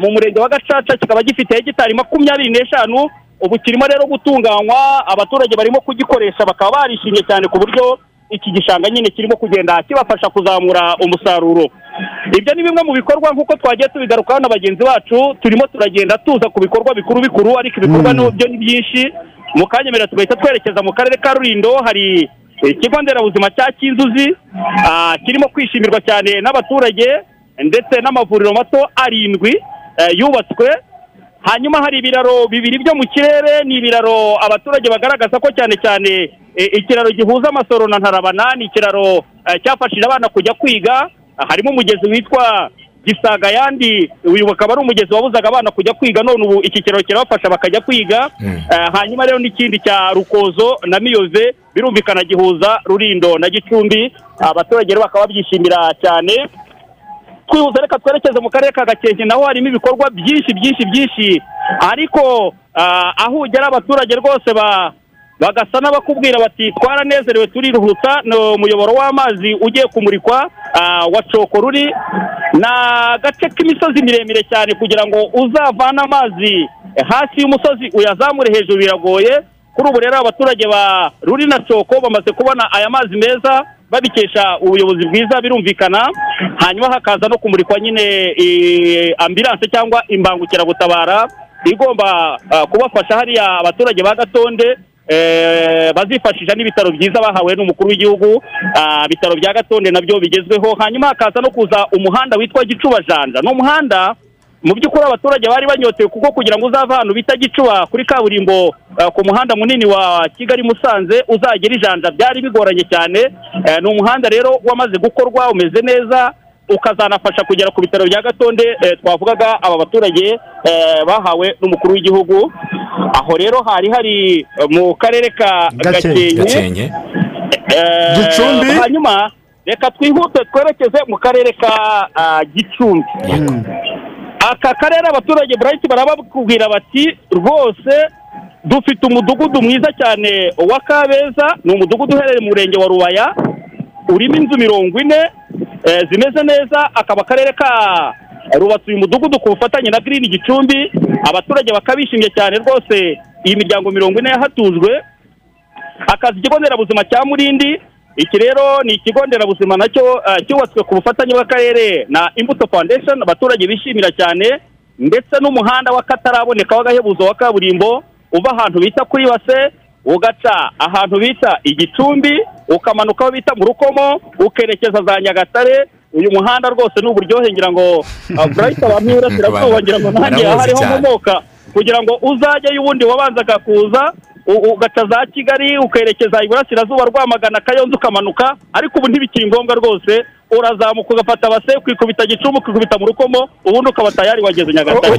mu murenge wa gacaca kikaba gifite hegitari makumyabiri n'eshanu. Ubu kirimo rero gutunganywa abaturage barimo kugikoresha bakaba barishimye cyane ku buryo iki gishanga nyine kirimo kugenda kibafasha kuzamura umusaruro. Ibyo ni bimwe mu bikorwa nk'uko twagiye tubigarukaho na bagenzi bacu turimo turagenda tuza ku bikorwa bikuru bikuru ariko ibikorwa byo ni byinshi. Mu kanya mbere tugahita twerekeza mu karere ka rurindo hari ikigo nderabuzima cya kinzuzi ah, kirimo kwishimirwa cyane n'abaturage. Ndetse n'amavuriro mato arindwi eh, yubatswe. Hanyuma hari ibiraro bibiri byo mu kirere ni ibiraro abaturage bagaragaza ko cyane cyane eh, ikiraro gihuza amasoro na ntarabana ni ikiraro eh, cyafashije abana kujya kwiga. Harimo umugezi witwa gisaga yandi uyu ukaba ari umugezi wabuzaga abana kujya kwiga none ubu iki kiraro kirabafasha bakajya kwiga. Eh, hanyuma rero n'ikindi cya rukozo na miyove birumvikana gihuza rurindo na gicumbi. Abaturage rero bakaba babyishimira cyane. Twihuse reka twerekeze mu karere ka gakenke naho harimo ibikorwa byinshi byinshi byinshi. Ariko ah, aho ugera abaturage rwose ba bagasa n'abakubwira bati twaranezerewe turiruhutsa. Ni umuyoboro w'amazi ugiye kumurikwa ah, wa coko ruri ni agace k'imisozi miremire cyane kugira ngo uzavane amazi hasi y'umusozi uyazamure hejuru biragoye. Kuri ubu rero abaturage ba ruri na coko bamaze kubona aya mazi meza. Babikesha ubuyobozi bwiza birumvikana hanyuma hakaza no kumurikwa nyine ambilanse cyangwa imbangukiragutabara igomba ah, kubafasha hariya abaturage ba gatonde eh, bazifashisha n'ibitaro byiza bahawe n'umukuru w'igihugu ah, ibitaro bya gatonde na byo bigezweho hanyuma hakaza no kuza umuhanda witwa gicuba janja. Ni umuhanda mu by'ukuri abaturage bari banyotewe kuko kugira ngo uzave ahantu bita gicuba kuri kaburimbo eh, ku muhanda munini wa kigali musanze uzagera ijanja byari bigoranye cyane. Eh, ni umuhanda rero wamaze gukorwa umeze neza ukazanafasha kugera ku bitaro bya gatonde. Eh, twavugaga aba baturage bahawe n'umukuru w'igihugu. Aho rero hari hari mu karere ka gakenke. Gicumbi? hanyuma reka twihute twerekeze mu karere ka gicumbi. Aka karere abaturage burayiti barabakubwira bati rwose dufite umudugudu mwiza cyane wa kabeza ni umudugudu uherereye mu murenge wa rubaya urimo inzu mirongo ine eh, zimeze neza akaba akarere ka rubatse uyu mudugudu ku bufatanye na girini gicumbi. Abaturage bakabishimye cyane rwose. Iyi miryango mirongo ine yahatujwe akazi ikigo nderabuzima cya murindi iki rero ni ikigo nderabuzima na cyo eh, cyubatswe ku bufatanye bw'akarere na imbuto foundation. Abaturage bishimira cyane ndetse n'umuhanda w'akataraboneka w'agahebuzo wa kaburimbo uva ahantu bita kuri base ugaca ahantu bita igicumbi ukamanuka aho bita mu rukomo ukerekeza za nyagatare. Uyu muhanda rwose ni uburyohe ngira ngo <laughs> burayiti abantu b'Iburasirazuba ngira ngo nanjye Baramuzi hariho cyane. nkomoka kugira ngo uzajyeyo ubundi wabanzaga kuza ugaca za kigali ukerekeza iburasirazuba rwamagana kayonza ukamanuka. Ariko ubu ntibikiri ngombwa rwose. Urazamuka ugafata base ukikubita gicumbi ukikubita mu rukomo ubundi ukaba tayari wageze nyagatare.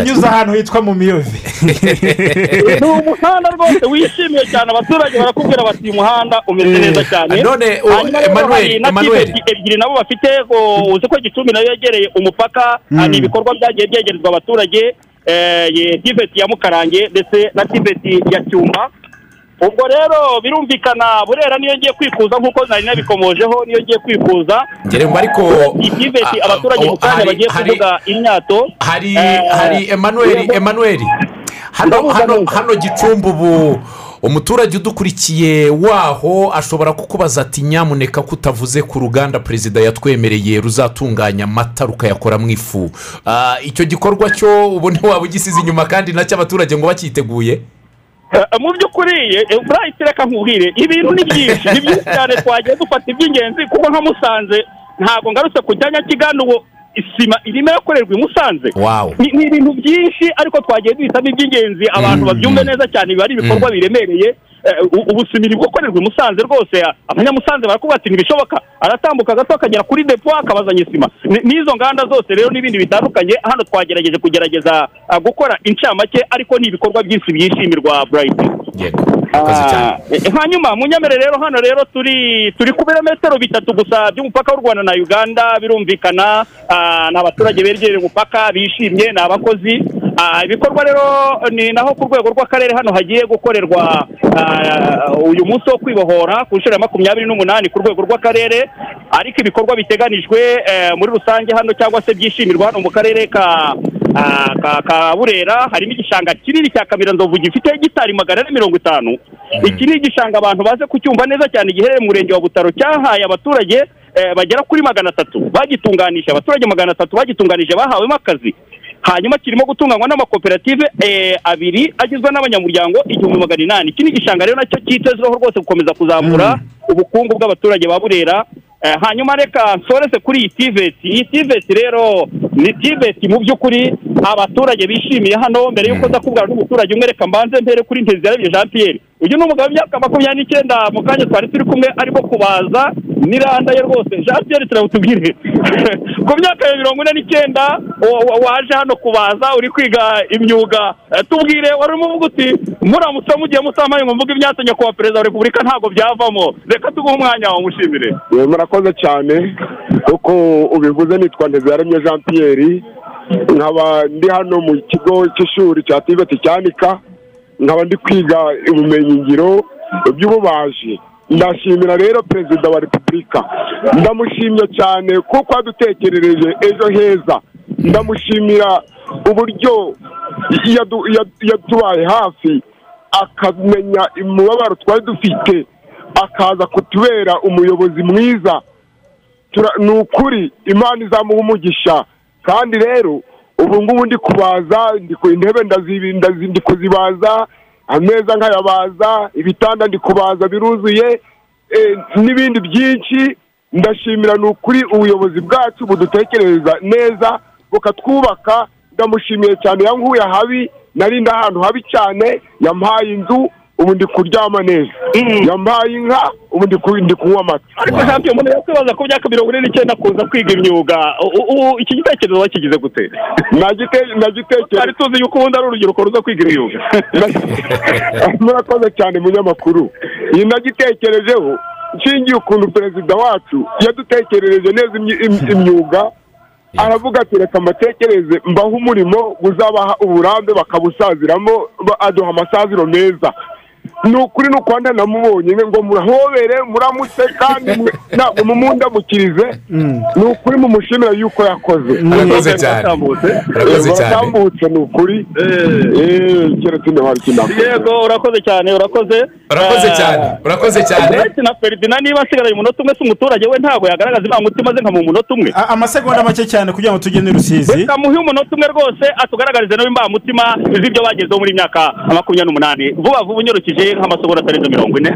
Unyuze ahantu hitwa mu miyove. <laughs> Ni umuhanda rwose wishimiye cyane abaturage barakubwira bati uyu muhanda umeze neza cyane. o, Hanyuma hari na. TVET ebyiri nabo bafite uzi ko gicumbi na yo yegereye umupaka? Hari ibikorwa byagiye byegerezwa abaturage eh, ye- tiveti ya mukarange ndetse na tiveti ya cyumba. Ubwo rero birumvikana burera niyo ngiye kwikuza nk'uko nari nabikomojeho niyo ngiye kwikuza ariko ah, abaturage mu kanya bagiye kuvuga imyato. hari Eh, hari emanuel yego. emanuel hano hano hano gicumbi ubu umuturage udukurikiye waho ashobora kukubaza ati nyamuneka ko utavuze ku ruganda perezida yatwemereye ruzatunganya amata rukayakoramo ifu. Ah, icyo gikorwa cyo ubone waba ugisize inyuma kandi na cyo abaturage ngo bacyiteguye Eh, <laughs> mu by'ukuri eh, burahita reka nkubwire ibintu ni byinshi. Ni byinshi cyane twagiye dufata iby'ingenzi kuko nka musanze ntabwo ngarutse ku cyanya kigana ubu isima irimo irakorerwa i musanze. Ni ibintu byinshi ariko twagiye duhitamo iby'ingenzi abantu babyumve neza cyane biba ari ibikorwa biremereye. Eh, u- ubusima gukorerwa i musanze rwose. Abanyamusanze barakubwira ati ntibishoboka. Aratambuka gato akagera kuri depo akabazanya isima. Ni- n'izo nganda zose rero n'ibindi bitandukanye hano twagerageje kugerageza ah, gukora incamake ariko ni ibikorwa byinshi byishimirwa burayiti hanyuma munyamere rero hano rero turi turi ku birometero bitatu gusa by'umupaka w'u rwanda na uganda birumvikana ah, ni abaturage begereye umupaka bishimye ni abakozi. Ah, ibikorwa rero ni naho ku rwego rw'akarere hano hagiye gukorerwa ah, uyu munsi wo kwibohora ku nshuro ya makumyabiri n'umunani ku rwego rw'akarere ariko ibikorwa biteganijwe eh, muri rusange hano cyangwa se byishimirwa hano mu karere ka ah, ka- ka burera harimo igishanga kinini cya kamiranzovu gifite hegitari magana ane mirongo itanu. Iki ni igishanga abantu baze kucyumva neza cyane giherereye mu murenge wa butaro cyahaye abaturage eh, bagera kuri magana atatu. Bagitunganije abaturage magana atatu bagitunganije bahawemo akazi. Hanyuma kirimo gutunganywa n'amakoperative eh, abiri agizwe n'abanyamuryango igihumbi magana inani. Iki ni igishanga rero na cyo cyitezweho rwose gukomeza kuzamura ubukungu bw'abaturage ba burera Eh, hanyuma reka nsoreze kuri iyi tiveti iyi tiveti rero ni tiveti mu by'ukuri abaturage bishimiye hano mbere y'uko nza kubwira n'umuturage umwe reka mbanze mbere kuri ntezirabye jean pierre. Uyu ni umugabo w'imyaka makumyabiri n'icyenda mu kanya twari turi kumwe arimo kubaza n'iranda ye rwose. Jean pierre turawutubwire. <laughs> Ku myaka ya mirongo ine n'icyenda wa- wa- waje hano kubaza uri kwiga imyuga. Eh, tubwire wari urimo uvuga uti muramutse mugiye musamaye ngo mvuge imyaka nyakubahwa perezida wa repubulika ntabwo byavamo. Reka tuguhe umwanya wamushimire Eh, murakoze cyane. Uko ubivuze nitwa ntezaremye jean pierre. Nkaba ndi hano mu kigo cy'ishuri cya tiveti cyanika. Nkaba ndi kwiga ubumenyingiro by'ububaji. Ndashimira rero perezida wa repubulika. Ndamushimye cyane kuko yadutekerereje ejo heza. Ndamushimira uburyo yadubaye hafi akamenya umubabaro twari dufite akaza kutubera umuyobozi mwiza. Ni ukuri imana izamuha umugisha. Kandi rero ubu ngubu ndi kubaza ndi ku intebe ndazibi- ndazi- ndi kuzibaza ameza nkayabaza ibitanda ndi kubaza biruzuye eh, n'ibindi byinshi. Ndashimira ni ukuri ubuyobozi bwacu budutekereza neza bukatwubaka. Ndamushimiye cyane yankuye ahabi nari ahantu habi cyane yampaye inzu ubu ndi kuryama neza. Yampaye inka ubu ndi ku- ndi kunywa amata. Ariko ntabyo umuntu yakwibaza ku myaka mirongo ine n'icyenda kuza kwiga imyuga iki gitekerezo wakigize gute? Nagitekerezo twari tuzi yuko ubundi ari urubyiruko ruza kwiga imyuga. <laughs> Murakoze cyane munyamakuru. Iyi nagitekerejeho nshingiye ukuntu perezida wacu yadutekerereje neza imyuga aravuga ati reka amatekereze mbaho umurimo uzabaha uburambe bakabusaziramo ba- aduha amasaziro meza. Ni ukuri ni ukwanda namubonye ngo murahobere muramutse kandi ntabwo mumundamukirize ni ukuri mumushimira yuko yakoze. Arakoze cyane. Arakoze cyane. baratambutse ni ukuri Eh, keretse ntihari kinama yego urakoze cyane urakoze. Urakoze cyane urakoze cyane. Uretse na feridina niba asigaranye umunota umwe se umuturage we ntabwo yagaragaza ivangamutima ze nka mu munota umwe. Amasegonda make cyane kugira ngo tugende rusizi. Reka muhe umunota umwe rwose atugaragarize nawe imbamutima z'ibyo bagezeho muri myaka makumyabiri n'umunani. Vuba vuba unyarukije nk'amasegonda atarenze mirongo ine.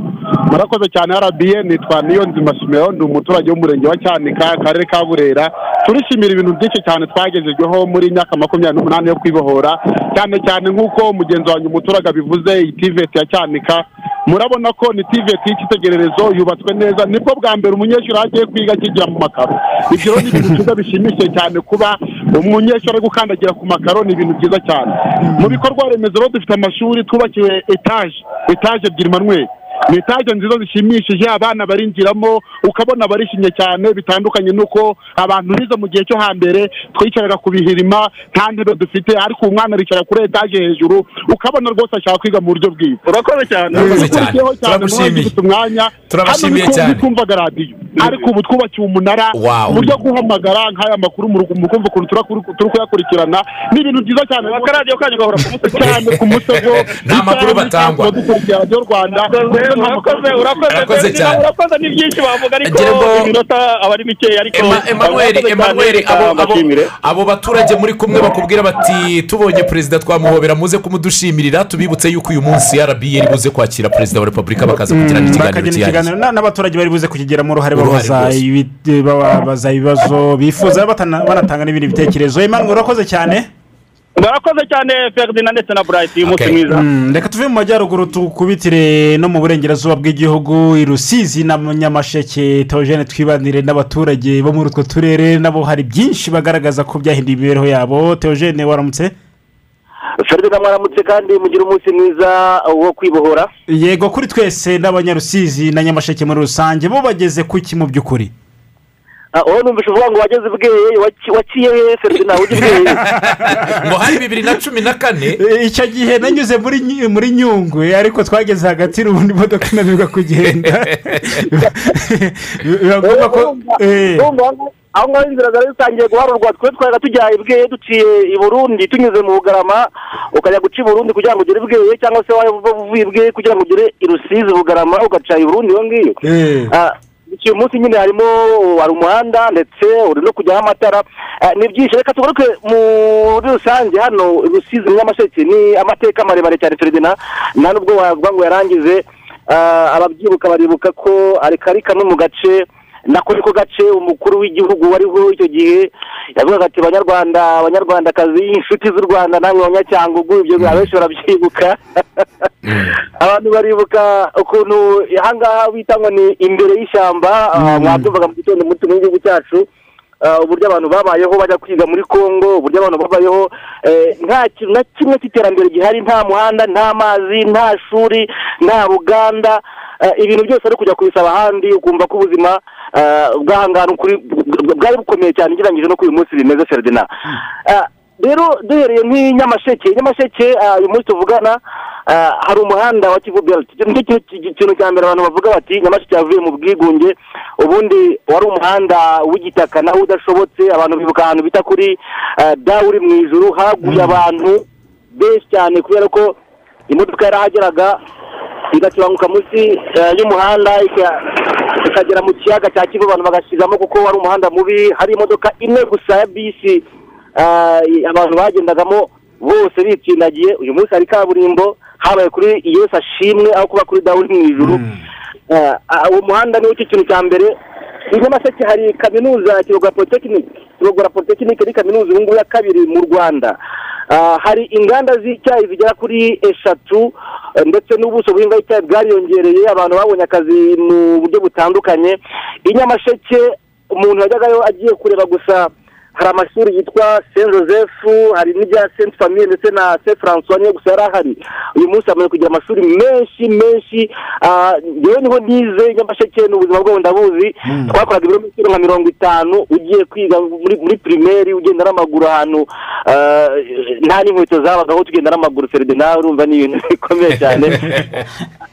Murakoze cyane rba nitwa niyo nzima simeon ndi umuturage w'umurenge wa cyanika akarere ka burera. Turishimira ibintu byinshi cyane twagejejweho muri myaka makumyabiri n'umunani yo kwibohora. Cyane cyane nk'uko mugenzi wanjye umuturage abivuze iyi tiveti ya cyanika murabona ko ni tiveti y'icyitegererezo yubatswe neza ni bwo bwa mbere umunyeshuri agiye kwiga akigira mu makaro. Ibyo rero ni ibintu byiza bishimishije cyane kuba umunyeshuri ari gukandagira ku makaro ni ibintu byiza cyane. Mu bikorwa remezo rero dufite amashuri twubakiwe etaje etaje ebyiri manweri ni etaje nziza zishimishije abana barinjiramo ukabona barishimye cyane bitandukanye n'uko abantu bize mu gihe cyo hambere twicaraga ku bihirima nta ntebe dufite ariko ubu mwana aricara kuri etaje hejuru ukabona rwose ashaka kwiga mu buryo bwiza urakoze cyane Turagushimiye. Turabashimiye hano cyane. twumvaga radiyo ariko ubu twubakiwe umunara Wow. uburyo bwo guhamagara nk'aya makuru mukumva ukuntu turi kuyakurikirana ni ibintu byiza cyane akaradiyo kanyu gahora ku musego cyane ku musego Nta makuru batangwa. dukurikira radiyo rwanda urakoze urakoze cyane. urakoze ni byinshi bavuga ariko iminota aba ari mikeya ariko Ema- Emmanuel urakoze cyane, Emmanuel reka abo, baturage muri kumwe bakubwira bati tubonye perezida twamuhobera muze kumudushimirira tubibutse yuko uyu munsi rba iri buze kwakira perezida wa repubulika bakaza kugirana ikiganiro cyihariye n'abaturage bari buze kukigiramo uruhare babaza ibibazo bifuza banatanga n'ibindi bitekerezo Emmanuel urakoze cyane murakoze cyane feridina ndetse na burayiti umunsi Okay. mwiza. Mm, reka tuve mu majyaruguru tukubitire no mu burengerazuba bw'igihugu i rusizi na nyamasheke teogene twibanire n'abaturage bo muri utwo turere nabo hari byinshi bagaragaza ko byahinduye imibereho yabo. Teogene waramutse? Feridina mwaramutse kandi mugire umunsi mwiza wo kwibohora. Yego kuri twese n'abanyarusizi na nyamasheke muri rusange bo bageze ku ki mu by'ukuri? Wowe numvise uvuga ngo wageze ubweye waci- waciye he feridina ujya ubweye. <laughs> Ngo hari bibiri na cumi na kane. E, icyo gihe nanyuze muri Nyu- muri nyungwe ariko twageze hagati n'ubundi imodoka inanirwa kugenda. <laughs> Biba ngombwa ko eh, aho ngaho inzira zari zitangiye guharurwa twe twaga tujya i bweye duciye i burundi tunyuze mu bugarama ukajya guca i burundi kugira ngo ugere i bweye cyangwa se waba uvuye i bweye kugira ngo ugere i rusizi bugarama ugaca i burundi iyo ngiyo. Eh. Ah, uyu munsi nyine harimo hari umuhanda ndetse uri no kujyaho amatara. Ah, ni byinshi. Reka tugaruke muri rusange hano. Rusizi nyamasheke. Ni amateka maremare cyane feridina nta nubwo wavuga ngo yarangize Ah, ababyibuka baribuka ko ari kamwe mu gace nako niko gace umukuru w'igihugu wariho icyo gihe yavugaga ati banyarwanda abanyarwandakazi inshuti z'u rwanda namwe banyacyangugu ibyo abenshi barabyibuka. <laughs> Abantu baribuka ukuntu ahangaha bita ngo ni imbere y'ishyamba ah, mwabyumvaga mu gitondo muto mu gihugu cyacu ah, uburyo abantu babayeho bajya kwiga muri congo uburyo abantu babayeho eh, nta kintu na kimwe cy'iterambere gihari nta muhanda nta mazi nta shuri nta ruganda eh, ibintu byose ari kujya kubisaba ahandi ukumva ko ubuzima eh, bw'ahangana ukuri bwari bukomeye cyane ugereranyije no kuri uyu munsi bimeze feridina Ah, rero duhereye nk'i nyamasheke nyamasheke ah, uyu munsi tuvugana hari umuhanda wa kivu belti ni cyo kintu- ki- kintu cya mbere abantu bavuga bati nyamasheke yavuye mu bwigunge ubundi wari umuhanda w'igitaka nawo udashobotse abantu bibuka ahantu bita kuri dawu uri mu ijuru haguye abantu benshi cyane kubera ko imodoka yarahageraga. Igacuranguka munsi eh, y'umuhanda ika- ikagera mu kiyaga cya kivu abantu bagashyiramo kuko wari umuhanda mubi hari imodoka imwe gusa ya bisi ah, abantu bagendagamo bose bitsindagiye uyu munsi hari kaburimbo habaye kuri yesu ashimwe aho kuba kuri dawuri mu ijuru. Ah, ah, uwo muhanda niwo cyo kintu cya mbere i nyamasheke hari kaminuza kirogora polytechnic. Kirogora polytechnic ni kaminuza ubu ngubu ya kabiri mu rwanda. Ah, hari inganda z'icyayi zigera kuri eshatu eh, ndetse n'ubuso buhinga icyayi bwariyongereye. Abantu babonye akazi mu buryo butandukanye. I nyamasheke umuntu yajyagayo agiye kureba gusa hari amashuri yitwa saint joseph hari n'irya saint famille ndetse na saint francois niyo gusa yari ahari. Uyu munsi hamaze kugira amashuri menshi menshi ah, njyewe ni ho nize nyamasheke ni ubuzima bwo ndabuzi. Twakoraga ibirometero nka mirongo itanu ugiye kwiga muri muri pirimeri ugenda n'amaguru ahantu ah, nta n'inkweto zabagaho tugenda n'amaguru feride nawe urumva ni ibintu bikomeye cyane. <laughs>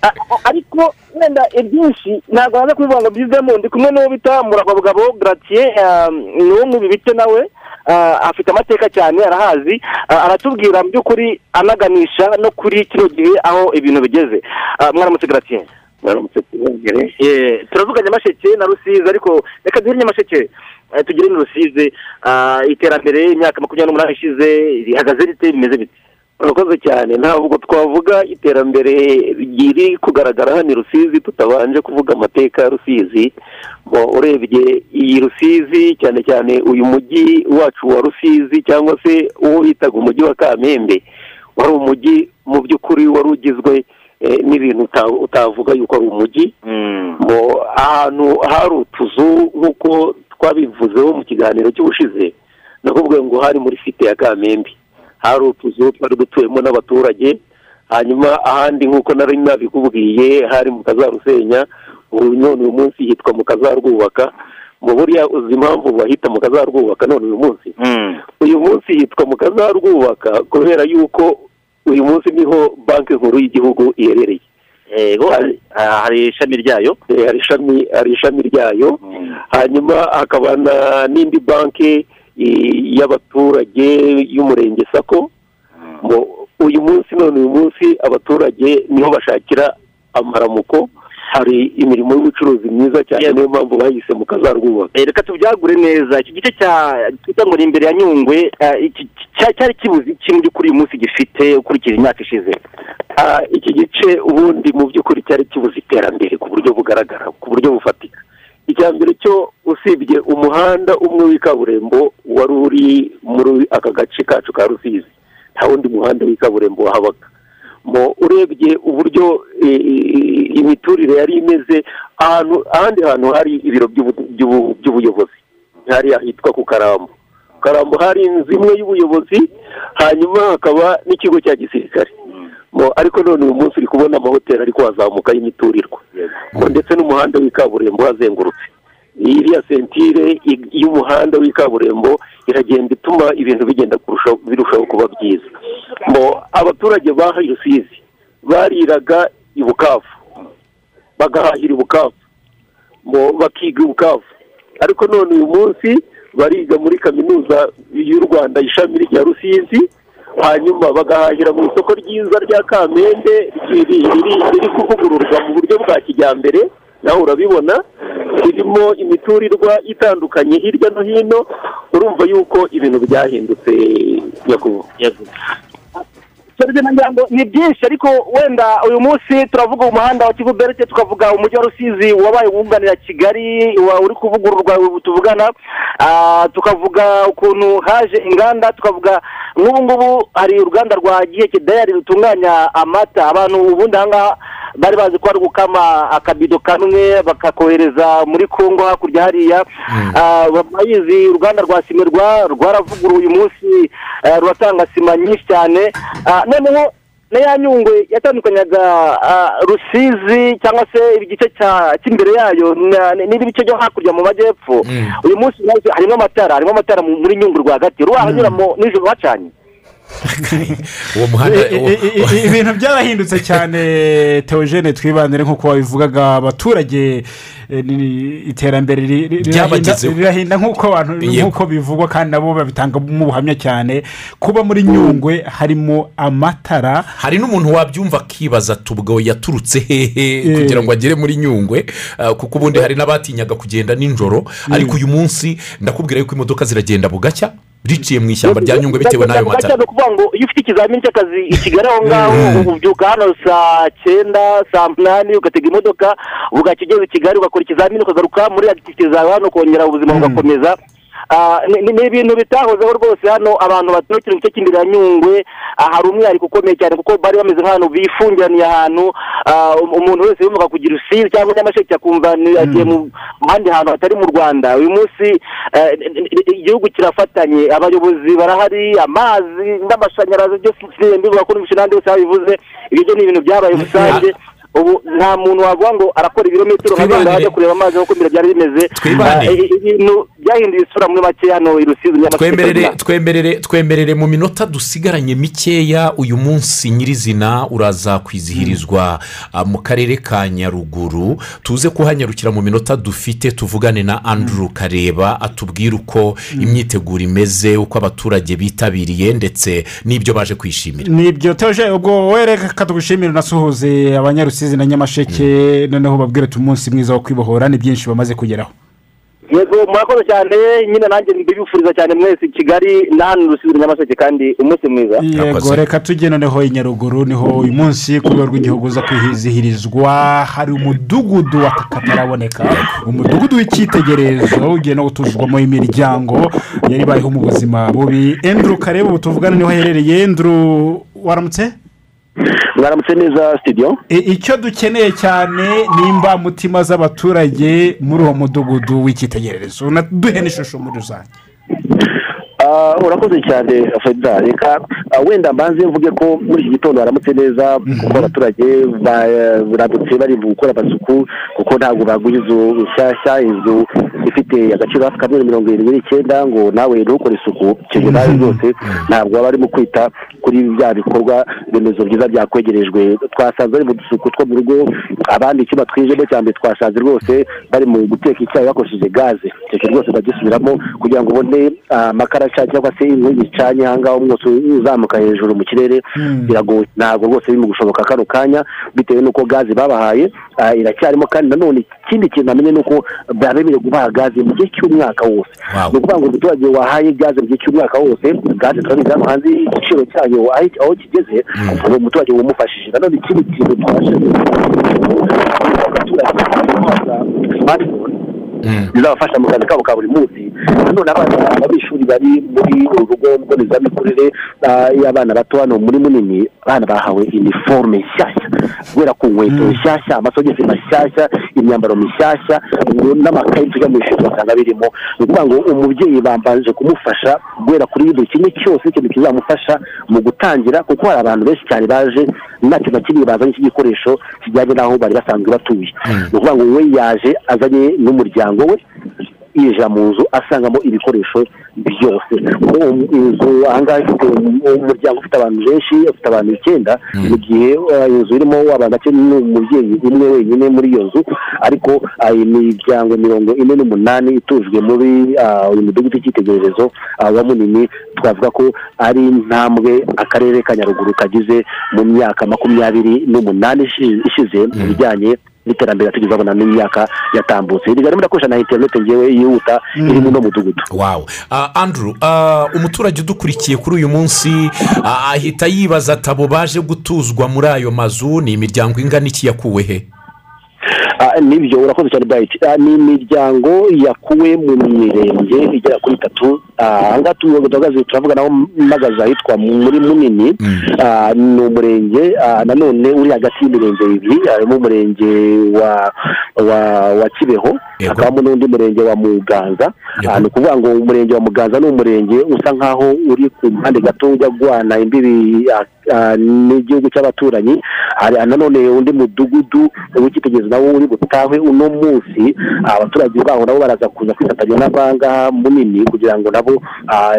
Ah, ariko wenda ibyinshi ntabwo naza kubivuga ngo byizemo ndi kumwe n'uwo bita muragwabugabo gratier ah, ni wo mu bibite nawe ah, afite amateka cyane arahazi ah, aratubwira mu by'ukuri anaganisha no kuri kino gihe aho ibintu bigeze. Mwaramutse tubongere turavuga nyamasheke na rusizi ariko reka duhere nyamasheke eh, tugere ni rusizi iterambere imyaka makumyabiri n'umunani ishize rihagaze rite bimeze bite? Urakoze cyane. Ntabwo twavuga iterambere riri kugaragara hano i rusizi tutabanje kuvuga amateka ya rusizi. Urebye iyi rusizi cyane cyane uyu mujyi wacu wa rusizi cyangwa se uwo bitaga umujyi wa kamembe wari umujyi mu by'ukuri wari ugizwe eh, n'ibintu uta- utavuga yuko ari umujyi. Ngo ahantu hari utuzu nk'uko twabivuzeho mu kiganiro cy'ubushize nakubwiye ngo hari muri site ya kamembe. Hari utuzu twari dutuwemo n'abaturage hanyuma ahandi nk'uko nari nabikubwiye hari mu kazarusenya ubu none uyu munsi hitwa mu kazarwubaka mu buriya uzi impamvu bahita mu kazarwubaka none uyu munsi? Uyu munsi hitwa mu kazarwubaka kubera yuko uyu munsi ni ho banki nkuru y'igihugu iherereye. Hari ishami ryayo? Hari ishami hari ishami ryayo. Hanyuma hakaba n'indi banki y'abaturage y'umurenge sako. Ngo uyu munsi none uyu munsi abaturage ni ho bashakira amaramuko. Hari imirimo y'ubucuruzi myiza cyane niyo mpamvu bahise mu kazarwubaka Eh, reka tubyagure neza. Iki gice cya twita ngo ni imbere ya nyungwe eh, cyari kibuze iki mu by'ukuri uyu munsi gifite ukurikije imyaka ishize. Ah, iki gice ubundi mu by'ukuri cyari kibuze iterambere ku buryo bugaragara ku buryo bufatika. Icya mbere cyo usibye umuhanda umwe w'ikaburimbo wari uri muri aka gace kacu ka rusizi nta wundi muhanda w'ikaburimbo wahabaga. Mo urebye uburyo imiturire yari imeze ahantu ahandi hantu hari ibiro by'ubu- by'ubu- by'ubuyobozi. Hariya hitwa ku karambo. Karambo hari inzu imwe y'ubuyobozi hanyuma hakaba n'ikigo cya gisirikare. Ariko none uyu munsi uri kubona amahoteli ari kuhazamuka y'imiturirwa. Mo, ndetse n'umuhanda w'ikaburimbo uhazengurutse iriya sentire y'umuhanda w'ikaburimbo iragenda ituma ibintu bigenda birushaho kuba byiza. Mo abaturage ba rusizi bariraga i bukavu bagahahira i bukavu. Ngo bakiga i bukavu. Ariko none uyu munsi bariga muri kaminuza y'u rwanda ishami rya rusizi hanyuma bagahahira mu isoko ryiza rya kamembe riri kuvugururwa mu buryo bwa kijyambere nawe urabibona ririmo imiturirwa itandukanye hirya no hino urumva yuko ibintu byahindutse nyakubahwa. Ni byinshi ariko wenda uyu munsi turavuga umuhanda wa kivu berete tukavuga umujyi wa rusizi wabaye wunganira kigali uri kuvugururwa tuvugana Ah, tukavuga ukuntu haje inganda tukavuga nk'ubu ngubu hari uruganda rwa giheke dayari rutunganya amata. Abantu ubundi aha ngaha bari bazi ko ari gukama akabido kamwe bakakohereza muri kongo hakurya hariya. Ah, bayizi uruganda rwa simerwa rwaravuguruwe uyu munsi eh, ruratanga sima nyinshi cyane. Ah, noneho na ya nyungwe yatandukanyaga ah, rusizi cyangwa se igice cy'imbere yayo na- n'ibindi bice byo hakurya mu majyepfo. Uyu munsi harimo amatara harimo amatara mu- muri nyungwe rwagati. Ruhanyuramo nijoro hacanye. <laughs> uwo muhanda I- i- i- ibintu byarahindutse cyane <laughs> teogene twibanire nk'uko wabivugaga abaturage eh, iterambere ri- ri- rirahinda- nk'uko abantu Yego. nk'uko bivugwa kandi nabo babitangamo ubuhamya cyane. Kuba muri nyungwe harimo amatara. Hari n'umuntu wabyumva akibaza ati ubwo yaturutse hehe? Kugira ngo agere muri nyungwe. Ah, kuko ubundi hari n'abatinyaga kugenda nijoro. Ariko uyu munsi ndakubwira yuko imodoka ziragenda bugacya. Riciye mu ishyamba rya nyungwe bitewe n'ayo matara ni ukuvuga ngo iyo ufite ikizamini cy'akazi i kigali aho <laughs> ngaho ubyuka hano saa cyenda saa munani ugatega imodoka bugacya ugeze i kigali ugakora ikizamini ukagaruka muri akitivite zawe hano ukongera ubuzima bugakomeza. Ni ni- ibintu bitahozeho rwose hano abantu baturukira mu gice cy'imbere ya nyungwe. Ah, hari umwihariko ukomeye cyane kuko bari bameze nk'ahantu bifungiraniye ahantu. Ah, um- umuntu wese yumvaga kugira urusizi cyangwa nyamasheke akumva agiye mu handi hantu hatari mu rwanda. Uyu munsi eh, igihugu kirafatanye. Abayobozi barahari amazi n'amashanyarazi byose bivuga ko n'ibishyu n'ahandi hose babivuze ibyo byo ni ibintu byabaye rusange. Ubu nta muntu wavuga ngo arakora ibirometero nka byo ajya kureba amazi nk'uko mbere byari bimeze. Twibanire. Ah, ibintu byahinduye isura muri make hano i rusizi nyamasheke twemerere twemerere twemerere mu minota dusigaranye mikeya uyu munsi nyirizina uraza kwizihirizwa ah, mu karere ka nyaruguru. Tuze kuhanyarukira mu minota dufite tuvugane na andrew kareba atubwire uko imyiteguro imeze uko abaturage bitabiriye ndetse n'ibyo baje kwishimira. Nibyo teje ubwo wereka tugushimire unasuhuze abanyarusizi. Na nyamasheke noneho babwire ati umunsi mwiza wo kwibohora ni byinshi bamaze kugeraho. Yego murakoze cyane nyine nanjye mbibifuriza cyane mwese i kigali na hano i rusizi nyamasheke kandi umunsi mwiza. Yego reka tujye noneho i nyaruguru ni ho uyu munsi ku rwego rw'igihugu uza kwizihirizwa hari umudugudu kataraboneka umudugudu w'icyitegererezo ugiye no gutuzwamo imiryango yari ibayeho mu buzima bubi. Enduru kareba ubu tuvugana ni ho aherereye. Enduru waramutse? Mwaramutse neza sitidiyo icyo dukeneye cyane ni imbamutima z'abaturage muri uwo mudugudu w'icyitegererezo. Unaduhe n'ishusho muri rusange. Ah, urakoze cyane feda reka ah, wenda mbanze mvuge ko muri iki gitondo haramutse neza kuko abaturage baramutse bari gukora amasuku kuko ntabwo baguha inzu nshyashya inzu ifite agaciro hafi ka miliyoni mirongo irindwi n'icyenda ngo nawe ntukore isuku. Icyo gihe nawe rwose ntabwo baba barimo kwita kuri bya bikorwa remezo byiza byakwegerejwe. Twasanze bari mu dusuku two mu rugo abandi icyuma twijemo cya mbere twasanze rwose bari mu guteka icyayi bakoresheje gaze. Icyo rwose bagisubiramo kugira ngo ubone ah, amakara acanye cyangwa se inkwi zicanye aha umwotsi uzamuka hejuru mu kirere biragoye ntabwo rwose biri mu gushoboka kano kanya bitewe n'uko gaze babahaye ah, iracyarimo kandi nanone ikindi kintu namenye ni uko babemerewe kubaha gaze mu gihe cy'umwaka wose. Ni ukuvuga ngo umuturage wahaye gaze mu gihe cy'umwaka wose gaze turabizi hano hanze igiciro cyayo aho kigeze uwo umuturage wumufashije nanone ikindi kintu twabashije smartphone. Bizabafasha mu kazi kabo ka buri munsi nanone abana abanyeshuri bari muri uru rugo mbonezamikurire y'abana bato hano muri munini abana bahawe iniforume nshyashya. Guhera ku nkweto nshyashya amasogisi mashyashya imyambaro mishyashya n'amakayi tujya mu ishuri basanga birimo. Ni ukuvuga ngo umubyeyi bambanje kumufasha guhera kuri buri kimwe cyose ikintu kizamufasha mu gutangira kuko hari abantu benshi cyane baje nta kintu na kimwe bazanye cy'igikoresho kijyanye n'aho bari basanzwe batuye. Ni ukuvuga ngo we yaje azanye n'umuryango we yinjira mu nzu asangamo ibikoresho byose. Inzu ahangaha ifite um- umuryango ufite abantu benshi ufite abantu icyenda. Mu gihe uh, inzu irimo abantu bake n'umubyeyi umwe wenyine muri iyo nzu ariko uh, imiryango mirongo ine n'umunani itujwe muri uh, uyu mudugudu w'icyitegererezo wa munini twavuga ko ari intambwe akarere ka nyaruguru kagize mu myaka makumyabiri n'umunani ishi- ishize mu bijyanye n'iterambere tugeze babona n'imyaka yatambutse. Rigari murakoresha na interineti ngewe yihuta iri mu no mudugudu wawu andrew ah, umuturage udukurikiye kuri uyu munsi ah, ahita yibaza ati abo baje gutuzwa muri ayo mazu ni imiryango ingana iki yakuwe he? Ni byo urakoze cyane bayiti Ah, ni imiryango yakuwe mu mirenge igera kuri itatu. Ah, aha ngaha duhagaze turavuga naho mpagaze ahitwa muri munini. Ah, ni umurenge ah, nanone uri hagati y'imirenge ibiri harimo umurenge wa wa wa kibeho. Hakabamo n'undi murenge wa muganza. Ah, ni ukuvuga ngo umurenge wa muganza ni umurenge usa nkaho uri ku mpande gato ujya guhana imbibi ah, ah, n'igihugu cy'abaturanyi. Nanone undi mudugudu w'icyitegererezo nawo uri butahe uno munsi abaturage baho nabo baraza kuza kwifatanya n'abangaha munini kugira ngo nabo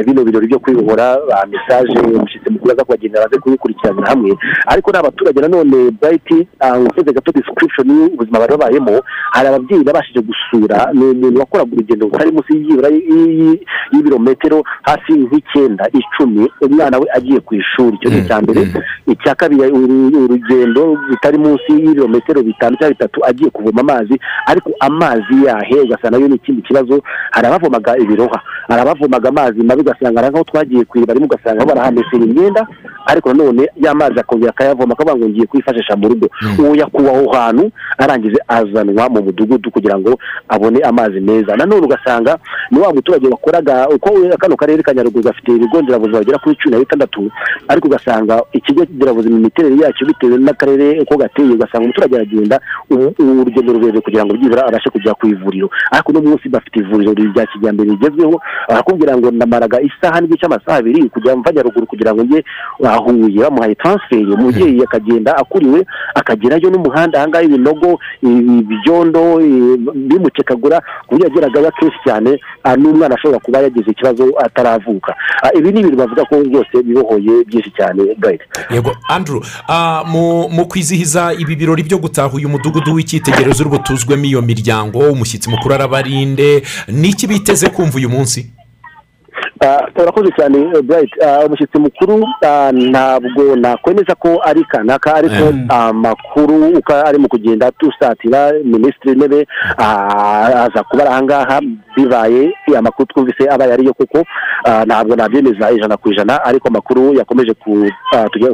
bino birori byo kwibohora mesaje umushyitsi mukuru aza kubagenera baze kubikurikiranira hamwe. Ariko n'abaturage nanone burayiti usibye gato disitiribishoni y'ubuzima bari babayemo hari ababyeyi babashije gusura ni umuntu wakoraga urugendo rutari munsi y'ibura y'i- y'ibirometero hafi nk'icyenda icumi umwana we agiye ku ishuri. Icyo ni icya mbere. Icya kabiri uru- urugendo rutari munsi y'ibirometero bitanu cyangwa bitatu agiye kuvoma amazi ariko amazi yahe? Ugasanga na yo ni ikindi kibazo. Hari abavomaga ibiroha hari abavomaga amazi mabi ugasanga nk'aho twagiye ku iriba rimwe ugasanga barahamesera imyenda ariko nanone ya mazi akongera akayavoma akavuga ngo ngiye kwifashisha mu rugo. Uwo yakuwe aho hantu arangije azanwa mu mudugudu kugira ngo abone amazi meza. Nanone ugasanga ni wa muturage wakoraga uko kano karere ka nyaruguru gafite ibigo nderabuzima bigera kuri cumi na bitandatu ariko ugasanga ikigo nderabuzima imiterere yacyo bitewe n'akarere uko gateye ugasanga umuturage aragenda urugendo rurerure kugira ngo byibura abashe kujya ku ivuriro. Ariko uno munsi bafite ivuriro rya kijyambere rigezweho arakubwira ngo namaraga isaha n'igice amasaha abiri kujya mva nyaruguru kugira ngo njye ahuye. Bamuhaye transferi umubyeyi akagenda akuriwe akagerayo n'umuhanda ahangaha ibinogo ibi- ibyondo i- bimukekagura ku buryo yageragayo kenshi cyane ah, n'umwana ashobora kuba yagize ikibazo ataravuka. Ah, ibi ni ibintu bavuga ko rwose bibohoye byinshi cyane gayide yego andrew ah, mu kwizihiza ibi birori byo gutaha uyu mudugudu w'icyitegererezo uri butuzwemo iyo miryango umushyitsi mukuru arabarinde ni iki biteze kumva uyu munsi? Ah, urakoze cyane eh, bright Ah, umushyitsi mukuru ntabwo nakwemeza ko ari kanaka ariko amakuru uko ari mu kugenda tusatira minisitiri w'intebe ah, aza kuba ari ahangaha bibaye amakuru twumvise abaye ariyo kuko ntabwo nabyemeza ijana ku ijana ariko amakuru yakomeje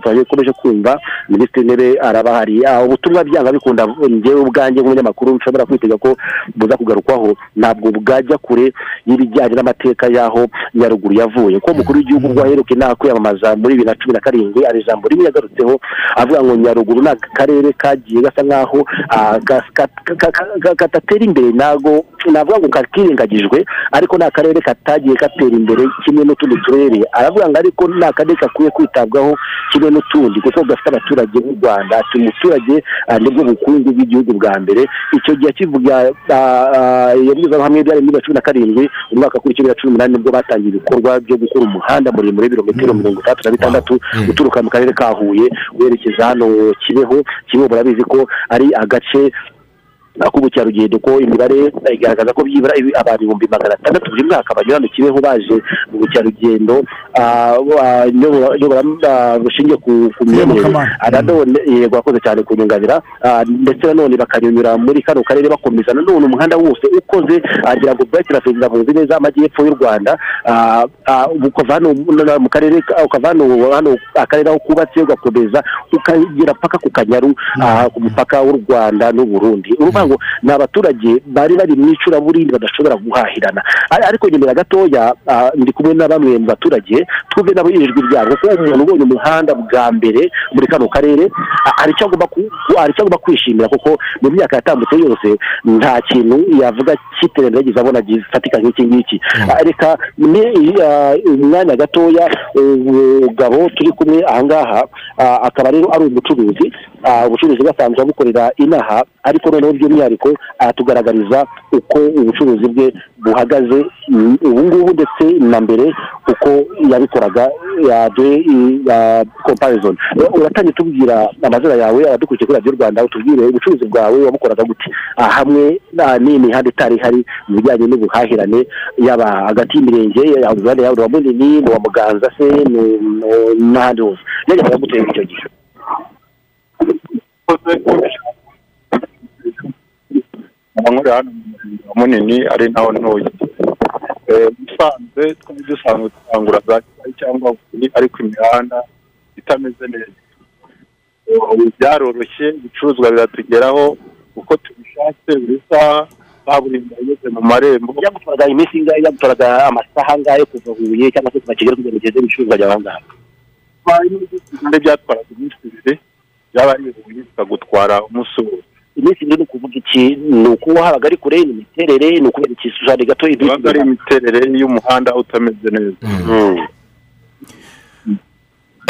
twakomeje kumva minisitiri w'intebe araba hari ubutumwa byanga bikunda njyewe ubwanjye nk'umunyamakuru nshobora kwitega ko buza kugarukwaho. Ntabwo bwajya kure y'ibijyanye n'amateka y'aho nyaruguru yavuye. Ko umukuru w'igihugu ubwo aheruka inama kwiyamamaza muri bibiri na cumi na karindwi hari ijambo rimwe yagarutseho avuga ngo nyaruguru ni akarere kagiye gasa nk'aho ah, gas- ka- ka- ka- ka- kadatera imbere. Ntabwo navuga ngo kakirengagijwe ariko ni akarere katagiye gatera imbere kimwe n'utundi turere. Aravuga ngo ariko ni akarere gakwiye kwitabwaho kimwe n'utundi kuko gafite abaturage b'u rwanda. Ati umuturage ah, ni bwo bukungu bw'igihugu bwa mbere. Icyo gihe akivuga iyo mbwirwaruhame byari muri bibiri na cumi na karindwi umwaka kuri bibiri na cumi n'umunani ni bwo batangiye ibikorwa byo gukora umuhanda muremure w'ibirometero mirongo itandatu na bitandatu uturuka mu karere ka huye werekeza hano kibeho. Kibeho murabizi ko ari agace k'ubukerarugendo ko imibare igaragaza ko byibura abantu ibihumbi magana atandatu buri mwaka banyura mu kibeho baje mu bukerarugendo ah, ah, ah, bushingiye ku ku myemerere nanone yego wakoze cyane kunyunganira Ah, ndetse nanone bakanyunyura muri kano karere bakomeza. Nanone umuhanda wose ukoze agira ngo burake na perezida muzi neza amajyepfo y'u rwanda. Ukava hano mu- karere ka- ukava hano hano akarere aho kubatse ugakomeza ukagera paka ku kanyaru ah, ku mupaka w'u rwanda n'uburundi ngo ni abaturage bari bari mu icuraburindi badashobora guhahirana. Ari- ariko nyemera gatoya ndi kumwe na bamwe mu baturage twumve nabo ijwi ryabo kuko umuntu ubonye umuhanda bwa mbere muri kano karere hari icyo agomba kwishimira kuko mu myaka yatambutse yose nta kintu yavuga cy'iterambere yagize abona gifatika nk'iki ngiki. Reka ni umwanya gatoya umugabo turi kumwe ahangaha ah, akaba rero ari umucuruzi ubucuruzi basanzwe bukorera inaha ariko noneho by'umwihariko aratugaragariza uko ubucuruzi bwe buhagaze. Mm, ubu ngubu ndetse na mbere uko yabikoraga yaduhe komparison uratangiye tubwira amazina yawe abadukurikiye kuri radiyo rwanda utubwire ubucuruzi bwawe wabukoraga gute. Ah, hamwe n'imihanda itari ihari mu bijyanye n'ubuhahirane yaba hagati y'imirenge yaba imihanda yawe wa munini n'uwa muganza se n'ahandi hose. Byajyaga gutera icyo gihe. Nkora hano mu murenge munini ari naho ntuye Eh, musanze twari dusanzwe dusangura za kigali cyangwa buri ariko imihanda itameze neza byaroroshye ibicuruzwa biratugeraho uko tubishatse buri saha kaburimbo igeze mu marembo byagutwaraga iminsi ingahe byagutwaraga amasaha angahe kuva huye cyangwa se kuva kigali kugira ngo ugeze ibicuruzwa byawe aho ngaho byatwaraga iminsi ibiri byaba ari huye bikagutwara umunsi wose iminsi ibiri ni ukuvuga iki? Ni uko habaga ari kure ni imiterere ni ukubera ikishushane gato ibaga ari imiterere y'umuhanda utameze neza.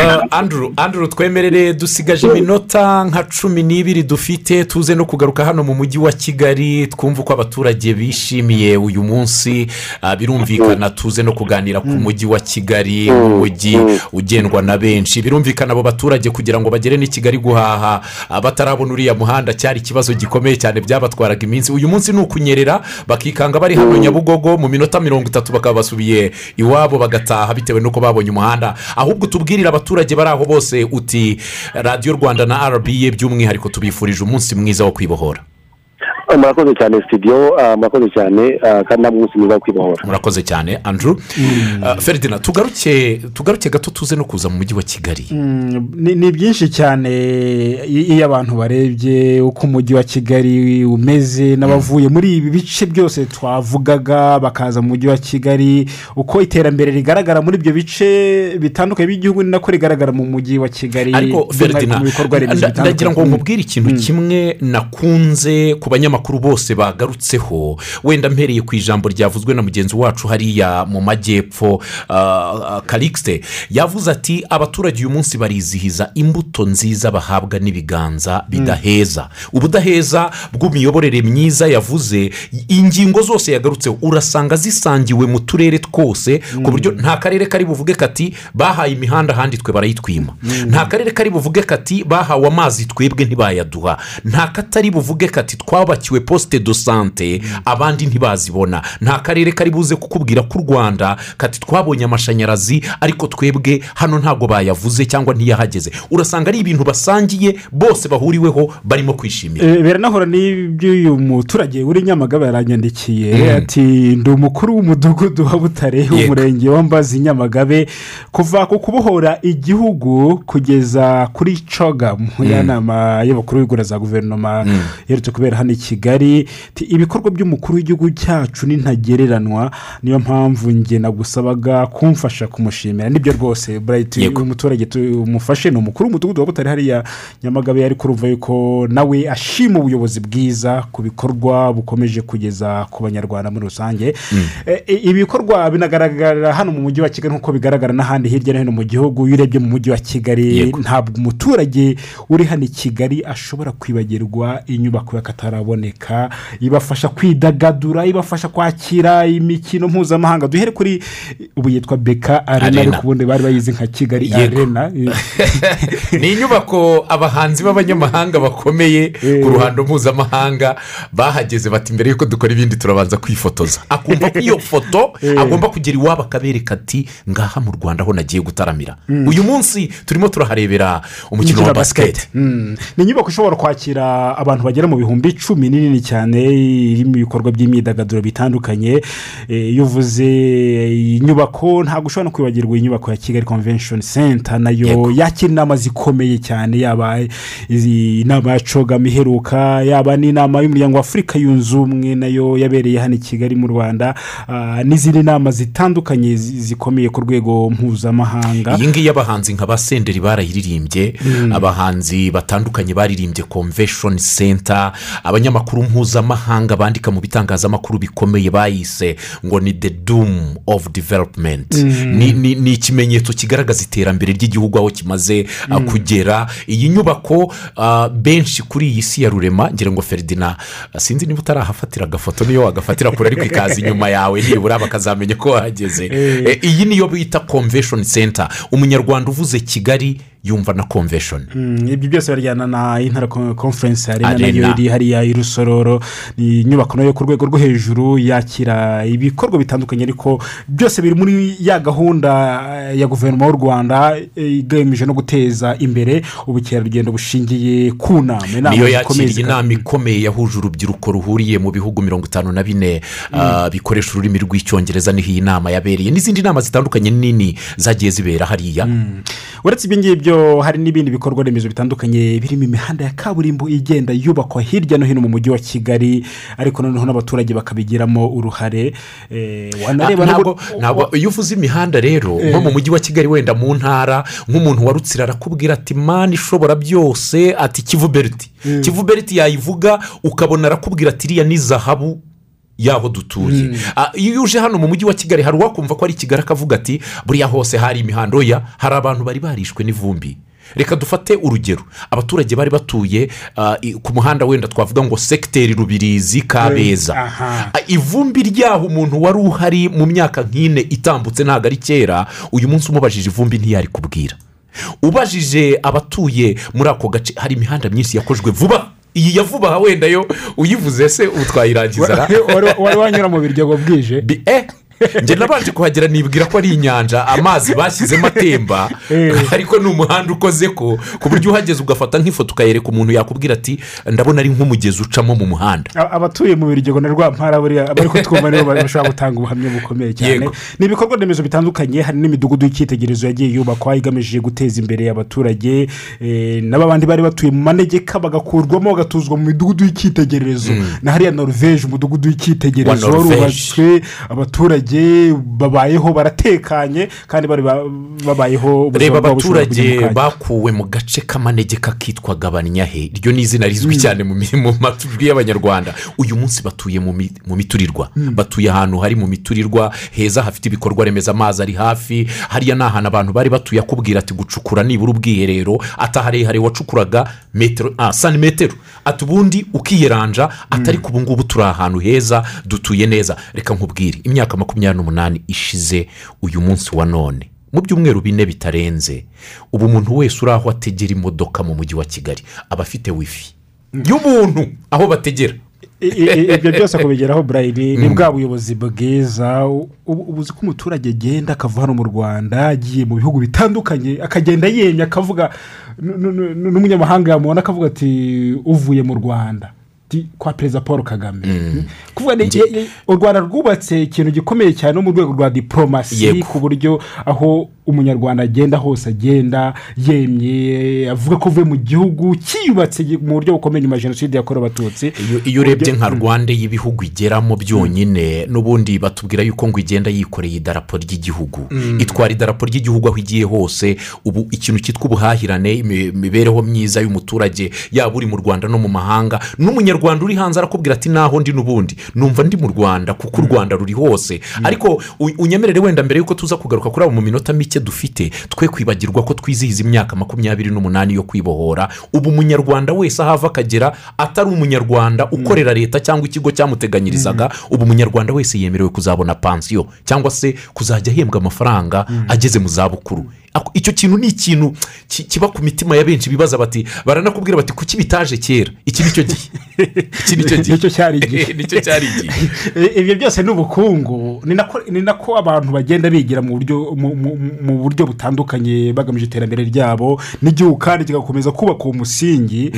Uh, andrew andrew twemerere dusigaje iminota nka cumi n'ibiri dufite tuze no kugaruka hano mu mujyi wa kigali. Twumve uko abaturage bishimiye uyu munsi. Uh, birumvikana tuze no kuganira ku mujyi wa kigali umujyi ugendwa na benshi. Birumvikana abo baturage kugira ngo bagere n'i kigali guhaha. Uh, batarabona uriya muhanda cyari ikibazo gikomeye cyane byabatwaraga iminsi. Uyu munsi ni ukunyerera bakikanga bari hano nyabugogo mu minota mirongo itatu bakaba basubiye iwabo bagataha bitewe n'uko babonye umuhanda. Ahubwo tubwirire abaturage bari aho bose uti radiyo rwanda na rba by'umwihariko tubifurije umunsi mwiza wo kwibohora. Murakoze cyane studio ah, murakoze cyane ah, kandi nta munsi mwiza wo kwibohora murakoze cyane andrew. Uh, ferdinand tugaruke tugaruke gato tuze no kuza mu mujyi wa kigali. Mm, ni byinshi cyane iyo abantu barebye uko umujyi wa kigali umeze n'abavuye muri ibi bice byose twavugaga bakaza mu mujyi wa kigali uko iterambere rigaragara muri ibyo bice bitandukanye by'igihugu ni nako rigaragara mu mujyi wa kigali ariko nda- ndagira ngo nkubwire ikintu Mm. kimwe nakunze ku banyamakuru bose bagarutseho. Wenda mpereye ku ijambo ryavuzwe na mugenzi wacu hariya mu majyepfo karikisite yavuze ati abaturage uyu munsi barizihiza imbuto nziza bahabwa n'ibiganza bidaheza. Ubudaheza bw'imiyoborere myiza yavuze ingingo zose yagarutseho urasanga zisangiwe mu turere twose ku buryo nta karere kari buvuge kati bahaye imihanda ahandi twe barayitwima. Nta karere kari buvuge kati bahawe amazi twebwe ntibayaduha. Nta katari buvuge kati twabakiwe posite do sante abandi ntibazibona. Nta karere kari buze kukubwira ko u rwanda kati twabonye amashanyarazi ariko twebwe hano ntabwo bayavuze cyangwa ntiyahageze. Urasanga ari ibintu basangiye bose bahuriweho barimo kwishimira. Eh, biranahura n'iby'uyu muturage uri nyamagabe yaranyandikiye. Mm. ati ndi umukuru w'umudugudu wa butare umurenge wa mbazi nyamagabe kuva ku kubohora igihugu kugeza kuri cogamu Mm. ya nama y'abakuru b'igura za guverinoma iherutse kubera hano i kigali Ati, ibikorwa by'umukuru w'igihugu cyacu ni ntagereranywa niyo mpamvu njye nagusabaga kumfasha kumushimira. Nibyo rwose burayiti Yego. uyu muturage tumufashe ni umukuru w'umudugudu wa butare hariya nyamagabe ari kuruva yuko nawe ashima ubuyobozi bwiza ku bikorwa bukomeje kugeza ku banyarwanda muri rusange. Eh, eh, ibikorwa binagaragarira hano mu mujyi wa kigali nk'uko bigaragara n'ahandi hirya no hino mu gihugu iyo urebye mu mujyi wa kigali ntabwo umuturage uri hano i kigali ashobora kwibagirwa inyubako y'akataraboneka ibafasha kwidagadura ibafasha kwakira imikino mpuzamahanga. Duhere kuri ubu yitwa beka arena ariko ubundi bari bayizi nka kigali arena. <laughs> <laughs> Ni inyubako abahanzi b'abanyamahanga bakomeye ku ruhando mpuzamahanga. Bahageze bati mbere y'uko dukora ibindi turabanza kwifotoza. Akumva ko iyo foto Eh. agomba kugera iwabo akabereka ati ngaha mu rwanda aho nagiye gutaramira. Mm. uyu munsi turimo turaharebera umukino wa basiketi Mm. ni inyubako ishobora kwakira abantu bagera mu bihumbi icumi nini cyane irimo ibikorwa by'imyidagaduro bitandukanye. Eh, iyo uvuze inyubako ntabwo ushobora no kwibagirwa inyubako ya kigali convention center na yo yakira inama zikomeye cyane yaba inama ya cogama iheruka yaba n'inama y'umuryango wa afurika yunze ubumwe na yo yabereye hano i kigali mu rwanda. Ah, n'izindi nama zitandukanye zi- zikomeye ku rwego mpuzamahanga. Iyi ngiyi abahanzi nka ba senderi barayiririmbye. Mm. abahanzi batandukanye baririmbye convention center. Abanyamakuru mpuzamahanga bandika mu bitangazamakuru bikomeye bayise ngo ni the doom of development Mm. ni, ikimenyetso kigaragaza iterambere ry'igihugu aho kimaze uh, Mm. kugera iyi nyubako uh, benshi kuri iyi si ya rurema ngira ngo feridina uh, sinzi niba utarahafatira agafoto niyo wagafatira kure ariko ikaza inyuma yawe nibura bakazamenya ko wahageze Eh. Eh, iyi niyo bita convention center umunyarwanda uvuze kigali yumva na convention. Mm, ibyo byose baryana na intara conference arena. Nayo iri hariya i rusororo ni inyubako na yo ku rwego rwo hejuru yakira ibikorwa bitandukanye ariko byose biri muri ya gahunda eh, ya guverinoma y'u rwanda eh, igamije no guteza imbere ubukerarugendo bushingiye ku nama. Niyo yakiriye inama ikomeye yahuje urubyiruko ruhuriye mu bihugu mirongo itanu na bine ah, bikoresha ururimi rw'icyongereza ni ho iyi nama yabereye. N'izindi nama zitandukanye nini zagiye zibera hariya. Uretse ibyo ngibyo hari n'ibindi bikorwa remezo bitandukanye birimo imihanda ya kaburimbo igenda yubakwa hirya no hino mu mujyi wa kigali ariko noneho n'abaturage bakabigiramo uruhare Eh, wanareba Ah, ntabwo iyo uvuze imihanda rero Eh. nko mu mujyi wa kigali wenda mu ntara nk'umuntu warutsira arakubwira ati mani ishobora byose ati kivu beriti Mm. kivu beriti yayivuga ukabona arakubwira ati iriya ni zahabu y'aho dutuye. Mm. Ah, iyo uje hano mu mujyi wa kigali hari uwakumva ko ari kigali akavuga ati buriya hose hari imihanda oya hari abantu bari barishwe n'ivumbi. Reka dufate urugero. Abaturage bari batuye ah, ku muhanda wenda twavuga ngo segiteri rubirizi kabeza. Aha. Ah, ivumbi ryaho umuntu wari uhari mu myaka nk'ine itambutse ntabwo ari kera uyu munsi umubajije ivumbi ntiyari kubwira. Ubajije abatuye muri ako gace hari imihanda myinshi yakozwe vuba. Iyi ya vuba wenda yo uyivuze se ubu twayirangiza ra? <laughs> wari wanyura mu biryogo bwije eh njye nabanje kuhagera nibwira ko ari inyanja amazi bashyizemo atemba ariko ni umuhanda ukoze ko ku buryo uhageze ugafata nk'ifoto ukayereka umuntu yakubwira ati ndabona ari nk'umugezi ucamo mu muhanda. Abatuye mu birigego na rwampara buriya abari kutwumva nibo bashobora gutanga ubuhamya bukomeye cyane. Ni ibikorwa remezo bitandukanye hari n'imidugudu y'icyitegererezo yagiye yubakwa igamije guteza imbere abaturage eh, n'abandi bari batuye mu manegeka bagakurwamo bagatuzwa mu midugudu y'icyitegererezo. Na hariya noruveje umudugudu w'icyitegererezo warubatswe abaturage babayeho baratekanye kandi bari ba- babayeho reba abaturage bakuwe mu gace k'amanegeka kitwa gabanyahe iryo ni izina rizwi Mm. cyane mu matwi y'abanyarwanda. Uyu munsi batuye mu mi- mu miturirwa. Batuye ahantu hari mu miturirwa heza hafite ibikorwa remezo amazi ari hafi. Hariya ni ahantu abantu bari batuye akubwira ati gucukura nibura ubwiherero. Ati harehare wacukuraga metero ah, santimetero. Ati ubundi ukiyeranja atari ku ngubu turi ahantu heza dutuye neza. Reka nkubwire imyaka makumyabiri n'umunani ishize uyu munsi wa none. Mu byumweru bine bitarenze ubu umuntu wese uri aho ategera imodoka mu mujyi wa kigali aba afite wifi. Y'ubuntu aho bategera. Ibyo byose kubigeraho burayini ni Mm. bwa buyobozi bwiza u- ubu ubu uzi ko umuturage agenda akava hano mu rwanda agiye mu bihugu bitandukanye akagenda yemye akavuga n'umunyamahanga yamubona akavuga ati uvuye mu rwanda. Kwa perezida paul kagame. Kuvuga ni- ye- ye- u rwanda rwubatse ikintu gikomeye cyane no mu rwego rwa diporomasi ku buryo aho umunyarwanda agenda hose agenda yemye avuga ko avuye mu gihugu cyiyubatse mu buryo bukomeye nyuma ya jenoside yakorewe abatutsi. Iyo urebye nka rwanda y'ibihugu igeramo byonyine n'ubundi batubwira yuko ngo igenda yikoreye idarapo ry'igihugu. Mm. itwara idarapo ry'igihugu aho igiye hose ubu ikintu cyitwa ubuhahirane imi- imibereho myiza y'umuturage yaba uri mu rwanda no mu mahanga n'umunyarwanda uri hanze arakubwira ati naho ndi n'ubundi. Numva ndi mu rwanda kuko u rwanda ruri hose. Ariko unyemerere wenda mbere y'uko tuza kugaruka kuri abo mu minota mike dufite twe kwibagirwa ko twizihiza imyaka makumyabiri n'umunani yo kwibohora ubu umunyarwanda wese aho ava akagera atari umunyarwanda ukorera leta cyangwa ikigo cyamuteganyirizaga ubu umunyarwanda wese yemerewe kuzabona pansiyo cyangwa se kuzajya ahembwa amafaranga ageze mu zabukuru icyo kintu ni ikintu ki- kiba ku mitima ya benshi bibaza bati baranakubwira bati kuki bitaje kera? Iki ni cyo gihe. <laughs> Iki ni cyo gihe. Nicyo cyari igihe. <laughs> Nicyo cyari igihe. I- ibyo byose ni ubukungu. Ni nako abantu bagenda bigira mu buryo mu butandukanye bagamije iterambere ryabo n'igihugu kandi kigakomeza kubaka uwo musingi.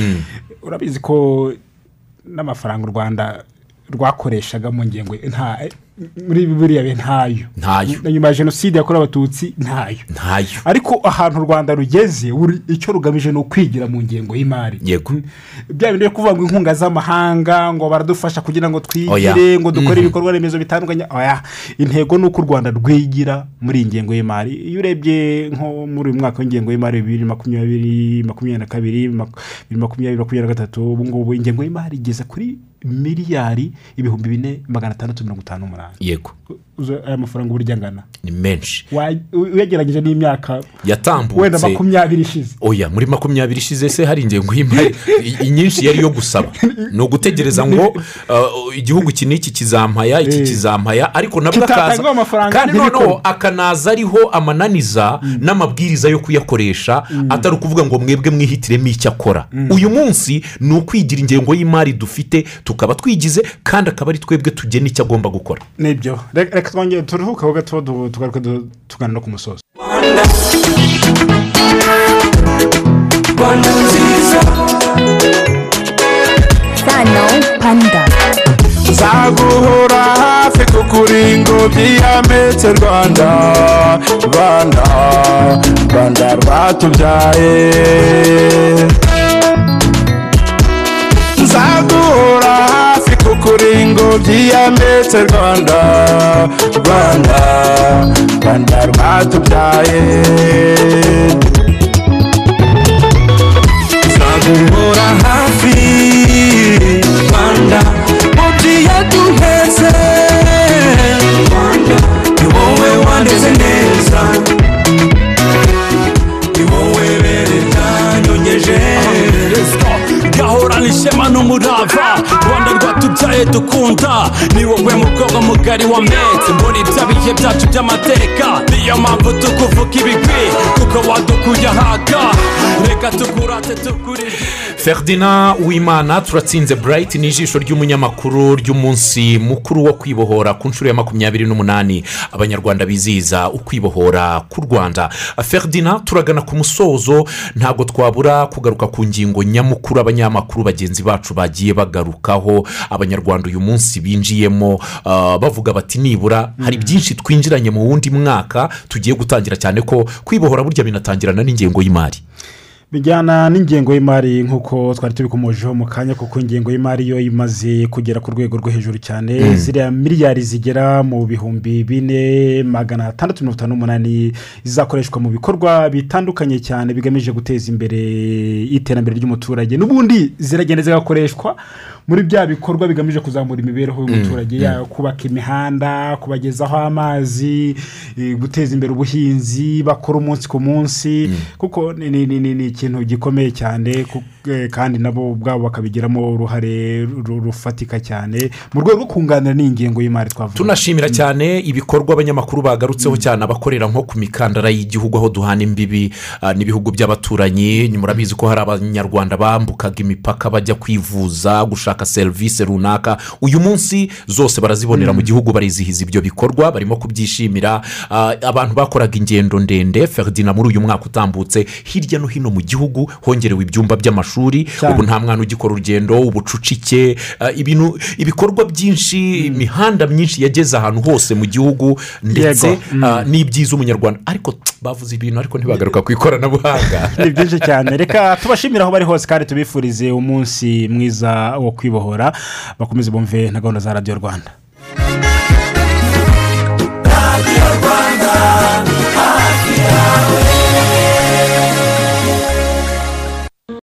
Urabizi ko n'amafaranga u rwanda rwakoreshaga mu ngengo nta muri buriya bihe ntayo. Ntayo. Na nyuma ya jenoside yakorewe abatutsi ntayo. Ntayo. Ariko ahantu u rwanda rugeze icyo rugamije ni ukwigira mu ngengo y'imari. Yego. Bya bindi byo kuvuga ngo inkunga z'amahanga ngo baradufasha kugira ngo twigire ngo dukore Mhm. ibikorwa remezo bitandukanye. Intego ni uko u rwanda rwigira muri iyi ngengo y'imari. Iyo urebye nko muri uyu mwaka w'ingengo y'imari bibiri makumyabiri makumyabiri na kabiri bibiri makumyabiri makumyabiri na gatatu ubu ngubu ingengo y'imari igeze kuri miliyari ibihumbi bine magana atandatu mirongo itanu n'umunani. Yego. Aya mafaranga uburyo angana. Ni menshi. Uyegeranyije n'imyaka yatambutse. wenda makumyabiri ishize. Oya muri makumyabiri ishize se hari ingengo y'imari inyinshi yari iyo gusaba. Ni ugutegereza ngo uh, igihugu iki n'iki kizampaya iki kizampaya ariko nabwo akaza. kandi noneho akanaza ariho amananiza n'amabwiriza yo kuyakoresha atari ukuvuga ngo mwebwe mwihitiremo icyo akora. Uyu munsi ni ukwigira ingengo y'imari dufite tukaba twigize kandi akaba ari twebwe tugena icyo agomba gukora. Nibyo. Reka reka twongere turuhukeho gato du- tugaruke tugana no ku musozi rwanda nziza sano panda nzaguhora hafi kukuri ingobyi yametse rwanda rwanda rwanda rwatubyaye nzaguhora hafi kukuri ingobyi yametse rwanda rwanda. Rwanda rwatubyaye. Nzaguhora hafi rwanda mubyeyi yaduhetse. Rwanda ni wowe wandeze neza. Gahorana ishema n'umurava. Rwanda rwatubyaye leta ukunda ni wowe mukobwa mugari wa metse muri bya bihe byacu by'amateka niyo mpamvu tukuvuga ibigwi kuko wadukuye ahaga. Reka tukurate tukuri. Ferdinand wimana turatsinze bright ni ijisho ry'umunyamakuru ry'umunsi mukuru wo kwibohora ku nshuro ya makumyabiri n'umunani. Abanyarwanda bizihiza ukwibohora k'u rwanda. Ferdinand turagana ku musozo. Ntabwo twabura kugaruka ku ngingo nyamukuru abanyamakuru bagenzi bacu bagiye bagarukaho. Abanyarwanda uyu munsi binjiyemo ah, bavuga bati nibura hari byinshi twinjiranye mu wundi mwaka tugiye gutangira cyane ko kwibohora burya binatangirana n'ingengo y'imari. Bijyana n'ingengo y'imari nk'uko twari tubikomojeho mu kanya kuko ingengo y'imari yo imaze kugera ku rwego rwo hejuru cyane. Mm. ziriya miliyari zigera mu bihumbi bine magana atandatu mirongo itanu n'umunani zizakoreshwa mu bikorwa bitandukanye cyane bigamije guteza imbere iterambere ry'umuturage. N'ubundi ziragenda zigakoreshwa muri bya bikorwa bigamije kuzamura imibereho y'umuturage Mm, yaba kubaka imihanda kubagezaho amazi guteza imbere ubuhinzi bakora umunsi ku munsi. Kuko ni- ikintu gikomeye cyane kandi nabo ubwabo bakabigiramo uruhare ru- rufatika cyane. Mu rwego rwo kunganira n'ingengo y'imari twavuga. Tunashimira cyane ibikorwa abanyamakuru bagarutseho cyane abakorera nko ku mikandara y'igihugu aho duhana imbibi ah, n'ibihugu by'abaturanyi. Murabizi ko hari abanyarwanda bambukaga imipaka bajya kwivuza gushaka serivisi runaka. Uyu munsi zose barazibonera mu gihugu barizihiza ibyo bikorwa barimo kubyishimira. Ah, abantu bakoraga ingendo ndende. Ferdinand muri uyu mwaka utambutse hirya no hino mu gihugu hongerewe ibyumba by'amashuri. Cyane. ubu nta mwana ugikora urugendo ubucucike ah, ibintu ibikorwa byinshi imihanda myinshi yageze ahantu hose mu gihugu ndetse Yego. Mm. n'ibyiza umunyarwanda. Ariko bavuze ibintu ariko ntibagaruka ku ikoranabuhanga. <laughs> Ni byinshi cyane. Reka tubashimire aho bari hose kandi tubifurize umunsi mwiza wo kwibohora. Bakomeze bumve na gahunda za radiyo rwanda. Radiyo rwanda